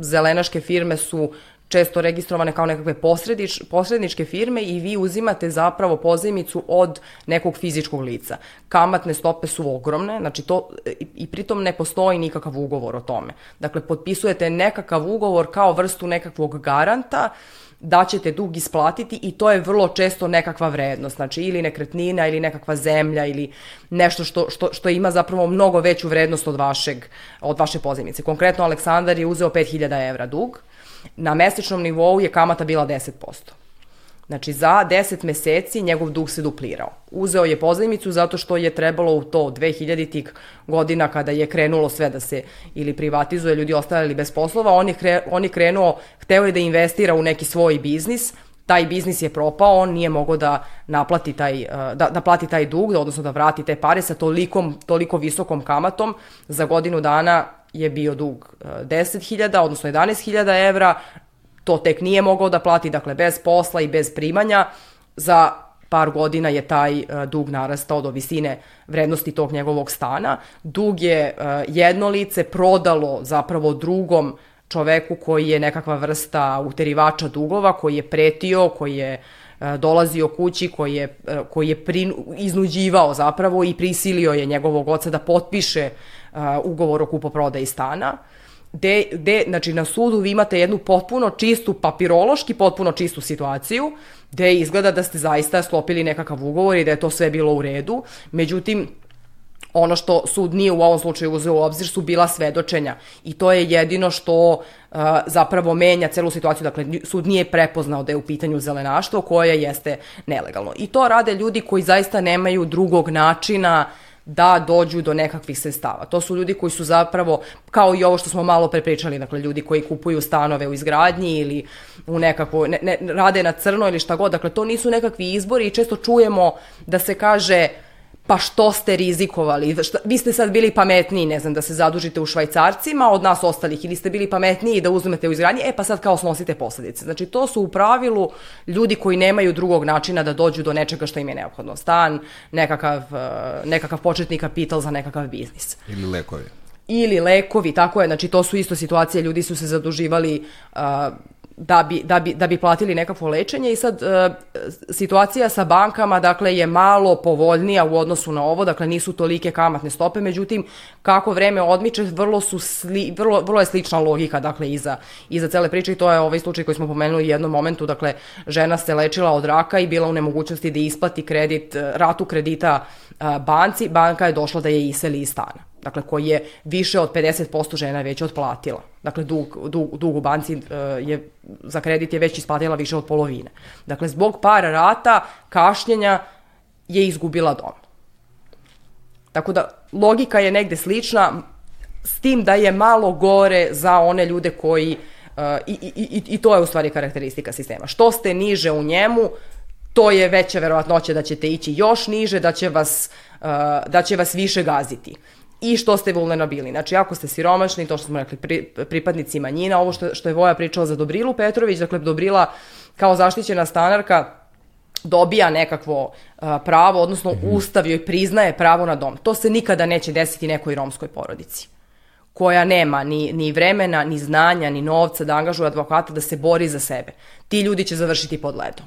zelenaške firme su često registrovane kao nekakve posredič, posredničke firme i vi uzimate zapravo pozajmicu od nekog fizičkog lica. Kamatne stope su ogromne, znači to i, i pritom ne postoji nikakav ugovor o tome. Dakle, potpisujete nekakav ugovor kao vrstu nekakvog garanta da ćete dug isplatiti i to je vrlo često nekakva vrednost, znači ili nekretnina ili nekakva zemlja ili nešto što, što, što ima zapravo mnogo veću vrednost od, vašeg, od vaše pozemice. Konkretno Aleksandar je uzeo 5000 evra dug, na mesečnom nivou je kamata bila 10%. Znači, za 10 meseci njegov dug se duplirao. Uzeo je pozajmicu zato što je trebalo u to 2000-ih godina kada je krenulo sve da se ili privatizuje, ljudi ostajali bez poslova, on je, kre, on je krenuo, hteo je da investira u neki svoj biznis, taj biznis je propao, on nije mogao da naplati taj, da, da plati taj dug, odnosno da vrati te pare sa tolikom, toliko visokom kamatom. Za godinu dana je bio dug 10.000, odnosno 11.000 evra, to tek nije mogao da plati, dakle bez posla i bez primanja, za par godina je taj uh, dug narastao do visine vrednosti tog njegovog stana. Dug je uh, jedno lice prodalo zapravo drugom čoveku koji je nekakva vrsta uterivača dugova, koji je pretio, koji je uh, dolazio kući, koji je, koji je prin, iznuđivao zapravo i prisilio je njegovog oca da potpiše ugovor o kupoprodaji stana. Gde, gde, znači na sudu vi imate jednu potpuno čistu, papirološki potpuno čistu situaciju, gde izgleda da ste zaista sklopili nekakav ugovor i da je to sve bilo u redu. Međutim, ono što sud nije u ovom slučaju uzeo u obzir su bila svedočenja i to je jedino što uh, zapravo menja celu situaciju. Dakle, sud nije prepoznao da je u pitanju zelenaštvo koje jeste nelegalno. I to rade ljudi koji zaista nemaju drugog načina uh, da dođu do nekakvih sredstava. To su ljudi koji su zapravo, kao i ovo što smo malo prepričali, dakle ljudi koji kupuju stanove u izgradnji ili u nekako, ne, ne, rade na crno ili šta god, dakle to nisu nekakvi izbori i često čujemo da se kaže pa što ste rizikovali, šta, vi ste sad bili pametniji, ne znam, da se zadužite u švajcarcima od nas ostalih ili ste bili pametniji da uzmete u izgradnje, e pa sad kao snosite posledice. Znači to su u pravilu ljudi koji nemaju drugog načina da dođu do nečega što im je neophodno. Stan, nekakav, eh, nekakav početni kapital za nekakav biznis. Ili lekovi ili lekovi, tako je, znači to su isto situacije, ljudi su se zaduživali uh, da bi, da bi, da bi platili nekakvo lečenje i sad e, situacija sa bankama dakle je malo povoljnija u odnosu na ovo, dakle nisu tolike kamatne stope, međutim kako vreme odmiče vrlo su sli, vrlo, vrlo je slična logika dakle iza, iza cele priče i to je ovaj slučaj koji smo pomenuli u jednom momentu, dakle žena se lečila od raka i bila u nemogućnosti da isplati kredit, ratu kredita banci, banka je došla da je iseli iz stana dakle koji je više od 50% žena već otplatila. Dakle, dug, dug, dug u banci uh, je, za kredit je već isplatila više od polovine. Dakle, zbog par rata, kašnjenja je izgubila dom. Tako da, logika je negde slična, s tim da je malo gore za one ljude koji, uh, i, i, i, i to je u stvari karakteristika sistema. Što ste niže u njemu, to je veća verovatnoća da ćete ići još niže, da će vas, uh, da će vas više gaziti i što ste vulnerabilni. Znači, ako ste siromašni, to što smo rekli, pri, pripadnici manjina, ovo što, što je Voja pričala za Dobrilu Petrović, dakle, Dobrila kao zaštićena stanarka dobija nekakvo uh, pravo, odnosno mm -hmm. Ustav joj priznaje pravo na dom. To se nikada neće desiti nekoj romskoj porodici koja nema ni, ni vremena, ni znanja, ni novca da angažuje advokata da se bori za sebe. Ti ljudi će završiti pod ledom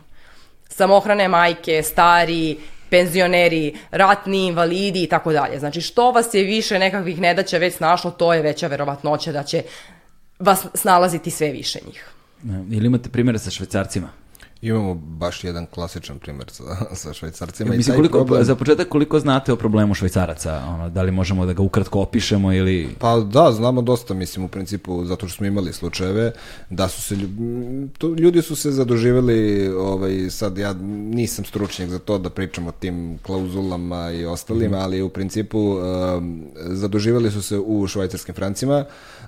samohrane majke, stari, penzioneri, ratni invalidi i tako dalje. Znači što vas je više nekakvih nedaća već snašlo, to je veća verovatnoća da će vas snalaziti sve više njih. Ili imate primjere sa švajcarcima? Imamo baš jedan klasičan primjer sa, sa švajcarcima. Ja, mislim, koliko, problem... Za početak, koliko znate o problemu švajcaraca? Ono, da li možemo da ga ukratko opišemo ili... Pa da, znamo dosta, mislim, u principu, zato što smo imali slučajeve, da su se, to, ljudi su se zaduživali, ovaj, sad ja nisam stručnjak za to da pričam o tim klauzulama i ostalim, mm. ali u principu um, zaduživali su se u švajcarskim francima, uh,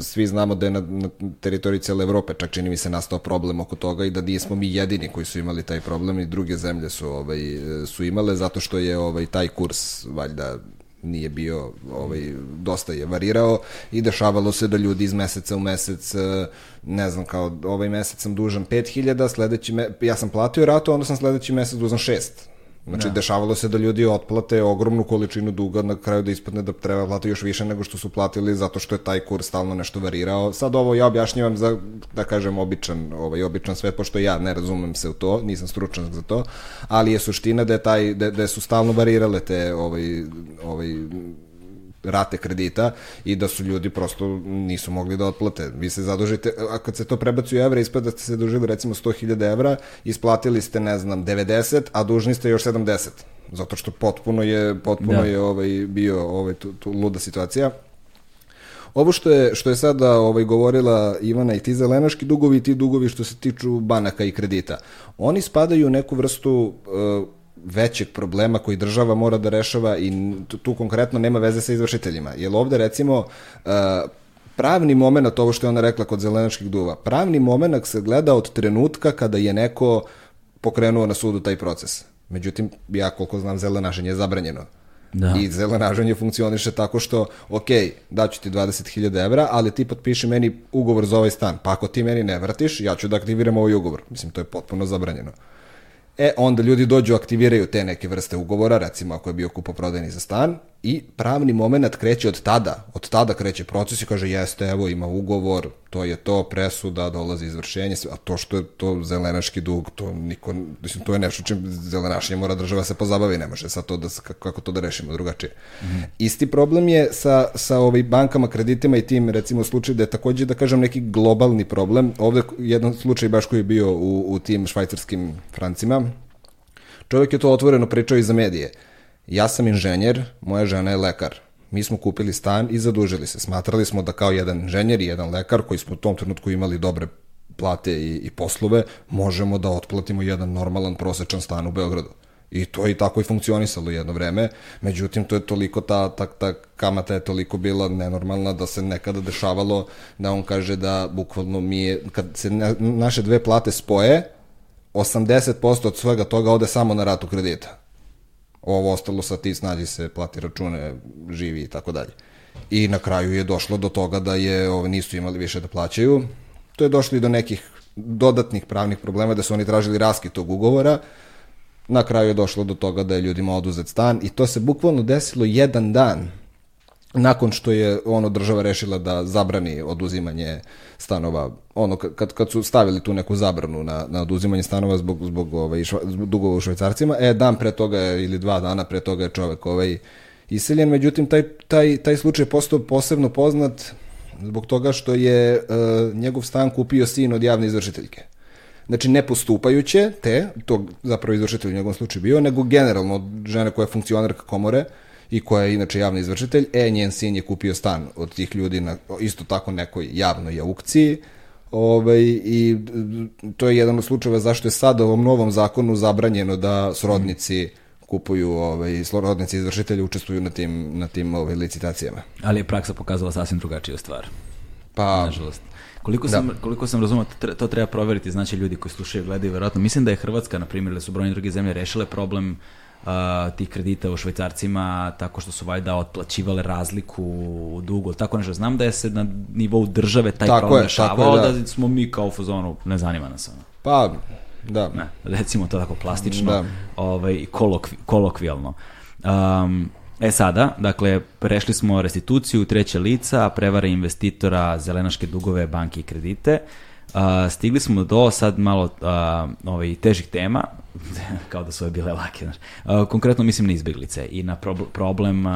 svi znamo da je na, na teritoriji cele Evrope, čak čini mi se nastao problem oko toga i da nismo mi jedini koji su imali taj problem i druge zemlje su ovaj su imale zato što je ovaj taj kurs valjda nije bio ovaj dosta je varirao i dešavalo se da ljudi iz meseca u mesec ne znam kao ovaj mesec sam dužan 5000 sledeći me, ja sam platio ratu onda sam sledeći mesec dužan 6 Znači, da. dešavalo se da ljudi otplate ogromnu količinu duga, na kraju da ispadne da treba platiti još više nego što su platili, zato što je taj kurs stalno nešto varirao. Sad ovo ja objašnjavam za, da kažem, običan, ovaj, običan svet, pošto ja ne razumem se u to, nisam stručan za to, ali je suština da, je taj, da, da su stalno varirale te ovaj, ovaj, rate kredita i da su ljudi prosto nisu mogli da otplate. Vi se zadužite, a kad se to prebaci u evra, ispada da ste se dužili recimo 100.000 evra, isplatili ste, ne znam, 90, a dužni ste još 70. Zato što potpuno je, potpuno da. je ovaj, bio ovaj, tu, tu luda situacija. ovo što je, što je sada ovaj, govorila Ivana i ti zelenaški dugovi i ti dugovi što se tiču banaka i kredita, oni spadaju u neku vrstu uh, većeg problema koji država mora da rešava i tu, tu konkretno nema veze sa izvršiteljima. Jer ovde recimo uh, pravni moment, ovo što je ona rekla kod zelenačkih duva, pravni moment se gleda od trenutka kada je neko pokrenuo na sudu taj proces. Međutim, ja koliko znam, zelenaženje je zabranjeno. Da. I zelenaženje funkcioniše tako što, ok, daću ti 20.000 evra, ali ti potpiši meni ugovor za ovaj stan. Pa ako ti meni ne vratiš, ja ću da aktiviram ovaj ugovor. Mislim, to je potpuno zabranjeno. E, onda ljudi dođu, aktiviraju te neke vrste ugovora, recimo ako je bio kupoprodajni za stan, i pravni moment kreće od tada. Od tada kreće proces i kaže, jeste, evo, ima ugovor, to je to, presuda, dolazi izvršenje, a to što je to zelenaški dug, to niko, mislim, to je nešto čim zelenašnje mora država se pozabavi, ne može sad to da, kako to da rešimo drugačije. Mm -hmm. Isti problem je sa, sa ovaj bankama, kreditima i tim, recimo, slučaj da je takođe, da kažem, neki globalni problem. Ovde jedan slučaj baš koji je bio u, u tim švajcarskim francima, čovjek je to otvoreno pričao i za medije. Ja sam inženjer, moja žena je lekar mi smo kupili stan i zadužili se. Smatrali smo da kao jedan inženjer i jedan lekar koji smo u tom trenutku imali dobre plate i, i poslove, možemo da otplatimo jedan normalan prosečan stan u Beogradu. I to je i tako i funkcionisalo jedno vreme, međutim to je toliko, ta, ta, ta kamata je toliko bila nenormalna da se nekada dešavalo da on kaže da bukvalno mi je, kad se na, naše dve plate spoje, 80% od svega toga ode samo na ratu kredita ovo ostalo sa ti snađi se, plati račune, živi i tako dalje. I na kraju je došlo do toga da je ove, nisu imali više da plaćaju. To je došlo i do nekih dodatnih pravnih problema da su oni tražili raskid tog ugovora. Na kraju je došlo do toga da je ljudima oduzet stan i to se bukvalno desilo jedan dan nakon što je ono država rešila da zabrani oduzimanje stanova, ono kad, kad su stavili tu neku zabranu na, na oduzimanje stanova zbog, zbog, ovaj, zbog dugova u švajcarcima, e, dan pre toga ili dva dana pre toga je čovek ovaj, iseljen, međutim taj, taj, taj slučaj je postao posebno poznat zbog toga što je uh, njegov stan kupio sin od javne izvršiteljke. Znači, ne postupajuće te, to zapravo izvršitelj u njegovom slučaju bio, nego generalno žene koja je funkcionarka komore, i koja je inače javni izvršitelj, e, njen sin je kupio stan od tih ljudi na isto tako nekoj javnoj aukciji, Ovaj, I to je jedan od slučajeva zašto je sad ovom novom zakonu zabranjeno da srodnici kupuju, ovaj, srodnici izvršitelji učestvuju na tim, na tim ovaj, licitacijama. Ali je praksa pokazala sasvim drugačiju stvar. Pa, nažalost. Koliko sam, da. koliko sam razumio, to treba proveriti, znači ljudi koji slušaju i gledaju, verovatno. Mislim da je Hrvatska, na primjer, da su brojne druge zemlje rešile problem uh, uh, tih kredita u švajcarcima tako što su valjda otplaćivale razliku u dugu, tako nešto. Znam da je se na nivou države taj tako problem rešavao, da. da smo mi kao u fazonu, ne zanima nas ono. Pa, da. Ne, recimo to tako plastično da. ovaj, kolokvi, kolokvijalno. Um, E sada, dakle, prešli smo restituciju treće lica, prevare investitora, zelenaške dugove, banke i kredite. Uh, stigli smo do sad malo uh, ovaj, težih tema, kao da su ove bile lake. Znaš. Uh, konkretno mislim na izbeglice i na problem, uh,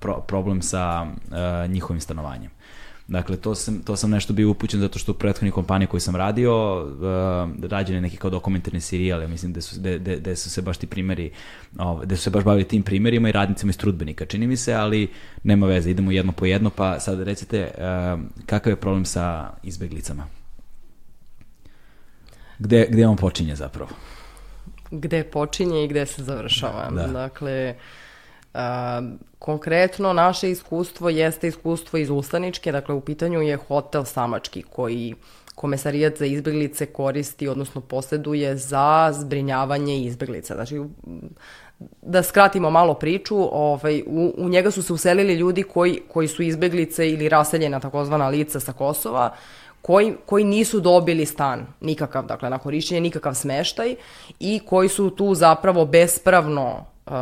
pro, problem sa uh, njihovim stanovanjem. Dakle, to sam, to sam nešto bio upućen zato što u prethodnoj kompaniji koji sam radio, uh, rađene neki kao dokumentarni serijal, mislim da su, de, de, de su se baš ti primeri, uh, da su se baš bavili tim primerima i radnicima iz trudbenika, čini mi se, ali nema veze, idemo jedno po jedno, pa sad recite uh, kakav je problem sa izbeglicama? Gde, gde on počinje zapravo? Gde počinje i gde se završava. Da. Dakle, a, konkretno naše iskustvo jeste iskustvo iz Ustaničke, dakle u pitanju je hotel Samački koji komesarijat za izbeglice koristi, odnosno posjeduje za zbrinjavanje izbeglica. Znači, da skratimo malo priču, ovaj, u, u njega su se uselili ljudi koji, koji su izbeglice ili raseljena takozvana lica sa Kosova, koji, koji nisu dobili stan nikakav, dakle na korišćenje nikakav smeštaj i koji su tu zapravo bespravno uh,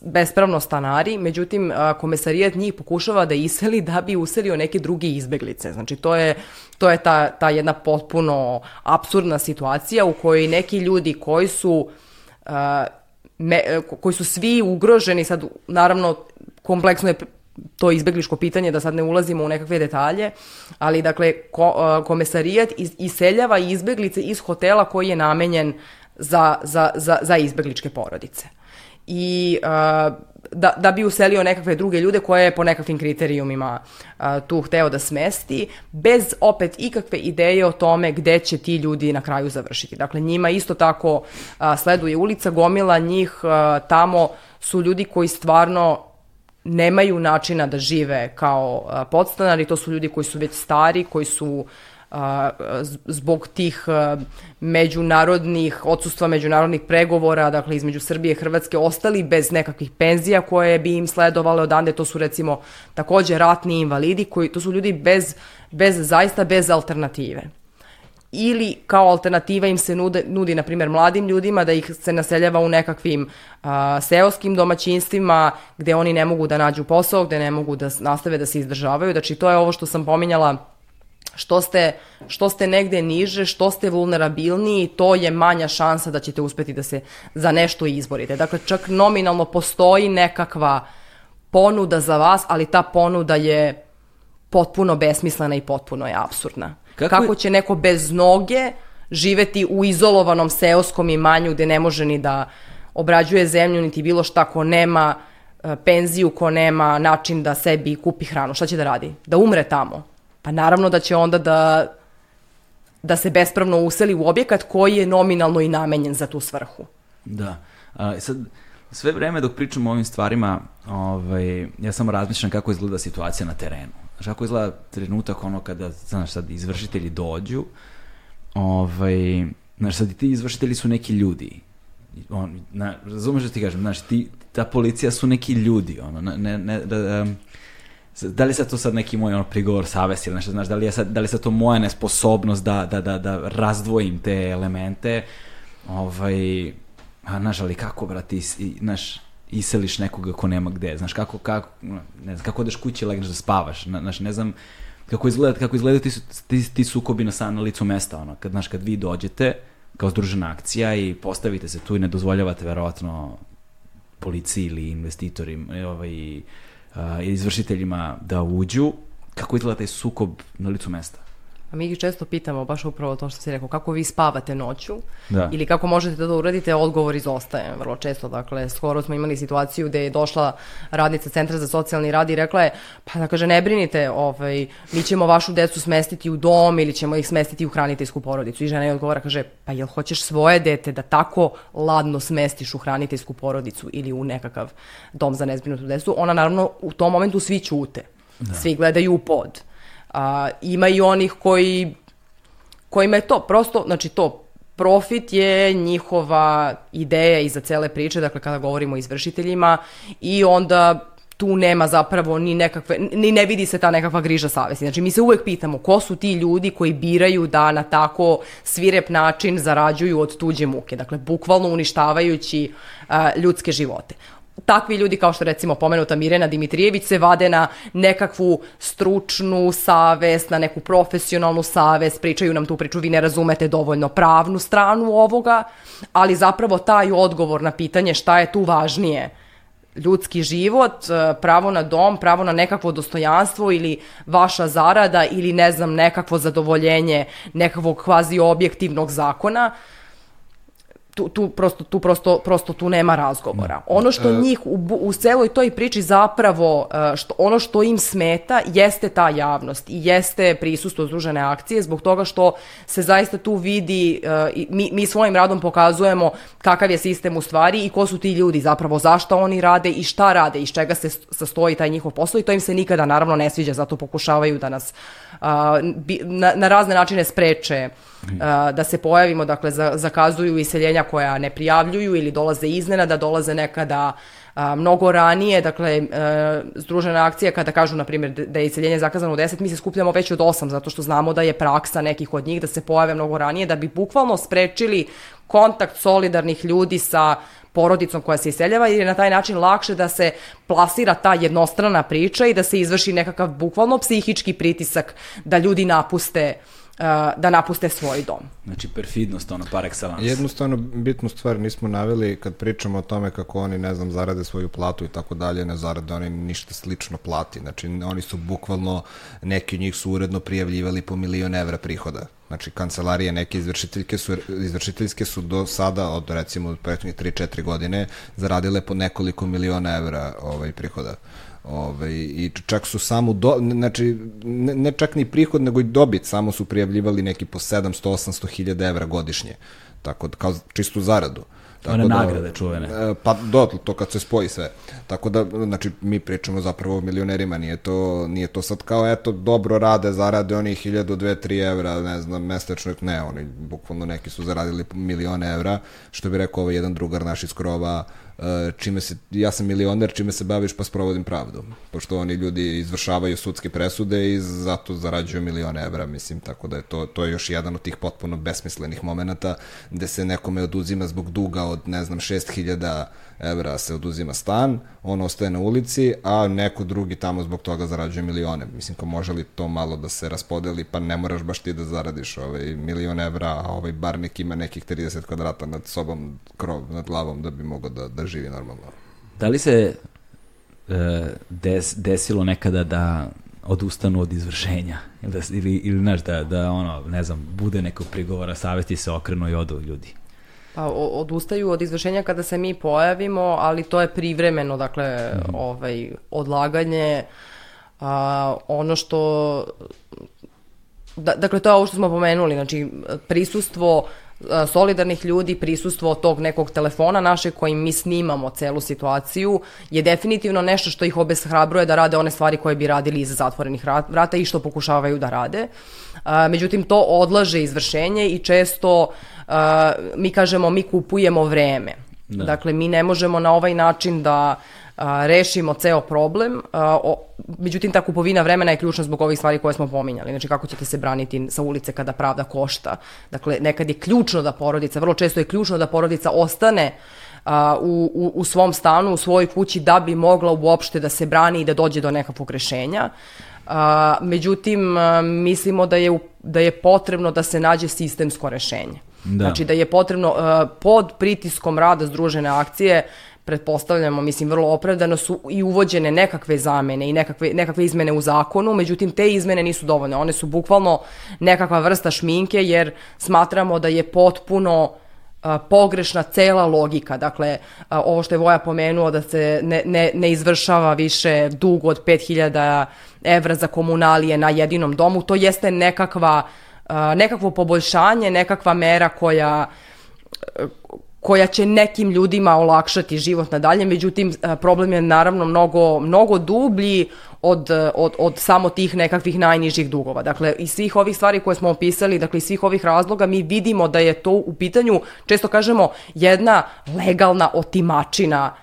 bespravno stanari, međutim uh, komesarijat njih pokušava da iseli da bi uselio neke drugi izbeglice. Znači to je, to je ta, ta jedna potpuno absurdna situacija u kojoj neki ljudi koji su uh, me, koji su svi ugroženi, sad naravno kompleksno je to izbegliško pitanje, da sad ne ulazimo u nekakve detalje, ali dakle ko, komesarijat iz, iseljava izbeglice iz hotela koji je namenjen za, za, za, za izbegličke porodice. I uh, da, da bi uselio nekakve druge ljude koje je po nekakvim kriterijumima a, tu hteo da smesti, bez opet ikakve ideje o tome gde će ti ljudi na kraju završiti. Dakle, njima isto tako a, sleduje ulica, gomila njih a, tamo su ljudi koji stvarno nemaju načina da žive kao podstanari, to su ljudi koji su već stari, koji su a, zbog tih međunarodnih, odsustva međunarodnih pregovora, dakle između Srbije i Hrvatske, ostali bez nekakvih penzija koje bi im sledovale odande, to su recimo takođe ratni invalidi, koji, to su ljudi bez, bez zaista bez alternative ili kao alternativa im se nude, nudi, na primjer, mladim ljudima da ih se naseljava u nekakvim a, seoskim domaćinstvima gde oni ne mogu da nađu posao, gde ne mogu da nastave da se izdržavaju. Znači, to je ovo što sam pominjala što ste, što ste negde niže, što ste vulnerabilniji, to je manja šansa da ćete uspeti da se za nešto izborite. Dakle, čak nominalno postoji nekakva ponuda za vas, ali ta ponuda je potpuno besmislena i potpuno je absurdna. Kako, Kako će neko bez noge živeti u izolovanom seoskom imanju gde ne može ni da obrađuje zemlju, niti bilo šta ko nema e, penziju, ko nema način da sebi kupi hranu. Šta će da radi? Da umre tamo pa naravno da će onda da, da se bespravno useli u objekat koji je nominalno i namenjen za tu svrhu. Da. A, sad, sve vreme dok pričamo o ovim stvarima, ovaj, ja samo razmišljam kako izgleda situacija na terenu. Znaš, kako izgleda trenutak ono kada, znaš, sad izvršitelji dođu, ovaj, znaš, sad i ti izvršitelji su neki ljudi. On, na, razumeš da ti kažem, znaš, ti, ta policija su neki ljudi, ono, ne, ne, da, um, da li se to sad neki moj ono, prigovor savesti ili nešto, znaš, da li, je sad, da li se to moja nesposobnost da, da, da, da razdvojim te elemente, ovaj, a, znaš, ali kako, brati, znaš, iseliš nekoga ko nema gde, znaš, kako, kako, ne znam, kako odeš kući i legneš da spavaš, znaš, ne znam, kako izgleda, kako izgleda ti, ti, ti sukobi na, na licu mesta, ono, kad, znaš, kad vi dođete, kao združena akcija i postavite se tu i ne dozvoljavate verovatno policiji ili investitorima, ovaj, izvršiteljima da uđu, kako izgleda taj sukob na licu mesta? A mi ih često pitamo, baš upravo to što si rekao, kako vi spavate noću da. ili kako možete da to uradite, odgovor izostaje vrlo često. Dakle, skoro smo imali situaciju gde je došla radnica Centra za socijalni rad i rekla je, pa da kaže, ne brinite, ovaj, mi ćemo vašu decu smestiti u dom ili ćemo ih smestiti u hraniteljsku porodicu. I žena je odgovara, kaže, pa jel hoćeš svoje dete da tako ladno smestiš u hraniteljsku porodicu ili u nekakav dom za nezbrinutu decu? Ona naravno u tom momentu svi ćute. Da. Svi gledaju u pod. A, ima i onih koji, kojima je to prosto, znači to, profit je njihova ideja iza cele priče, dakle kada govorimo o izvršiteljima i onda tu nema zapravo ni nekakve, ni ne vidi se ta nekakva griža savesti. Znači mi se uvek pitamo ko su ti ljudi koji biraju da na tako svirep način zarađuju od tuđe muke, dakle bukvalno uništavajući uh, ljudske živote takvi ljudi kao što recimo pomenuta Mirena Dimitrijević se vade na nekakvu stručnu savest, na neku profesionalnu savest, pričaju nam tu priču, vi ne razumete dovoljno pravnu stranu ovoga, ali zapravo taj odgovor na pitanje šta je tu važnije, ljudski život, pravo na dom, pravo na nekakvo dostojanstvo ili vaša zarada ili ne znam nekakvo zadovoljenje nekakvog kvazi objektivnog zakona, uh, tu, tu, prosto, tu prosto, prosto tu nema razgovora. Da. Ono što e, njih u, u celoj toj priči zapravo, e, što, ono što im smeta jeste ta javnost i jeste prisustvo združene akcije zbog toga što se zaista tu vidi, e, mi, mi svojim radom pokazujemo kakav je sistem u stvari i ko su ti ljudi zapravo, zašto oni rade i šta rade, iz čega se sastoji taj njihov posao i to im se nikada naravno ne sviđa, zato pokušavaju da nas na, na razne načine spreče da se pojavimo, dakle zakazuju iseljenja koja ne prijavljuju ili dolaze iznenada, dolaze nekada a, mnogo ranije, dakle, e, združena akcija kada kažu, na primjer, da je iseljenje zakazano u 10, mi se skupljamo već od 8, zato što znamo da je praksa nekih od njih da se pojave mnogo ranije, da bi bukvalno sprečili kontakt solidarnih ljudi sa porodicom koja se iseljava jer je na taj način lakše da se plasira ta jednostrana priča i da se izvrši nekakav bukvalno psihički pritisak da ljudi napuste uh, da napuste svoj dom. Znači perfidnost ono par excellence. Jednostavno bitnu stvar nismo naveli kad pričamo o tome kako oni ne znam zarade svoju platu i tako dalje, ne zarade oni ništa slično plati. Znači oni su bukvalno neki od njih su uredno prijavljivali po milion evra prihoda Znači, kancelarije neke izvršiteljke su, izvršiteljske su do sada, od recimo od prethodnih 3-4 godine, zaradile po nekoliko miliona evra ovaj, prihoda. Ove, I čak su samo, do, znači, ne, ne čak ni prihod, nego i dobit, samo su prijavljivali neki po 700-800 hiljada evra godišnje. Tako kao čistu zaradu. Tako One da, nagrade čuvene. e, Pa do, to kad se spoji sve. Tako da, znači, mi pričamo zapravo o milionerima, nije to, nije to sad kao, eto, dobro rade, zarade oni 1000, 2, 3 evra, ne znam, mesečno, ne, oni, bukvalno neki su zaradili milione evra, što bi rekao ovaj jedan drugar naš iz Krova, e, čime se, ja sam milioner, čime se baviš, pa sprovodim pravdu. Pošto oni ljudi izvršavaju sudske presude i zato zarađuju milione evra, mislim, tako da je to, to je još jedan od tih potpuno besmislenih momenata gde se nekome oduzima zbog duga od, ne znam, 6000 evra se oduzima stan, on ostaje na ulici, a neko drugi tamo zbog toga zarađuje milione. Mislim, kao može li to malo da se raspodeli, pa ne moraš baš ti da zaradiš ovaj milion evra, a ovaj barnik ima nekih 30 kvadrata nad sobom, krov nad glavom da bi mogao da, da živi normalno. Da li se e, des, desilo nekada da odustanu od izvršenja ili, da, ili, ili znaš, da, da ono, ne znam, bude nekog prigovora, savesti se okrenu i odu ljudi. Pa odustaju od izvršenja kada se mi pojavimo, ali to je privremeno, dakle, ovaj, odlaganje. A, ono što da, dakle to je ovo što smo pomenuli, znači prisustvo solidarnih ljudi, prisustvo tog nekog telefona našeg kojim mi snimamo celu situaciju je definitivno nešto što ih obeshrabruje da rade one stvari koje bi radili iza zatvorenih rat- vrata i što pokušavaju da rade. Međutim, to odlaže izvršenje i često a, mi kažemo mi kupujemo vreme. Da. Dakle, mi ne možemo na ovaj način da a, rešimo ceo problem. A, o, međutim, ta kupovina vremena je ključna zbog ovih stvari koje smo pominjali. Znači, kako ćete se braniti sa ulice kada pravda košta. Dakle, nekad je ključno da porodica, vrlo često je ključno da porodica ostane a, u, u, u svom stanu, u svojoj kući, da bi mogla uopšte da se brani i da dođe do nekakvog rešenja. A, međutim, a, mislimo da je, da je potrebno da se nađe sistemsko rešenje. Da. Znači da je potrebno uh, pod pritiskom rada združene akcije pretpostavljamo, mislim, vrlo opravdano su i uvođene nekakve zamene i nekakve, nekakve izmene u zakonu, međutim, te izmene nisu dovoljne. One su bukvalno nekakva vrsta šminke, jer smatramo da je potpuno a, pogrešna cela logika. Dakle, a, ovo što je Voja pomenuo da se ne, ne, ne izvršava više dug od 5000 evra za komunalije na jedinom domu, to jeste nekakva, nekakvo poboljšanje, nekakva mera koja koja će nekim ljudima olakšati život nadalje, međutim problem je naravno mnogo, mnogo dublji od, od, od samo tih nekakvih najnižih dugova. Dakle, iz svih ovih stvari koje smo opisali, dakle, iz svih ovih razloga, mi vidimo da je to u pitanju, često kažemo, jedna legalna otimačina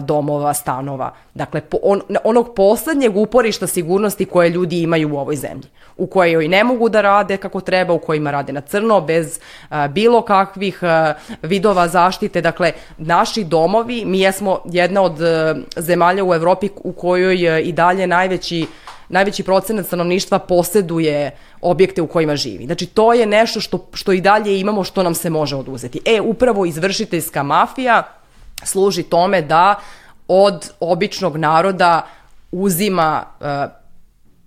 domova, stanova. Dakle, po, on, onog poslednjeg uporišta sigurnosti koje ljudi imaju u ovoj zemlji, u kojoj ne mogu da rade kako treba, u kojima rade na crno, bez a, bilo kakvih a, vidova zaštite. Dakle, naši domovi, mi jesmo jedna od a, zemalja u Evropi u kojoj a, i dalje najveći najveći procenat stanovništva poseduje objekte u kojima živi. Znači, to je nešto što, što i dalje imamo, što nam se može oduzeti. E, upravo izvršiteljska mafija služi tome da od običnog naroda uzima uh,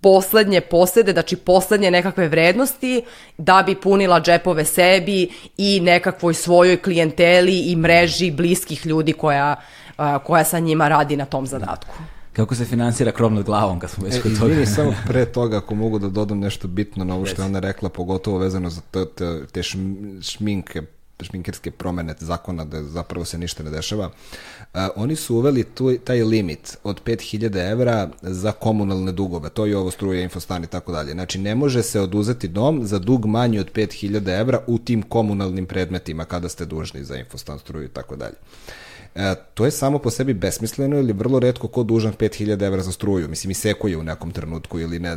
poslednje posede, znači poslednje nekakve vrednosti da bi punila džepove sebi i nekakvoj svojoj klijenteli i mreži bliskih ljudi koja, uh, koja sa njima radi na tom zadatku. Kako se finansira krov nad glavom kad smo već E, kod toga? izvini, samo pre toga, ako mogu da dodam nešto bitno na ovo što je ona rekla, pogotovo vezano za te, te, te šm- šminke, šminkerske promene zakona da zapravo se ništa ne dešava. Uh, oni su uveli tu, taj limit od 5000 evra za komunalne dugove, to je ovo struje, infostan i tako dalje. Znači, ne može se oduzeti dom za dug manji od 5000 evra u tim komunalnim predmetima kada ste dužni za infostan, struju i tako dalje. E, to je samo po sebi besmisleno ili vrlo redko ko dužan 5000 evra za struju. Mislim, i sekuje u nekom trenutku ili ne,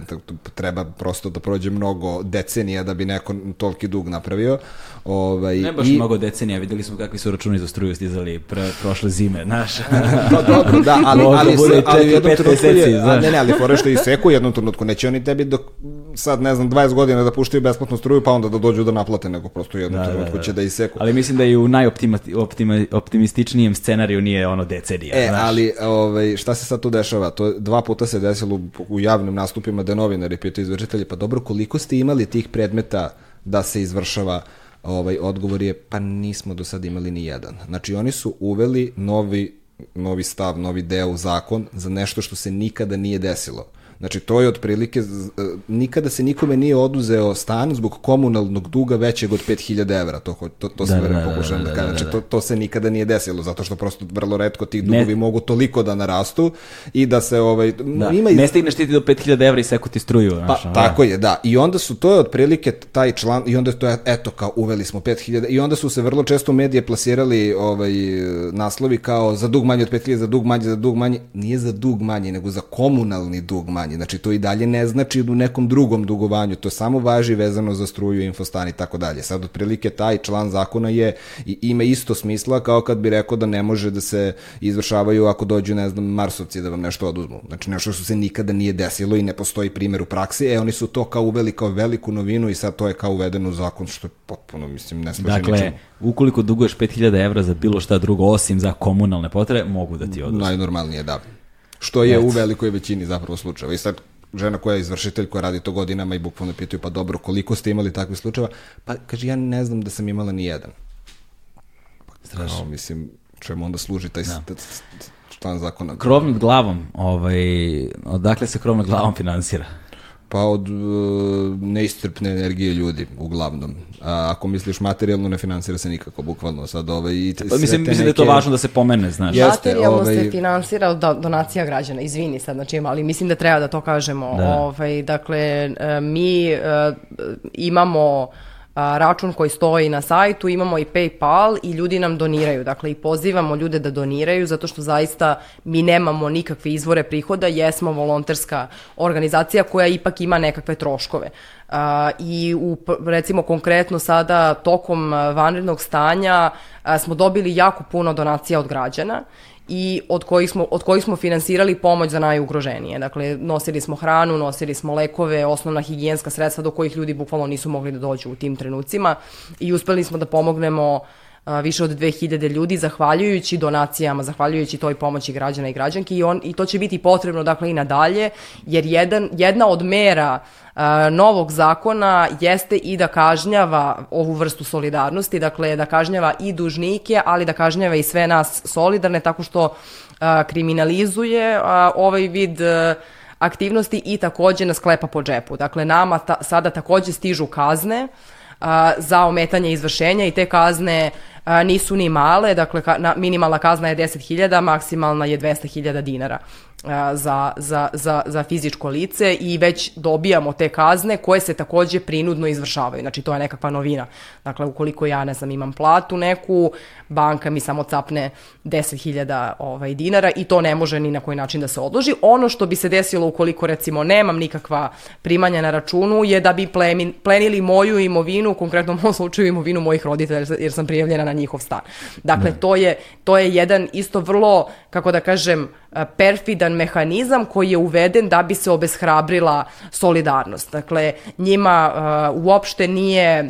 treba prosto da prođe mnogo decenija da bi neko toliki dug napravio. Ovaj, Ne baš i- mnogo decenija, videli smo kakvi su računi za struju stizali pre, prošle zime, znaš. Pa dobro, da, ali, ali, ali, ali u četiri, jednom trenutku je, a, ne, ne, ali fora što i seku u jednom trenutku, neće oni tebi dok sad, ne znam, 20 godina da puštaju besplatnu struju, pa onda da dođu da naplate, nego prosto u jednom Da, da, trenutku da, će da. da iseku. Ali mislim da i u najoptimističnijem scenariju nije ono decenija. E, znaš. ali ovaj, šta se sad tu dešava? To dva puta se desilo u, u javnim nastupima da novinari pitaju izvršitelji, pa dobro, koliko ste imali tih predmeta da se izvršava ovaj odgovor je pa nismo do sada imali ni jedan. Znači oni su uveli novi novi stav, novi deo u zakon za nešto što se nikada nije desilo. Znači, to je otprilike, nikada se nikome nije oduzeo stan zbog komunalnog duga većeg od 5000 evra, to, to, to sam da, da, pokušavam da, da, da, da, znači, to, to se nikada nije desilo, zato što prosto vrlo redko ti dugovi ne, mogu toliko da narastu i da se, ovaj, da, ima iz... ne stigneš ti do 5000 evra i seku ti struju. Znaš, pa, tako je, da, i onda su, to je otprilike taj član, i onda to je, eto, kao uveli smo 5000, i onda su se vrlo često u medije plasirali ovaj, naslovi kao za dug manje od 5000, za dug manje, za dug manje, nije za dug manje, nego za komunalni dug manje manje. Znači, to i dalje ne znači u nekom drugom dugovanju, to samo važi vezano za struju, infostan i tako dalje. Sad, otprilike, taj član zakona je, i ima isto smisla kao kad bi rekao da ne može da se izvršavaju ako dođu, ne znam, Marsovci da vam nešto oduzmu. Znači, nešto što se nikada nije desilo i ne postoji primjer u praksi, e, oni su to kao uveli kao veliku novinu i sad to je kao uvedeno u zakon, što je potpuno, mislim, ne slaže dakle, ničemu. ukoliko duguješ 5000 evra za bilo šta drugo osim za komunalne potrebe, mogu da ti oduzmu. Najnormalnije, da. Što je u velikoj većini zapravo slučajeva. I sad žena koja je izvršitelj, koja radi to godinama i bukvalno pitaju, pa dobro, koliko ste imali takvih slučajeva? Pa, kaže, ja ne znam da sam imala ni jedan. Strašno. Kao, mislim, čemu onda služi taj da. član zakona? Krov nad glavom, ovaj, odakle se krov nad glavom finansira? Pa od uh, neistrpne energije ljudi, uglavnom. A ako misliš materijalno, ne finansira se nikako, bukvalno. Sad, ovaj, i pa, mislim, mislim da je to važno da se pomene, znaš. Jeste, materijalno ovaj... se finansira od donacija građana, izvini sad, znači, ali mislim da treba da to kažemo. Da. Ovaj, dakle, e, mi uh, imamo a, račun koji stoji na sajtu, imamo i PayPal i ljudi nam doniraju. Dakle, i pozivamo ljude da doniraju zato što zaista mi nemamo nikakve izvore prihoda, jesmo volonterska organizacija koja ipak ima nekakve troškove. A, I u, recimo konkretno sada tokom vanrednog stanja a, smo dobili jako puno donacija od građana i od kojih, smo, od kojih smo finansirali pomoć za najugroženije. Dakle, nosili smo hranu, nosili smo lekove, osnovna higijenska sredstva do kojih ljudi bukvalno nisu mogli da dođu u tim trenucima i uspeli smo da pomognemo a, više od 2000 ljudi zahvaljujući donacijama, zahvaljujući toj pomoći građana i građanki i, on, i to će biti potrebno dakle i nadalje jer jedan, jedna od mera novog zakona jeste i da kažnjava ovu vrstu solidarnosti, dakle da kažnjava i dužnike, ali da kažnjava i sve nas solidarne tako što kriminalizuje ovaj vid aktivnosti i takođe nas klepa po džepu. Dakle, nama ta, sada takođe stižu kazne a, za ometanje izvršenja i te kazne nisu ni male, dakle minimalna kazna je 10.000, maksimalna je 200.000 dinara za, za, za, za fizičko lice i već dobijamo te kazne koje se takođe prinudno izvršavaju. Znači to je nekakva novina. Dakle, ukoliko ja ne znam imam platu neku, banka mi samo capne 10.000 ovaj, dinara i to ne može ni na koji način da se odloži. Ono što bi se desilo ukoliko recimo nemam nikakva primanja na računu je da bi plemin, plenili moju imovinu, konkretno u mom slučaju imovinu mojih roditelja jer sam prijavljena na njihov stan. Dakle, ne. to je, to je jedan isto vrlo, kako da kažem, perfidan mehanizam koji je uveden da bi se obeshrabrila solidarnost. Dakle, njima uh, uopšte nije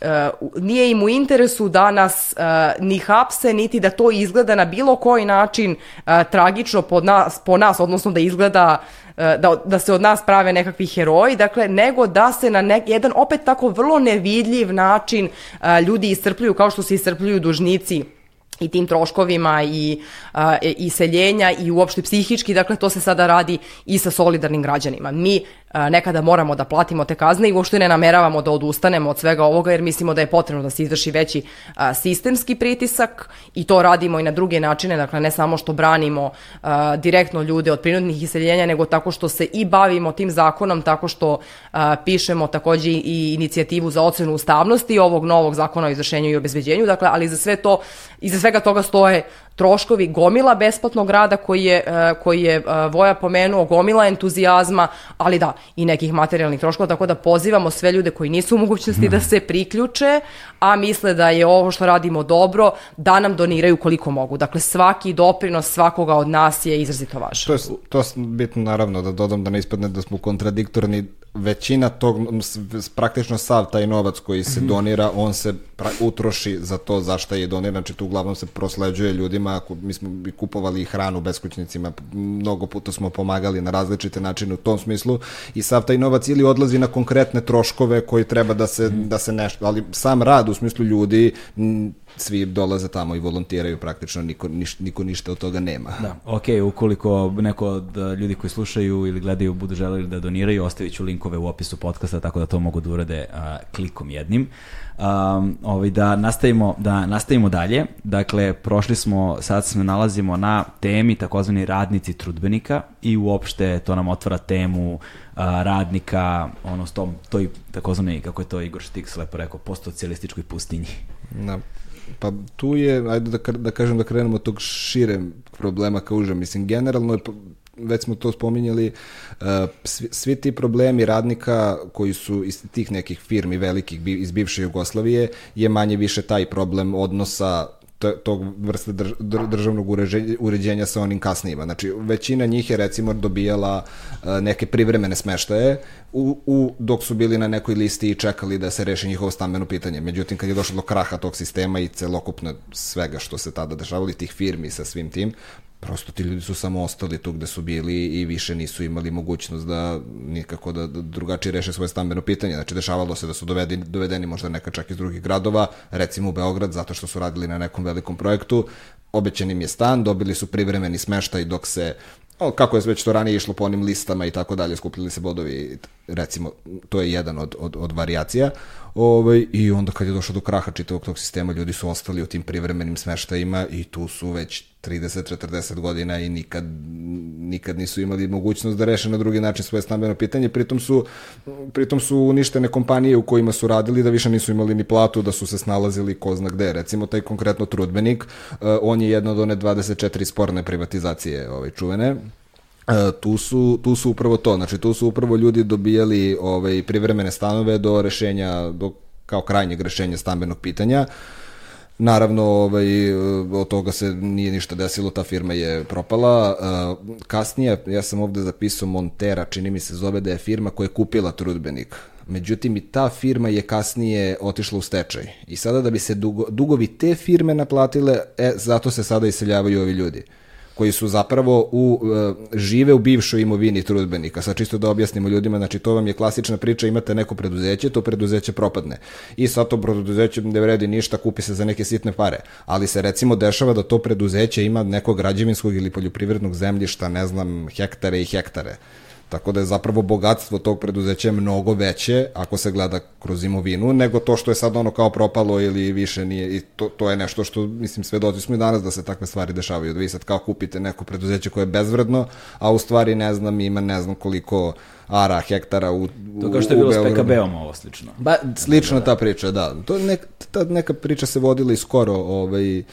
Uh, nije im u interesu da nas uh, ni hapse, niti da to izgleda na bilo koji način uh, tragično pod nas, po nas, odnosno da izgleda da, da se od nas prave nekakvi heroji, dakle, nego da se na nek, jedan opet tako vrlo nevidljiv način ljudi iscrpljuju kao što se iscrpljuju dužnici i tim troškovima i a, i seljenja i uopšte psihički, dakle to se sada radi i sa solidarnim građanima. Mi nekada moramo da platimo te kazne i uopšte ne nameravamo da odustanemo od svega ovoga jer mislimo da je potrebno da se izvrši veći sistemski pritisak i to radimo i na druge načine, dakle ne samo što branimo direktno ljude od prinudnih iseljenja, nego tako što se i bavimo tim zakonom, tako što pišemo takođe i inicijativu za ocenu ustavnosti ovog novog zakona o izvršenju i obezbeđenju, dakle, ali za sve to, iza svega toga stoje troškovi, gomila besplatnog rada koji je, e, koji je e, Voja pomenuo, gomila entuzijazma, ali da, i nekih materijalnih troškova, tako da pozivamo sve ljude koji nisu u mogućnosti da se priključe, a misle da je ovo što radimo dobro, da nam doniraju koliko mogu. Dakle, svaki doprinos svakoga od nas je izrazito važan. To je, to je bitno naravno da dodam da ne ispadne da smo kontradiktorni većina tog, praktično sav taj novac koji se donira, on se utroši za to zašto je doniran, znači to uglavnom se prosleđuje ljudima firmama, mi smo kupovali hranu beskućnicima, mnogo puta smo pomagali na različite načine u tom smislu i sav taj novac ili odlazi na konkretne troškove koji treba da se, da se nešto, ali sam rad u smislu ljudi svi dolaze tamo i volontiraju praktično, niko, niš, niko ništa od toga nema. Da, ok, ukoliko neko od ljudi koji slušaju ili gledaju budu želeli da doniraju, ostavit ću linkove u opisu podcasta, tako da to mogu da urade a, klikom jednim. Um, ovaj, da, nastavimo, da nastavimo dalje. Dakle, prošli smo, sad se nalazimo na temi takozvani radnici trudbenika i uopšte to nam otvara temu a, radnika, ono, s tom, toj takozvani, kako je to Igor Štiks lepo rekao, postocijalističkoj pustinji. Da. Pa tu je, ajde da, da kažem da krenemo od tog šire problema ka užem. Mislim, generalno je već smo to spominjali, uh, svi, svi ti problemi radnika koji su iz tih nekih firmi velikih iz bivše Jugoslavije je manje više taj problem odnosa tog vrste državnog uređenja, uređenja sa onim kasnijima. Znači, većina njih je recimo dobijala uh, neke privremene smeštaje u, u, dok su bili na nekoj listi i čekali da se reši njihovo stambeno pitanje. Međutim, kad je došlo do kraha tog sistema i celokupno svega što se tada dešavali, tih firmi sa svim tim, prosto ti ljudi su samo ostali tu gde su bili i više nisu imali mogućnost da nikako da, da drugačije reše svoje stambeno pitanje. Znači, dešavalo se da su dovedeni, dovedeni možda neka čak iz drugih gradova, recimo u Beograd, zato što su radili na nekom velikom projektu, obećan im je stan, dobili su privremeni smeštaj dok se o, kako je već to ranije išlo po onim listama i tako dalje, skupljali se bodovi, recimo, to je jedan od, od, od variacija. Ovaj, I onda kad je došlo do kraha čitavog tog sistema, ljudi su ostali u tim privremenim smeštajima i tu su već 30-40 godina i nikad, nikad nisu imali mogućnost da reše na drugi način svoje stambeno pitanje. Pritom su, pritom su uništene kompanije u kojima su radili da više nisu imali ni platu, da su se snalazili ko zna gde. Recimo taj konkretno trudbenik, uh, on je jedna od one 24 sporne privatizacije ovaj, čuvene E, tu su, tu su upravo to, znači tu su upravo ljudi dobijali ovaj, privremene stanove do rešenja, do, kao krajnjeg rešenja stambenog pitanja. Naravno, ovaj, od toga se nije ništa desilo, ta firma je propala. E, kasnije, ja sam ovde zapisao Montera, čini mi se zove da je firma koja je kupila trudbenik. Međutim, i ta firma je kasnije otišla u stečaj. I sada da bi se dugo, dugovi te firme naplatile, e, zato se sada iseljavaju ovi ljudi koji su zapravo u, uh, žive u bivšoj imovini trudbenika. Sad čisto da objasnimo ljudima, znači to vam je klasična priča, imate neko preduzeće, to preduzeće propadne. I sad to preduzeće ne vredi ništa, kupi se za neke sitne pare. Ali se recimo dešava da to preduzeće ima nekog građevinskog ili poljoprivrednog zemljišta, ne znam, hektare i hektare Tako da je zapravo bogatstvo tog preduzeća mnogo veće ako se gleda kroz imovinu nego to što je sad ono kao propalo ili više nije i to, to je nešto što mislim sve dođe smo i danas da se takve stvari dešavaju da vi sad kao kupite neko preduzeće koje je bezvredno a u stvari ne znam ima ne znam koliko ara, hektara u, u To kao što je bilo s PKB-om ovo slično. Ba, slično ta priča, da. To nek, ta neka priča se vodila i skoro ovaj, Uh,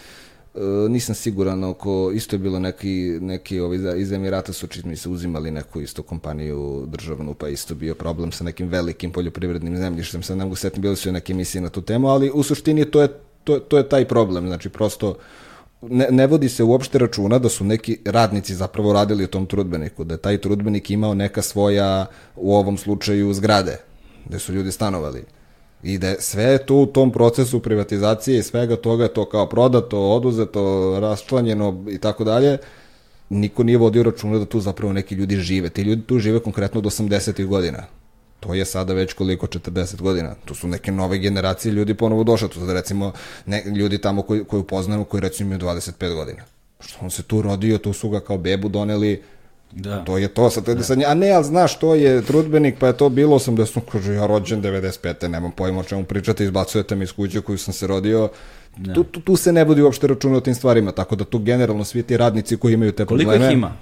nisam siguran oko, isto je bilo neki, neki ovi iz Emirata su čit mi se uzimali neku isto kompaniju državnu, pa isto bio problem sa nekim velikim poljoprivrednim zemljištem, sad ne mogu setim, bili su neke emisije na tu temu, ali u suštini to je, to, to je taj problem, znači prosto ne, ne vodi se uopšte računa da su neki radnici zapravo radili u tom trudbeniku, da je taj trudbenik imao neka svoja, u ovom slučaju, zgrade, gde su ljudi stanovali I da je sve tu u tom procesu privatizacije i svega toga to kao prodato, oduzeto, raščlanjeno i tako dalje, niko nije vodio računa da tu zapravo neki ljudi žive. Ti ljudi tu žive konkretno od 80. godina. To je sada već koliko 40 godina. Tu su neke nove generacije ljudi ponovo došle. Tu su recimo ne, ljudi tamo koji, koji upoznamo koji recimo imaju 25 godina. Što on se tu rodio, tu su ga kao bebu doneli, Da. To je to, sad, da. sad, a ne, ali znaš, to je trudbenik, pa je to bilo 80, kaže, ja rođen 95. Nemam pojma o čemu pričate, izbacujete mi iz kuće koju sam se rodio, da. tu, tu, tu se ne budi uopšte računa o tim stvarima, tako da tu generalno svi ti radnici koji imaju te Koliko probleme... Koliko ih ima?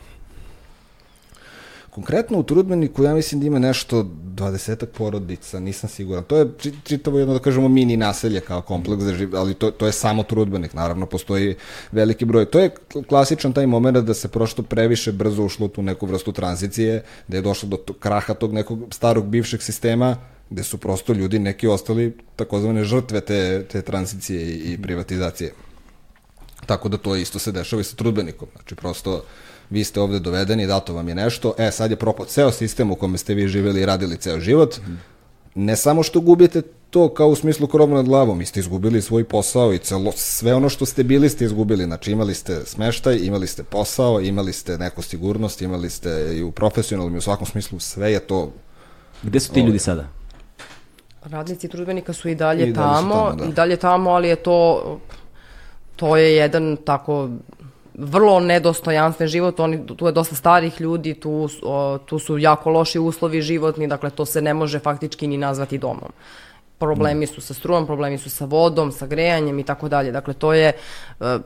Konkretno u Trudbeniku ja mislim da ima nešto dvadesetak porodica, nisam siguran. To je čitavo jedno, da kažemo, mini naselje kao kompleks, ali to, to je samo Trudbenik, naravno postoji veliki broj. To je klasičan taj moment da se prošto previše brzo ušlo tu neku vrstu tranzicije, da je došlo do kraha tog nekog starog bivšeg sistema, gde su prosto ljudi neki ostali takozvane žrtve te, te tranzicije i privatizacije. Tako da to isto se dešava i sa Trudbenikom. Znači, prosto vi ste ovde dovedeni, dato vam je nešto, e sad je propao ceo sistem u kome ste vi živeli i radili ceo život, ne samo što gubite to kao u smislu krovu nad glavom, vi ste izgubili svoj posao i celo, sve ono što ste bili ste izgubili, znači imali ste smeštaj, imali ste posao, imali ste neku sigurnost, imali ste i u profesionalnom i u svakom smislu, sve je to Gde su ti ljudi sada? Radnici trudbenika su i dalje, I dalje su tamo, tamo, da. i dalje tamo, ali je to, to je jedan tako vrlo nedostojanstven život, oni, tu je dosta starih ljudi, tu, o, tu su jako loši uslovi životni, dakle to se ne može faktički ni nazvati domom. Problemi su sa strujom, problemi su sa vodom, sa grejanjem i tako dalje. Dakle, to je, e,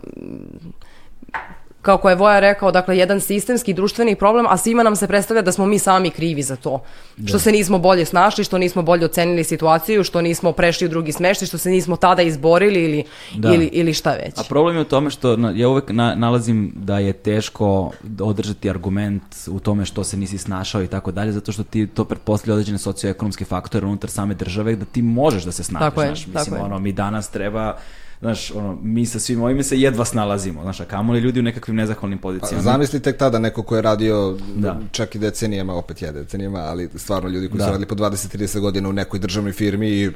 kako je Voja rekao, dakle, jedan sistemski društveni problem, a svima nam se predstavlja da smo mi sami krivi za to. Što se nismo bolje snašli, što nismo bolje ocenili situaciju, što nismo prešli u drugi smeštaj, što se nismo tada izborili ili, Da. ili, ili šta već. A problem je u tome što ja uvek na, nalazim da je teško održati argument u tome što se nisi snašao i tako dalje, zato što ti to pretpostavlja određene socioekonomske faktore unutar same države da ti možeš da se snađeš. Tako je, znaš, tako mislim, je. ono, mi danas treba Znaš, ono, mi sa svim ovime se jedva snalazimo, znaš, a kamoli ljudi u nekakvim nezahvalnim pozicijama. Zamisli tek tada neko ko je radio Da. čak i decenijama, opet je decenijama, ali stvarno ljudi koji Da. su radili po 20-30 godina u nekoj državnoj firmi i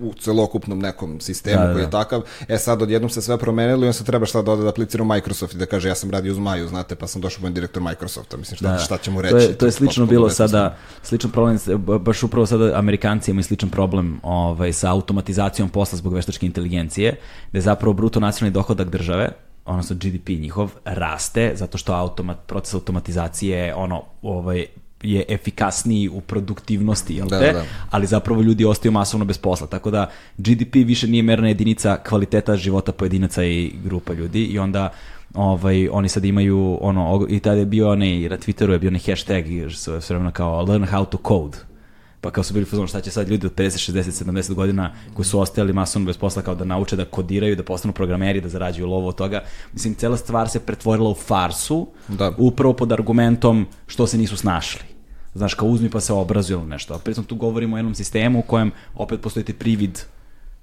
u celokupnom nekom sistemu Da, koji je da. takav. E sad odjednom se sve promenilo i on se treba šta da ode da aplicira u Microsoft i da kaže ja sam radio uz Maju, znate, pa sam došao budem direktor Microsofta. Mislim, šta, Da, šta ćemo reći? To je, to je slično bilo sada, sličan problem, baš upravo sada Amerikanci imaju sličan problem ovaj, sa automatizacijom posla zbog veštačke inteligencije, gde zapravo bruto nacionalni dohodak države, odnosno GDP njihov, raste zato što automat, proces automatizacije ono, ovaj, je efikasniji u produktivnosti, jel Da, te? da. ali zapravo ljudi ostaju masovno bez posla. Tako da GDP više nije merna jedinica kvaliteta života pojedinaca i grupa ljudi i onda ovaj, oni sad imaju ono, i tada je bio onaj, na Twitteru je bio onaj hashtag sve vremena kao learn how to code. Pa kao su bili fuzon šta će sad ljudi od 50, 60, 70 godina koji su ostajali masovno bez posla kao da nauče da kodiraju, da postanu programeri, da zarađuju lovo od toga. Mislim, cela stvar se pretvorila u farsu, Da. upravo pod argumentom što se nisu snašli. Znaš, kao uzmi pa se obrazuju ili nešto. A pritom tu govorimo o jednom sistemu u kojem opet postoji taj privid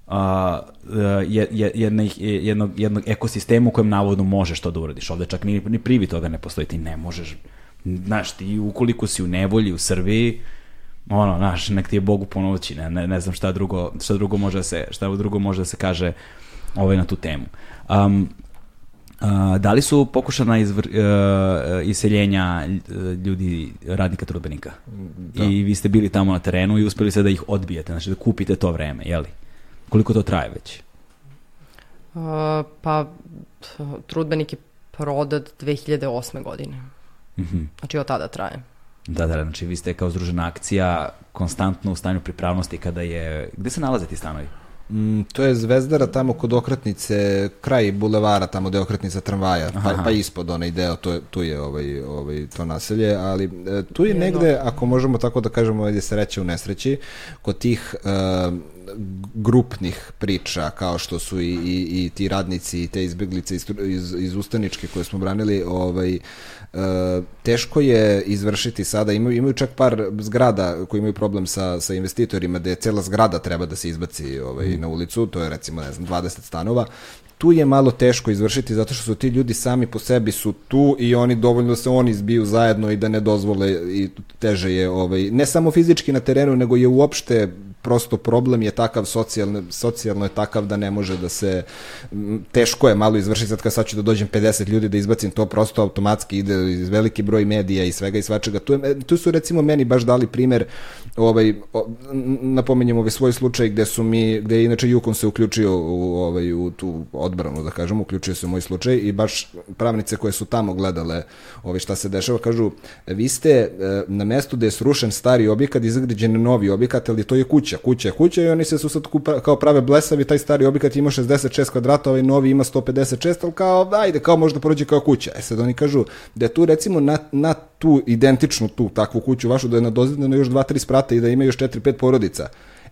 a, je, je, jednog, jednog, jednog ekosistema u kojem navodno možeš to da uradiš. Ovde čak ni, ni privid toga ne postoji, ti ne možeš. Znaš, ti ukoliko si u nevolji u Srbiji, ono, znaš, nek ti je Bogu ponoći, ne, ne, ne znam šta drugo, šta drugo može da se, šta drugo može da se kaže ovaj, na tu temu. Um, a, da li su pokušana izvr, uh, iseljenja uh, ljudi, radnika trudbenika? I vi ste bili tamo na terenu i uspeli ste da ih odbijete, znači da kupite to vreme, jeli? Koliko to traje već? Uh, pa, trudbenik je prodat 2008. godine. Mhm. Znači, od tada traje. Da, da, znači vi ste kao združena akcija konstantno u stanju pripravnosti kada je... Gde se nalaze ti stanovi? Mm, to je Zvezdara tamo kod okretnice, kraj bulevara, tamo gde je okretnica tramvaja, pa, pa ispod onaj deo, to je, tu je ovaj, ovaj, to naselje, ali e, tu je negde, ako možemo tako da kažemo, gde se reće u nesreći, kod tih e, grupnih priča, kao što su i, i, i ti radnici i te izbjeglice iz, iz, iz Ustaničke koje smo branili, ovaj, e, teško je izvršiti sada, imaju, imaju čak par zgrada koji imaju problem sa, sa investitorima, gde cela zgrada treba da se izbaci ovaj, na ulicu, to je recimo, ne znam, 20 stanova, tu je malo teško izvršiti zato što su ti ljudi sami po sebi su tu i oni dovoljno da se oni izbiju zajedno i da ne dozvole i teže je ovaj ne samo fizički na terenu nego je uopšte prosto problem je takav socijalno, socijalno je takav da ne može da se teško je malo izvršiti. Sad kad sad ću da dođem 50 ljudi da izbacim to prosto automatski ide iz veliki broj medija i svega i svačega. Tu, je, tu su recimo meni baš dali primer ovaj o, napominjem ovaj svoj slučaj gde su mi gde je inače Jukon se uključio u ovaj u tu odbranu da kažem uključio se u moj slučaj i baš pravnice koje su tamo gledale ovaj šta se dešava kažu vi ste e, na mestu gde je srušen stari objekat izgrađen novi objekat ali to je kuća kuća je kuća i oni se su sad kupa- kao prave blesavi taj stari objekat ima 66 kvadrata ovaj novi ima 156 ali kao ajde kao možda prođe kao kuća. E sad oni kažu da je tu recimo na, na tu identičnu tu takvu kuću vašu da je nadozidano još 2-3 sprata i da ima još 4-5 porodica.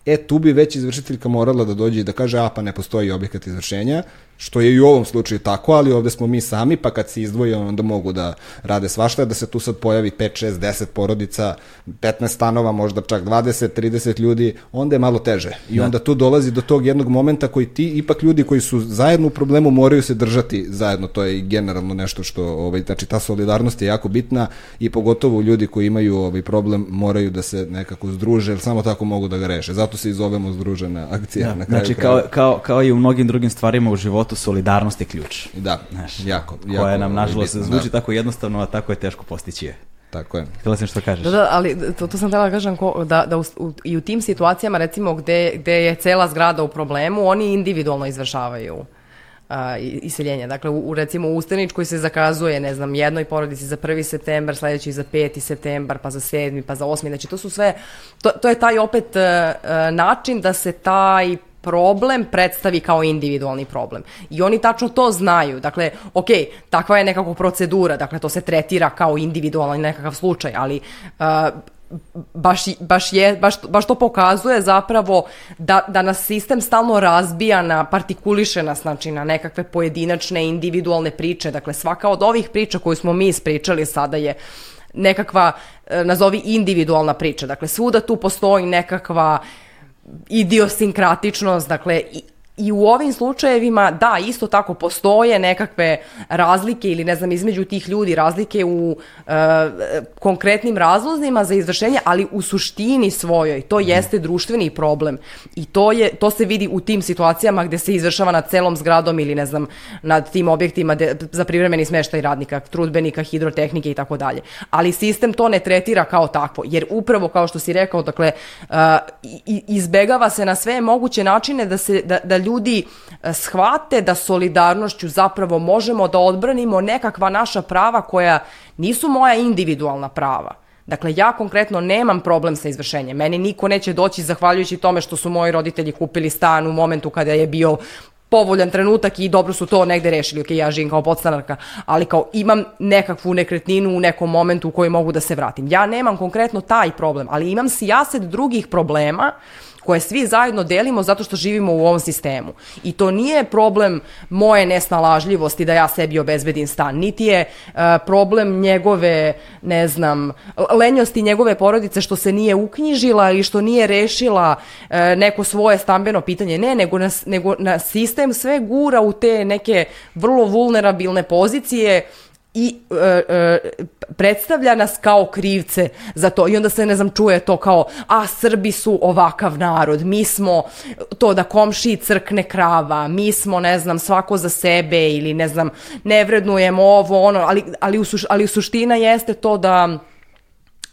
E, tu bi već izvršiteljka morala da dođe i da kaže, a pa ne postoji objekat izvršenja, što je i u ovom slučaju tako, ali ovde smo mi sami, pa kad se izdvoje onda mogu da rade svašta, da se tu sad pojavi 5, 6, 10 porodica, 15 stanova, možda čak 20, 30 ljudi, onda je malo teže. I da. onda tu dolazi do tog jednog momenta koji ti, ipak ljudi koji su zajedno u problemu moraju se držati zajedno, to je generalno nešto što, ovaj, znači ta solidarnost je jako bitna i pogotovo ljudi koji imaju ovaj problem moraju da se nekako združe, jer samo tako mogu da ga reše. Zato se i zovemo združena akcija da, na kraju. Znači, kao, kao, kao i u mnogim drugim stvarima u životu, solidarnost je ključ. Da, Znaš, jako, jako. Koja nam, nažalost, bitno, zvuči da. tako jednostavno, a tako je teško postići je. Tako je. Htjela sam što kažeš. Da, da, ali to, to sam htjela da kažem ko, da, da u, u, i u tim situacijama recimo gde, gde je cela zgrada u problemu, oni individualno izvršavaju uh, iseljenje. Dakle, u, u recimo u Ustaničkoj se zakazuje, ne znam, jednoj porodici za 1. septembar, sledeći za 5. septembar, pa za 7. pa za 8. Znači, to su sve, to, to je taj opet uh, način da se taj problem predstavi kao individualni problem. I oni tačno to znaju. Dakle, ok, takva je nekako procedura, dakle to se tretira kao individualni nekakav slučaj, ali uh, baš, baš, je, baš, baš to pokazuje zapravo da, da nas sistem stalno razbija na, partikuliše nas, znači na nekakve pojedinačne individualne priče. Dakle, svaka od ovih priča koju smo mi ispričali sada je nekakva, uh, nazovi individualna priča. Dakle, svuda tu postoji nekakva idiosinkratičnost, dakle I u ovim slučajevima, da, isto tako postoje nekakve razlike ili ne znam, između tih ljudi razlike u e, konkretnim razlozima za izvršenje, ali u suštini svojoj to mhm. jeste društveni problem i to, je, to se vidi u tim situacijama gde se izvršava nad celom zgradom ili ne znam, nad tim objektima de, za privremeni smeštaj radnika, trudbenika, hidrotehnike i tako dalje. Ali sistem to ne tretira kao takvo, jer upravo kao što si rekao, dakle, e, izbegava se na sve moguće načine da se da, da ljudi e, shvate da solidarnošću zapravo možemo da odbranimo nekakva naša prava koja nisu moja individualna prava. Dakle, ja konkretno nemam problem sa izvršenjem. Meni niko neće doći zahvaljujući tome što su moji roditelji kupili stan u momentu kada je bio povoljan trenutak i dobro su to negde rešili, ok, ja živim kao podstanarka, ali kao imam nekakvu nekretninu u nekom momentu u kojoj mogu da se vratim. Ja nemam konkretno taj problem, ali imam sijaset drugih problema uh, koje svi zajedno delimo zato što živimo u ovom sistemu. I to nije problem moje nesnalažljivosti da ja sebi obezbedim stan, niti je uh, problem njegove, ne znam, lenjosti njegove porodice što se nije uknjižila ili što nije rešila uh, neko svoje stambeno pitanje. Ne, nego na, nego na sistem sve gura u te neke vrlo vulnerabilne pozicije i e, e, predstavlja nas kao krivce za to. I onda se ne znam čuje to kao a Srbi su ovakav narod mi smo to da komši crkne krava mi smo ne znam svako za sebe ili ne znam ne vrednujemo ovo ono ali, ali, u, suš, ali suština jeste to da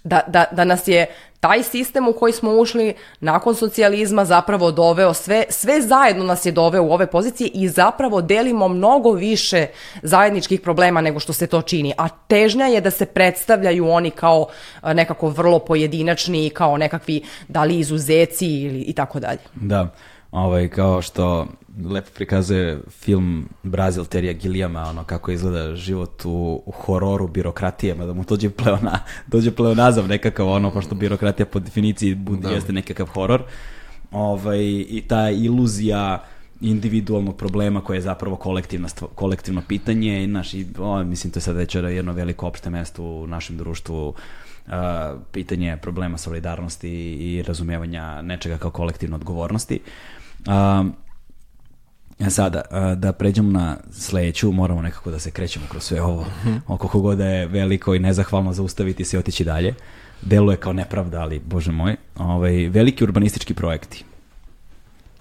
da, da, da nas je taj sistem u koji smo ušli nakon socijalizma zapravo doveo sve, sve zajedno nas je doveo u ove pozicije i zapravo delimo mnogo više zajedničkih problema nego što se to čini. A težnja je da se predstavljaju oni kao nekako vrlo pojedinačni i kao nekakvi da li izuzeci ili i tako dalje. Da, ovaj, kao što lepo prikazuje film Brazil Terija Gilijama, ono kako izgleda život u, u hororu birokratijama, da mu dođe pleona, dođe pleonazam nekakav ono, pošto birokratija po definiciji budi, da. jeste nekakav horor. Ovaj, I ta iluzija individualnog problema koje je zapravo kolektivna, kolektivno pitanje i naš, i, o, mislim to je sad već jedno veliko opšte mesto u našem društvu Uh, pitanje problema solidarnosti i razumevanja nečega kao kolektivne odgovornosti. Um, E sada, da pređemo na sledeću, moramo nekako da se krećemo kroz sve ovo. -hmm. Oko god da je veliko i nezahvalno zaustaviti se i otići dalje. Deluje kao nepravda, ali, bože moj, ovaj, veliki urbanistički projekti.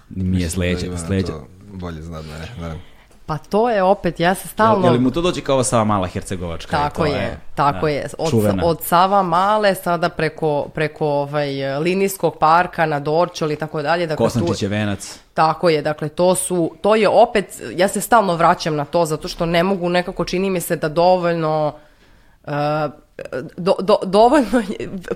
Mi je sledeća. Da sledeća. bolje zna da ne, naravno. Pa to je opet, ja se stalno... Je li mu to dođe kao Sava Mala Hercegovačka? Tako je, je, tako da, je. Od, od Sava Male sada preko, preko ovaj, linijskog parka na Dorčol i tako dalje. Dakle, Kosančić je venac. Tako je, dakle to su, to je opet, ja se stalno vraćam na to zato što ne mogu nekako, čini mi se da dovoljno uh, do, do, dovoljno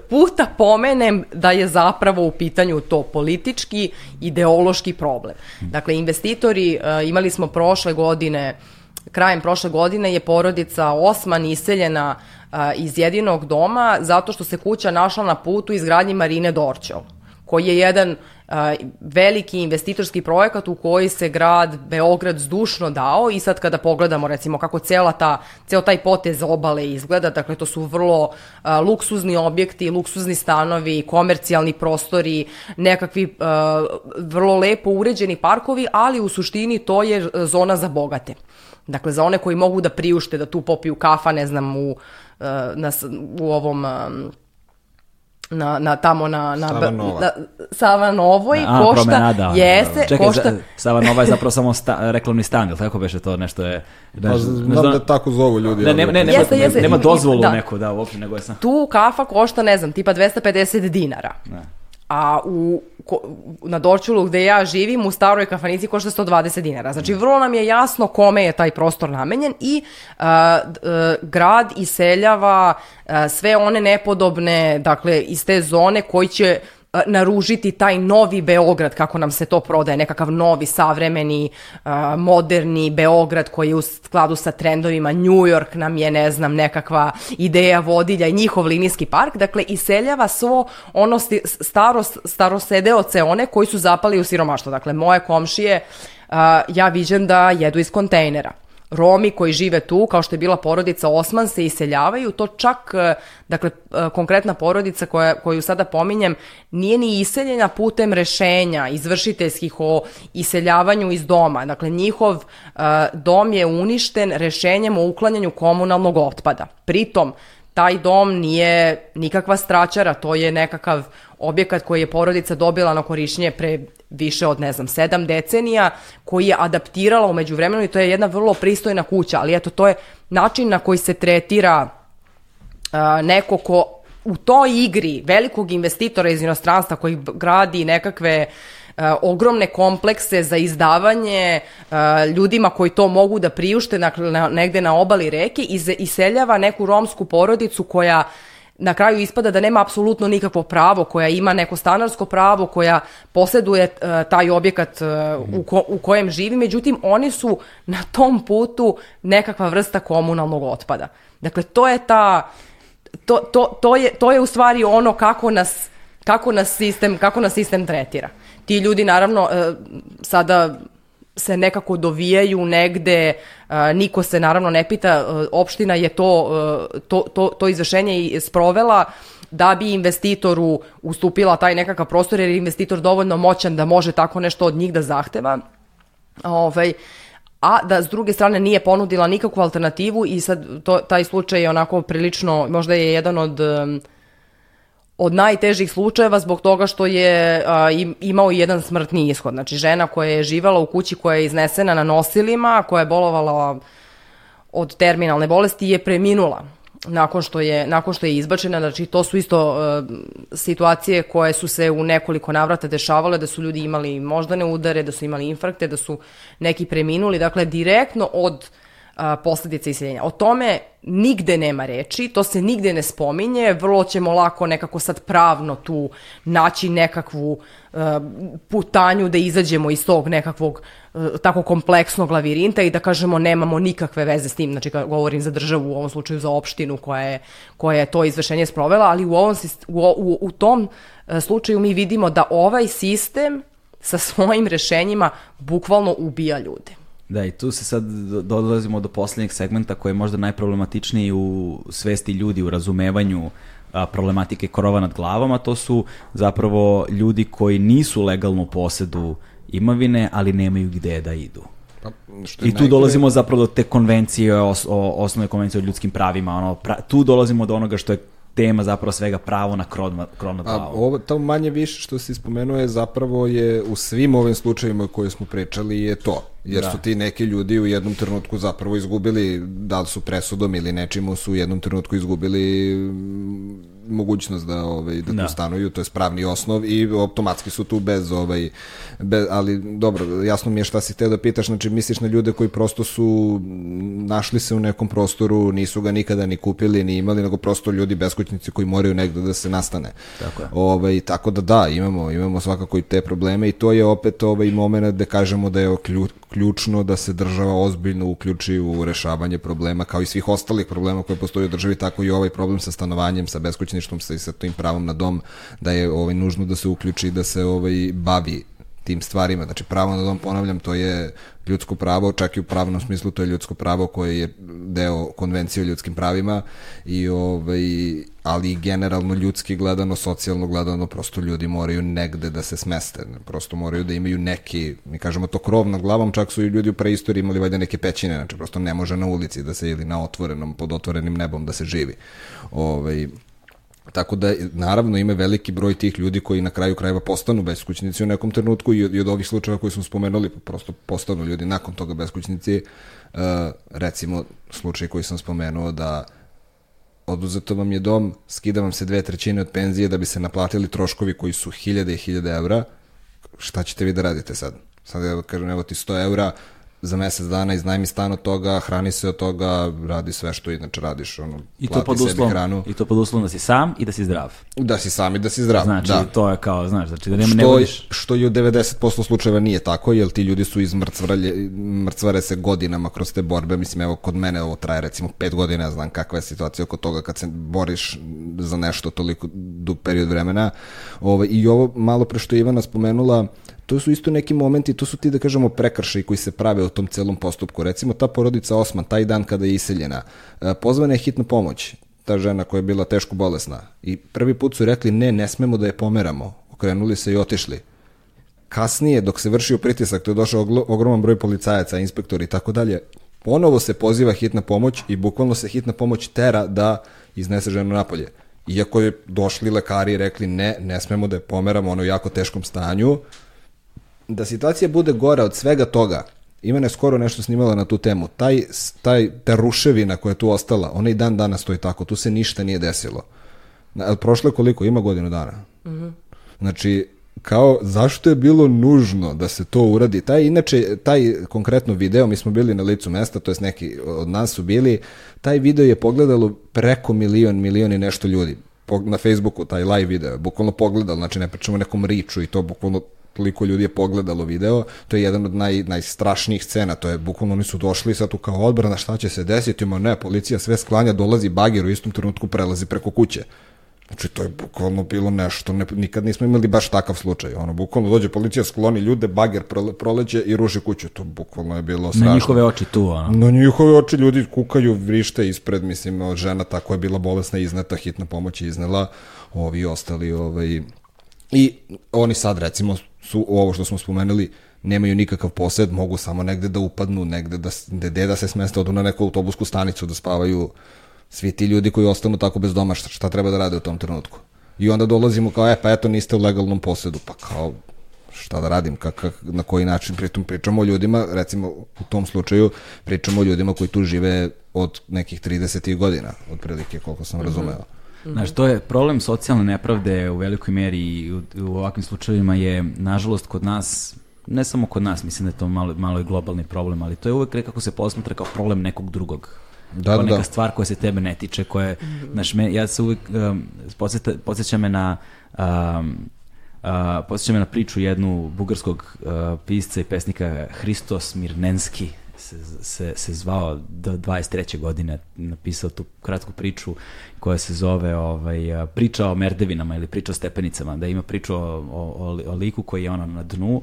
puta pomenem da je zapravo u pitanju to politički, ideološki problem. Dakle, investitori, uh, imali smo prošle godine, krajem prošle godine je porodica Osman iseljena uh, iz jedinog doma zato što se kuća našla na putu izgradnji Marine Dorćol koji je jedan veliki investitorski projekat u koji se grad Beograd zdušno dao i sad kada pogledamo recimo kako cela ta, ceo taj potez obale izgleda, dakle to su vrlo a, luksuzni objekti, luksuzni stanovi, komercijalni prostori, nekakvi a, vrlo lepo uređeni parkovi, ali u suštini to je zona za bogate. Dakle, za one koji mogu da priušte da tu popiju kafa, ne znam, u, na, u ovom na, na tamo na, na, Sava Nova. na Sava Novoj A, košta, promenada, jeste, Čekaj, košta, za, Sava Nova je zapravo samo sta, reklamni stan, ili tako beše to nešto je... Pa Ne, znam da tako zovu ljudi. Ne, nema, ne, nema, Jeste, jeste. nema dozvolu da. neku, da, uopšte, nego je sam... tu kafa košta, ne znam, tipa 250 dinara. Ne. A u, ko, na Dorčulu gde ja živim, u staroj kafanici košta 120 dinara. Znači, vrlo nam je jasno kome je taj prostor namenjen i d- e, grad iseljava a, sve one nepodobne, dakle, iz te zone koji će naružiti taj novi Beograd, kako nam se to prodaje, nekakav novi, savremeni, a, moderni Beograd koji je u skladu sa trendovima, New York nam je, ne znam, nekakva ideja vodilja i njihov linijski park, dakle, iseljava svo ono staro, starosedeoce, one koji su zapali u siromaštvo. Dakle, moje komšije, a, ja viđem da jedu iz kontejnera. Romi koji žive tu, kao što je bila porodica Osman, se iseljavaju, to čak, e, dakle, e, konkretna porodica koja, koju sada pominjem, nije ni iseljena putem rešenja izvršiteljskih o iseljavanju iz doma. Dakle, njihov e, dom je uništen rešenjem o uklanjanju komunalnog otpada. Pritom, taj dom nije nikakva straćara, to je nekakav objekat koji je porodica dobila na korišćenje pre više od, ne znam, sedam decenija, koji je adaptirala umeđu vremenu i to je jedna vrlo pristojna kuća, ali eto, to je način na koji se tretira a, neko ko u toj igri velikog investitora iz inostranstva koji gradi nekakve a, ogromne komplekse za izdavanje a, ljudima koji to mogu da priušte dakle, na, negde na obali reke i iseljava neku romsku porodicu koja na kraju ispada da nema apsolutno nikakvo pravo, koja ima neko stanarsko pravo, koja poseduje e, taj objekat e, u, ko, u kojem živi, međutim oni su na tom putu nekakva vrsta komunalnog otpada. Dakle, to je ta to, to, to, je, to je u stvari ono kako nas, kako nas, sistem, kako nas sistem tretira. Ti ljudi naravno e, sada se nekako dovijaju negde, a, niko se naravno ne pita, e, opština je to, e, to, to, to izvršenje i sprovela da bi investitoru ustupila taj nekakav prostor jer je investitor dovoljno moćan da može tako nešto od njih da zahteva. Ovaj, a da s druge strane nije ponudila nikakvu alternativu i sad to, taj slučaj je onako prilično, možda je jedan od od najtežih slučajeva zbog toga što je a, im- imao jedan smrtni ishod. Znači žena koja je živala u kući koja je iznesena na nosilima, koja je bolovala od terminalne bolesti je preminula nakon što je nakon što je izbačena znači to su isto e, situacije koje su se u nekoliko navrata dešavale da su ljudi imali moždane udare da su imali infarkte da su neki preminuli dakle direktno od a, posledice iseljenja. O tome nigde nema reči, to se nigde ne spominje, vrlo ćemo lako nekako sad pravno tu naći nekakvu putanju da izađemo iz tog nekakvog tako kompleksnog lavirinta i da kažemo nemamo nikakve veze s tim, znači govorim za državu, u ovom slučaju za opštinu koja je, koja je to izvršenje sprovela, ali u, ovom, u, u, u tom slučaju mi vidimo da ovaj sistem sa svojim rešenjima bukvalno ubija ljude. Da, i tu se sad do- dolazimo do poslednjeg segmenta koji je možda najproblematičniji u svesti ljudi, u razumevanju a, problematike korova nad glavama, to su zapravo ljudi koji nisu legalno u posedu imovine, ali nemaju gde da idu. Pa, što I tu najgore- dolazimo zapravo do te konvencije, o, o osnovne konvencije o ljudskim pravima, ono, pra, tu dolazimo do onoga što je tema zapravo svega pravo na krov, na- krov nad A ovo, to manje više što si spomenuo je zapravo je u svim ovim slučajevima koje smo pričali je to. Jer Da. su ti neki ljudi u jednom trenutku zapravo izgubili, da li su presudom ili nečim su u jednom trenutku izgubili mogućnost da ovaj da, Da. tu stanuju, to je pravni osnov i automatski su tu bez ovaj bez, ali dobro, jasno mi je šta si te da pitaš, znači misliš na ljude koji prosto su našli se u nekom prostoru, nisu ga nikada ni kupili ni imali, nego prosto ljudi beskućnici koji moraju negde da se nastane. Tako je. Ovaj, tako da da, imamo, imamo svakako i te probleme i to je opet ovaj moment da kažemo da je klju, ključno da se država ozbiljno uključi u rešavanje problema kao i svih ostalih problema koje postoje u državi, tako i ovaj problem sa stanovanjem, sa beskućnicima beskućništvom sa, i sa tim pravom na dom, da je ovaj, nužno da se uključi i da se ovaj, bavi tim stvarima. Znači, pravo na dom, ponavljam, to je ljudsko pravo, čak i u pravnom smislu to je ljudsko pravo koje je deo konvencije o ljudskim pravima, i, ovaj, ali generalno ljudski gledano, socijalno gledano, prosto ljudi moraju negde da se smeste. Prosto moraju da imaju neki, mi kažemo to krov na glavom, čak su i ljudi u preistoriji imali valjda neke pećine, znači prosto ne može na ulici da se ili na otvorenom, pod otvorenim nebom da se živi. Ovaj, Tako da, naravno, ima veliki broj tih ljudi koji na kraju krajeva postanu beskućnici u nekom trenutku i od, i od ovih slučajeva koji smo spomenuli, prosto postanu ljudi nakon toga beskućnici. Uh, recimo, slučaj koji sam spomenuo da oduzeto vam je dom, skida vam se dve trećine od penzije da bi se naplatili troškovi koji su hiljade i hiljade evra, šta ćete vi da radite sad? Sad ja kažem, evo ti 100 evra, za mesec dana iznajmi stan od toga, hrani se od toga, radi sve što inače radiš, ono, I to pod uslovom, hranu. I to pod uslovom da si sam i da si zdrav. Da si sam i da si zdrav, znači, da. to je kao, znaš, znači da nema, što, ne vodiš... Što i u 90% slučajeva nije tako, jer ti ljudi su iz mrcvrlje, mrcvare se godinama kroz te borbe, mislim, evo, kod mene ovo traje recimo pet godina, ja znam kakva je situacija oko toga kad se boriš za nešto toliko dug period vremena. Ove, ovaj, I ovo malo pre što je Ivana spomenula, to su isto neki momenti, to su ti da kažemo prekršaj koji se prave u tom celom postupku. Recimo ta porodica Osman, taj dan kada je iseljena, e, pozvana je hitna pomoć, ta žena koja je bila teško bolesna. I prvi put su rekli ne, ne smemo da je pomeramo. Okrenuli se i otišli. Kasnije, dok se vršio pritisak, to je došao ogroman broj policajaca, inspektori i tako dalje, ponovo se poziva hitna pomoć i bukvalno se hitna pomoć tera da iznese ženu napolje. Iako je došli lekari i rekli ne, ne smemo da je pomeramo, ono u jako teškom stanju, da situacija bude gora od svega toga, Ivana je skoro nešto snimala na tu temu. Taj, taj, ta ruševina koja je tu ostala, ona i dan danas stoji tako. Tu se ništa nije desilo. Prošlo je koliko? Ima godinu dana. Mm -hmm. Znači, kao, zašto je bilo nužno da se to uradi? Taj, inače, taj konkretno video, mi smo bili na licu mesta, to jest neki od nas su bili, taj video je pogledalo preko milion, milion i nešto ljudi. Na Facebooku, taj live video, bukvalno pogledalo, znači ne pričamo nekom riču i to bukvalno toliko ljudi je pogledalo video, to je jedan od naj, najstrašnijih scena, to je bukvalno oni su došli sad tu kao odbrana, šta će se desiti, ima ne, policija sve sklanja, dolazi bagir u istom trenutku prelazi preko kuće. Znači, to je bukvalno bilo nešto, ne, nikad nismo imali baš takav slučaj. Ono, bukvalno dođe policija, skloni ljude, bager prole, proleće i ruši kuću. To bukvalno je bilo strašno. Na njihove oči tu, ono. Na njihove oči ljudi kukaju, vrište ispred, mislim, žena tako je bila bolesna, izneta, hitna pomoć je iznela, ovi ostali, ovaj... I oni sad, recimo, su ovo što smo spomenuli, nemaju nikakav posed, mogu samo negde da upadnu, negde da, gde da se smeste, odu na neku autobusku stanicu da spavaju svi ti ljudi koji ostanu tako bez doma, šta, šta treba da rade u tom trenutku. I onda dolazimo kao, e, pa eto, niste u legalnom posedu, pa kao, šta da radim, kak, kak, na koji način, pritom pričamo o ljudima, recimo u tom slučaju, pričamo o ljudima koji tu žive od nekih 30 godina, otprilike, koliko sam mm -hmm. razumeo. -hmm. Znaš, to je problem socijalne nepravde u velikoj meri i u, u ovakvim slučajevima je, nažalost, kod nas ne samo kod nas, mislim da je to malo, malo i globalni problem, ali to je uvek nekako se posmatra kao problem nekog drugog. Da, kao da, neka da. stvar koja se tebe ne tiče, koja je, mm -hmm. znaš, me, ja se uvek, um, podsjeća me na, um, uh, podsjeća me na priču jednu bugarskog uh, pisca i pesnika Hristos Mirnenski, se, se, se zvao do 23. godine, napisao tu kratku priču koja se zove ovaj, priča o merdevinama ili priča o stepenicama, da ima priču o, o, o liku koji je ono na dnu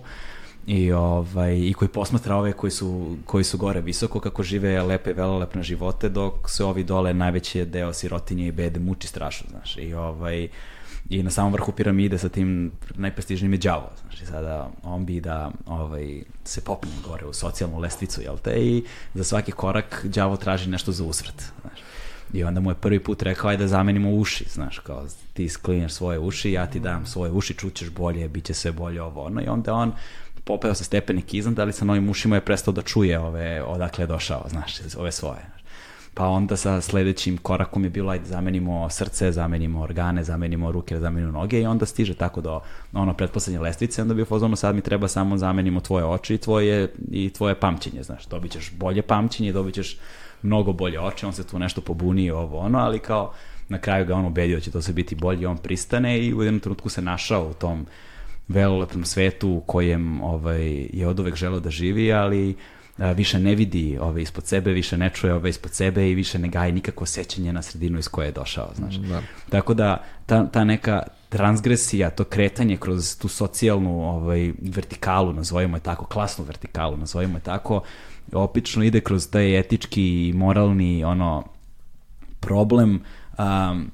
i ovaj i koji posmatra ove koji su koji su gore visoko kako žive lepe velelepne živote dok se ovi dole najveći deo sirotinje i bede muči strašno znaš i ovaj i na samom vrhu piramide sa tim najprestižnijim je đavo. Znači sada on bi da ovaj, se popne gore u socijalnu lestvicu, jel te, i za svaki korak đavo traži nešto za usvrt. Znaš. I onda mu je prvi put rekao, ajde da zamenimo uši, znaš, kao ti sklinjaš svoje uši, ja ti dam svoje uši, čućeš bolje, bit će sve bolje ovo, ono. I onda on popeo sa stepenik iznad, ali sa novim ušima je prestao da čuje ove, odakle je došao, znaš, ove svoje pa onda sa sledećim korakom je bilo ajde zamenimo srce, zamenimo organe, zamenimo ruke, zamenimo noge i onda stiže tako do ono pretposlednje lestvice, onda bi fazonu sad mi treba samo zamenimo tvoje oči i tvoje, i tvoje pamćenje, znaš, dobit ćeš bolje pamćenje, dobit ćeš mnogo bolje oči, on se tu nešto pobuni ovo ono, ali kao na kraju ga on ubedio da će to se biti bolje, on pristane i u jednom trenutku se našao u tom velelepnom svetu u kojem ovaj, je od uvek želeo da živi, ali a, više ne vidi ove ispod sebe, više ne čuje ove ispod sebe i više ne gaji nikako sećanje na sredinu iz koje je došao, znaš. Da. Tako da ta, ta neka transgresija, to kretanje kroz tu socijalnu ovaj, vertikalu, nazovimo je tako, klasnu vertikalu, nazovimo je tako, opično ide kroz taj etički i moralni ono problem um,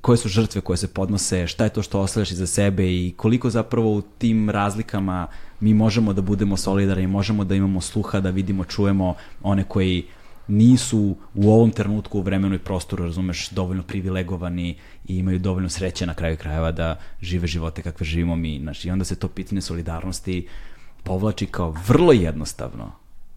koje su žrtve koje se podnose, šta je to što ostavljaš iza sebe i koliko zapravo u tim razlikama mi možemo da budemo solidarni, možemo da imamo sluha, da vidimo, čujemo one koji nisu u ovom trenutku u vremenu i prostoru, razumeš, dovoljno privilegovani i imaju dovoljno sreće na kraju krajeva da žive živote kakve živimo mi. Znači, I onda se to pitanje solidarnosti povlači kao vrlo jednostavno,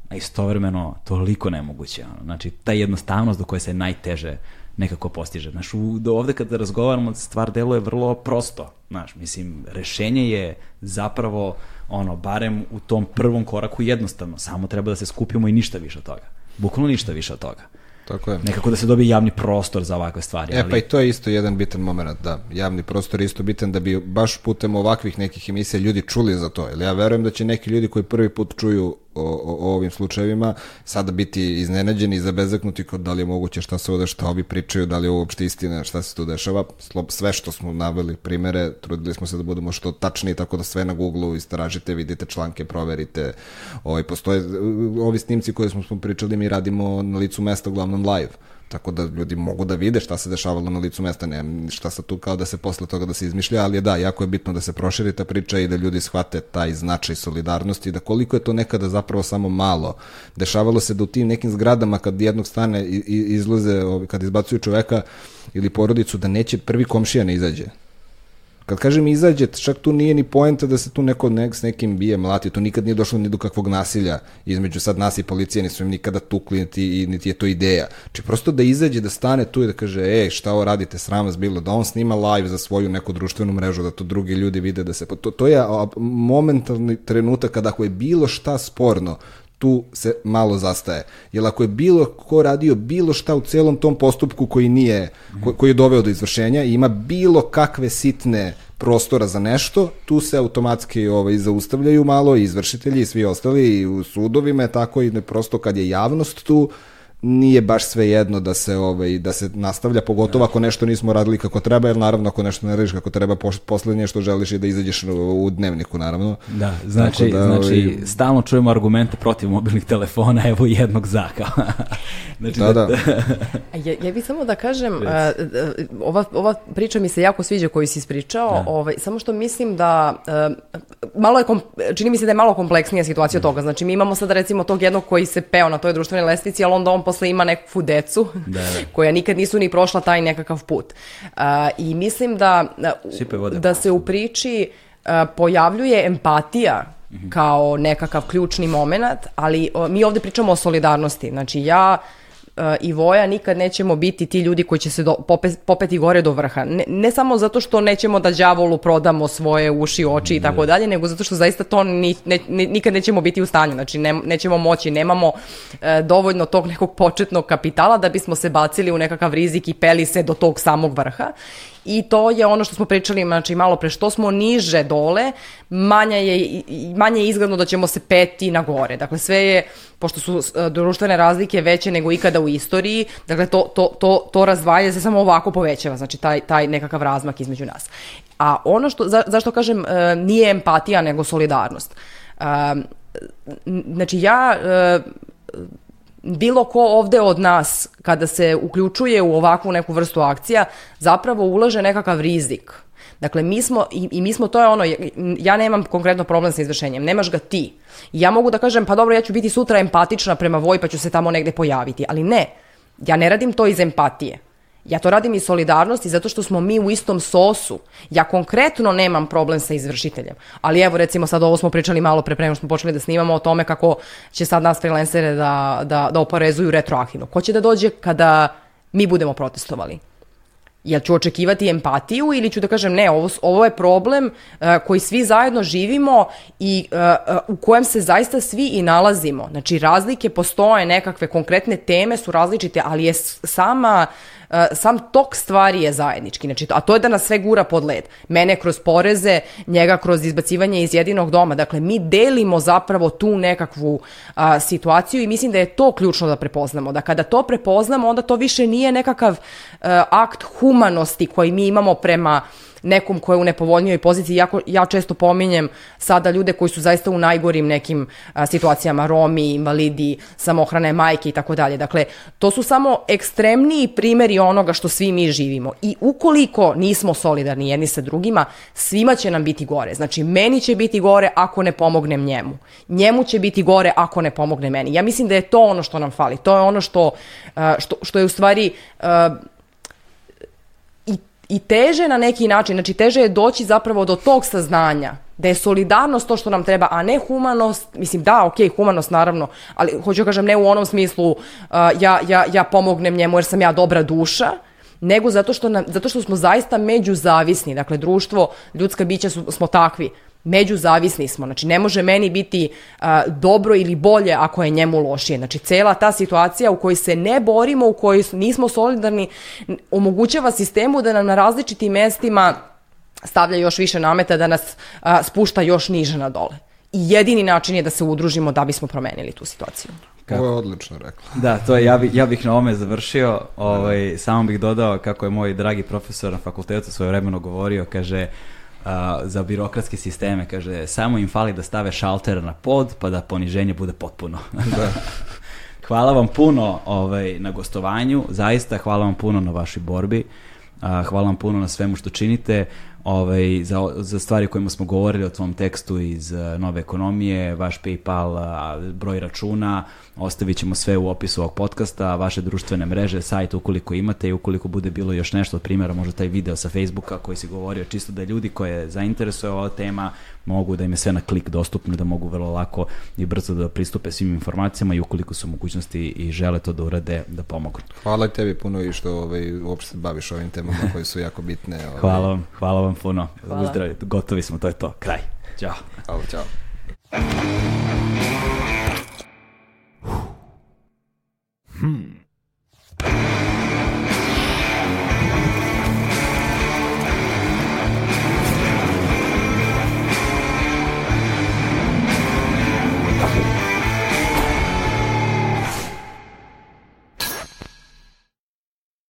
a istovremeno toliko nemoguće. Znači, ta jednostavnost do koje se najteže nekako postiže. Znaš, u, do ovde kada razgovaramo, stvar deluje vrlo prosto. Znaš, mislim, rešenje je zapravo, ono, barem u tom prvom koraku jednostavno. Samo treba da se skupimo i ništa više od toga. Bukvalno ništa više od toga. Tako je. Nekako da se dobije javni prostor za ovakve stvari. E ali... pa i to je isto jedan bitan moment, da. Javni prostor je isto bitan da bi baš putem ovakvih nekih emisija ljudi čuli za to. Jer ja verujem da će neki ljudi koji prvi put čuju o, o, o ovim slučajevima sada biti iznenađeni i zabezeknuti kod da li je moguće šta se ovde, šta ovi pričaju, da li je uopšte istina, šta se tu dešava. Sve što smo naveli primere, trudili smo se da budemo što tačniji, tako da sve na Google-u istražite, vidite članke, proverite. Ovaj, postoje ovi snimci koje smo, smo pričali, mi radimo na licu mesta uglavnom live tako da ljudi mogu da vide šta se dešavalo na licu mesta, ne šta sa tu kao da se posle toga da se izmišlja, ali je da, jako je bitno da se proširi ta priča i da ljudi shvate taj značaj solidarnosti i da koliko je to nekada zapravo samo malo. Dešavalo se da u tim nekim zgradama kad jednog stane izlaze, kad izbacuju čoveka ili porodicu, da neće prvi komšija ne izađe Kad kažem izađe, čak tu nije ni poenta da se tu neko nek, s nekim bije, mlati, tu nikad nije došlo ni do kakvog nasilja između sad nas i policije, nisu im nikada tukli, niti, niti je to ideja. Či prosto da izađe, da stane tu i da kaže, ej, šta ovo radite, sram vas bilo, da on snima live za svoju neku društvenu mrežu, da to drugi ljudi vide, da se, to, to je momentalni trenutak kada ako je bilo šta sporno, tu se malo zastaje. Jer ako je bilo ko radio bilo šta u celom tom postupku koji nije, ko, koji je doveo do izvršenja i ima bilo kakve sitne prostora za nešto, tu se automatski ovaj, zaustavljaju malo i izvršitelji i svi ostali i u sudovima je tako i prosto kad je javnost tu, nije baš sve jedno da se ovaj da se nastavlja pogotovo ako nešto nismo radili kako treba jer naravno ako nešto ne radiš kako treba poslednje što želiš je da izađeš u dnevniku naravno da znači da, znači ovaj... stalno čujemo argumente protiv mobilnih telefona evo jednog zaka znači da, da. da. ja, ja bih samo da kažem uh, ova, ova priča mi se jako sviđa koju si ispričao da. ovaj samo što mislim da uh, malo je kom, čini mi se da je malo kompleksnija situacija od toga znači mi imamo sad recimo tog jednog koji se peo na toj društvenoj lestvici al onda on posle ima neku decu da, da. koja nikad nisu ni prošla taj nekakav put. Uh, I mislim da, da se u priči uh, pojavljuje empatija mm -hmm. kao nekakav ključni moment, ali uh, mi ovde pričamo o solidarnosti. Znači ja i Voja nikad nećemo biti ti ljudi koji će se do, pope, popeti gore do vrha. Ne, ne samo zato što nećemo da đavolu prodamo svoje uši, oči i tako dalje, nego zato što zaista to ni, ne, ne, nikad nećemo biti u stanju. Znači ne, nećemo moći, nemamo uh, dovoljno tog nekog početnog kapitala da bismo se bacili u nekakav rizik i peli se do tog samog vrha i to je ono što smo pričali znači malo pre što smo niže dole manje je manje je izgledno da ćemo se peti na gore. Dakle sve je pošto su e, društvene razlike veće nego ikada u istoriji dakle to to to to razdvajanje se samo ovako povećava znači taj taj nekakav razmak između nas. A ono što za, zašto kažem e, nije empatija nego solidarnost. E, znači ja bilo ko ovde od nas kada se uključuje u ovakvu neku vrstu akcija zapravo ulaže nekakav rizik. Dakle, mi smo, i, i mi smo, to je ono, ja nemam konkretno problem sa izvršenjem, nemaš ga ti. Ja mogu da kažem, pa dobro, ja ću biti sutra empatična prema Voj, pa ću se tamo negde pojaviti, ali ne, ja ne radim to iz empatije. Ja to radim iz solidarnosti zato što smo mi u istom sosu. Ja konkretno nemam problem sa izvršiteljem. Ali evo recimo sad ovo smo pričali malo pre prema smo počeli da snimamo o tome kako će sad nas freelancere da, da, da oporezuju retroaktivno. Ko će da dođe kada mi budemo protestovali? Jel ću očekivati empatiju ili ću da kažem ne, ovo, ovo je problem uh, koji svi zajedno živimo i uh, uh, u kojem se zaista svi i nalazimo. Znači razlike postoje, nekakve konkretne teme su različite, ali je sama sam tok stvari je zajednički, znači, a to je da nas sve gura pod led. Mene kroz poreze, njega kroz izbacivanje iz jedinog doma. Dakle, mi delimo zapravo tu nekakvu a, situaciju i mislim da je to ključno da prepoznamo. Da kada to prepoznamo, onda to više nije nekakav a, akt humanosti koji mi imamo prema nekom ko je u nepovoljnijoj poziciji. Jako, ja često pominjem sada ljude koji su zaista u najgorim nekim a, situacijama, Romi, invalidi, samohrane majke i tako dalje. Dakle, to su samo ekstremniji primeri onoga što svi mi živimo. I ukoliko nismo solidarni jedni sa drugima, svima će nam biti gore. Znači, meni će biti gore ako ne pomognem njemu. Njemu će biti gore ako ne pomogne meni. Ja mislim da je to ono što nam fali. To je ono što, što, što je u stvari i teže na neki način, znači teže je doći zapravo do tog saznanja da je solidarnost to što nam treba, a ne humanost, mislim da, ok, humanost naravno, ali hoću da kažem ne u onom smislu uh, ja, ja, ja pomognem njemu jer sam ja dobra duša, nego zato što, nam, zato što smo zaista međuzavisni, dakle društvo, ljudska bića su, smo takvi, međuzavisni smo. Znači, ne može meni biti a, dobro ili bolje ako je njemu lošije. Znači, cela ta situacija u kojoj se ne borimo, u kojoj nismo solidarni, omogućava sistemu da nam na različitim mestima stavlja još više nameta, da nas a, spušta još niže na dole. I jedini način je da se udružimo da bismo promenili tu situaciju. Kako? Ovo je odlično rekla. Da, to je, ja, bi, ja bih na ome završio, ovaj, samo bih dodao kako je moj dragi profesor na fakultetu svoje vremeno govorio, kaže, a, za birokratske sisteme, kaže, samo im fali da stave šalter na pod, pa da poniženje bude potpuno. Da. hvala vam puno ovaj, na gostovanju, zaista hvala vam puno na vašoj borbi, a, hvala vam puno na svemu što činite, ovaj, za, za stvari kojima smo govorili o tvom tekstu iz Nove ekonomije, vaš PayPal, uh, broj računa, ostavit ćemo sve u opisu ovog podcasta, vaše društvene mreže, sajt ukoliko imate i ukoliko bude bilo još nešto od primjera, možda taj video sa Facebooka koji si govorio, čisto da ljudi koje zainteresuje ova tema mogu da im je sve na klik dostupno, da mogu vrlo lako i brzo da pristupe svim informacijama i ukoliko su mogućnosti i žele to da urade, da pomogu. Hvala tebi puno i što ovaj, uopšte se baviš ovim temama koje su jako bitne. Ovaj. Hvala vam, hvala vam puno. Hvala. Uzdravi, gotovi smo, to je to. Kraj. Ćao. Hvala, čao. Hmm.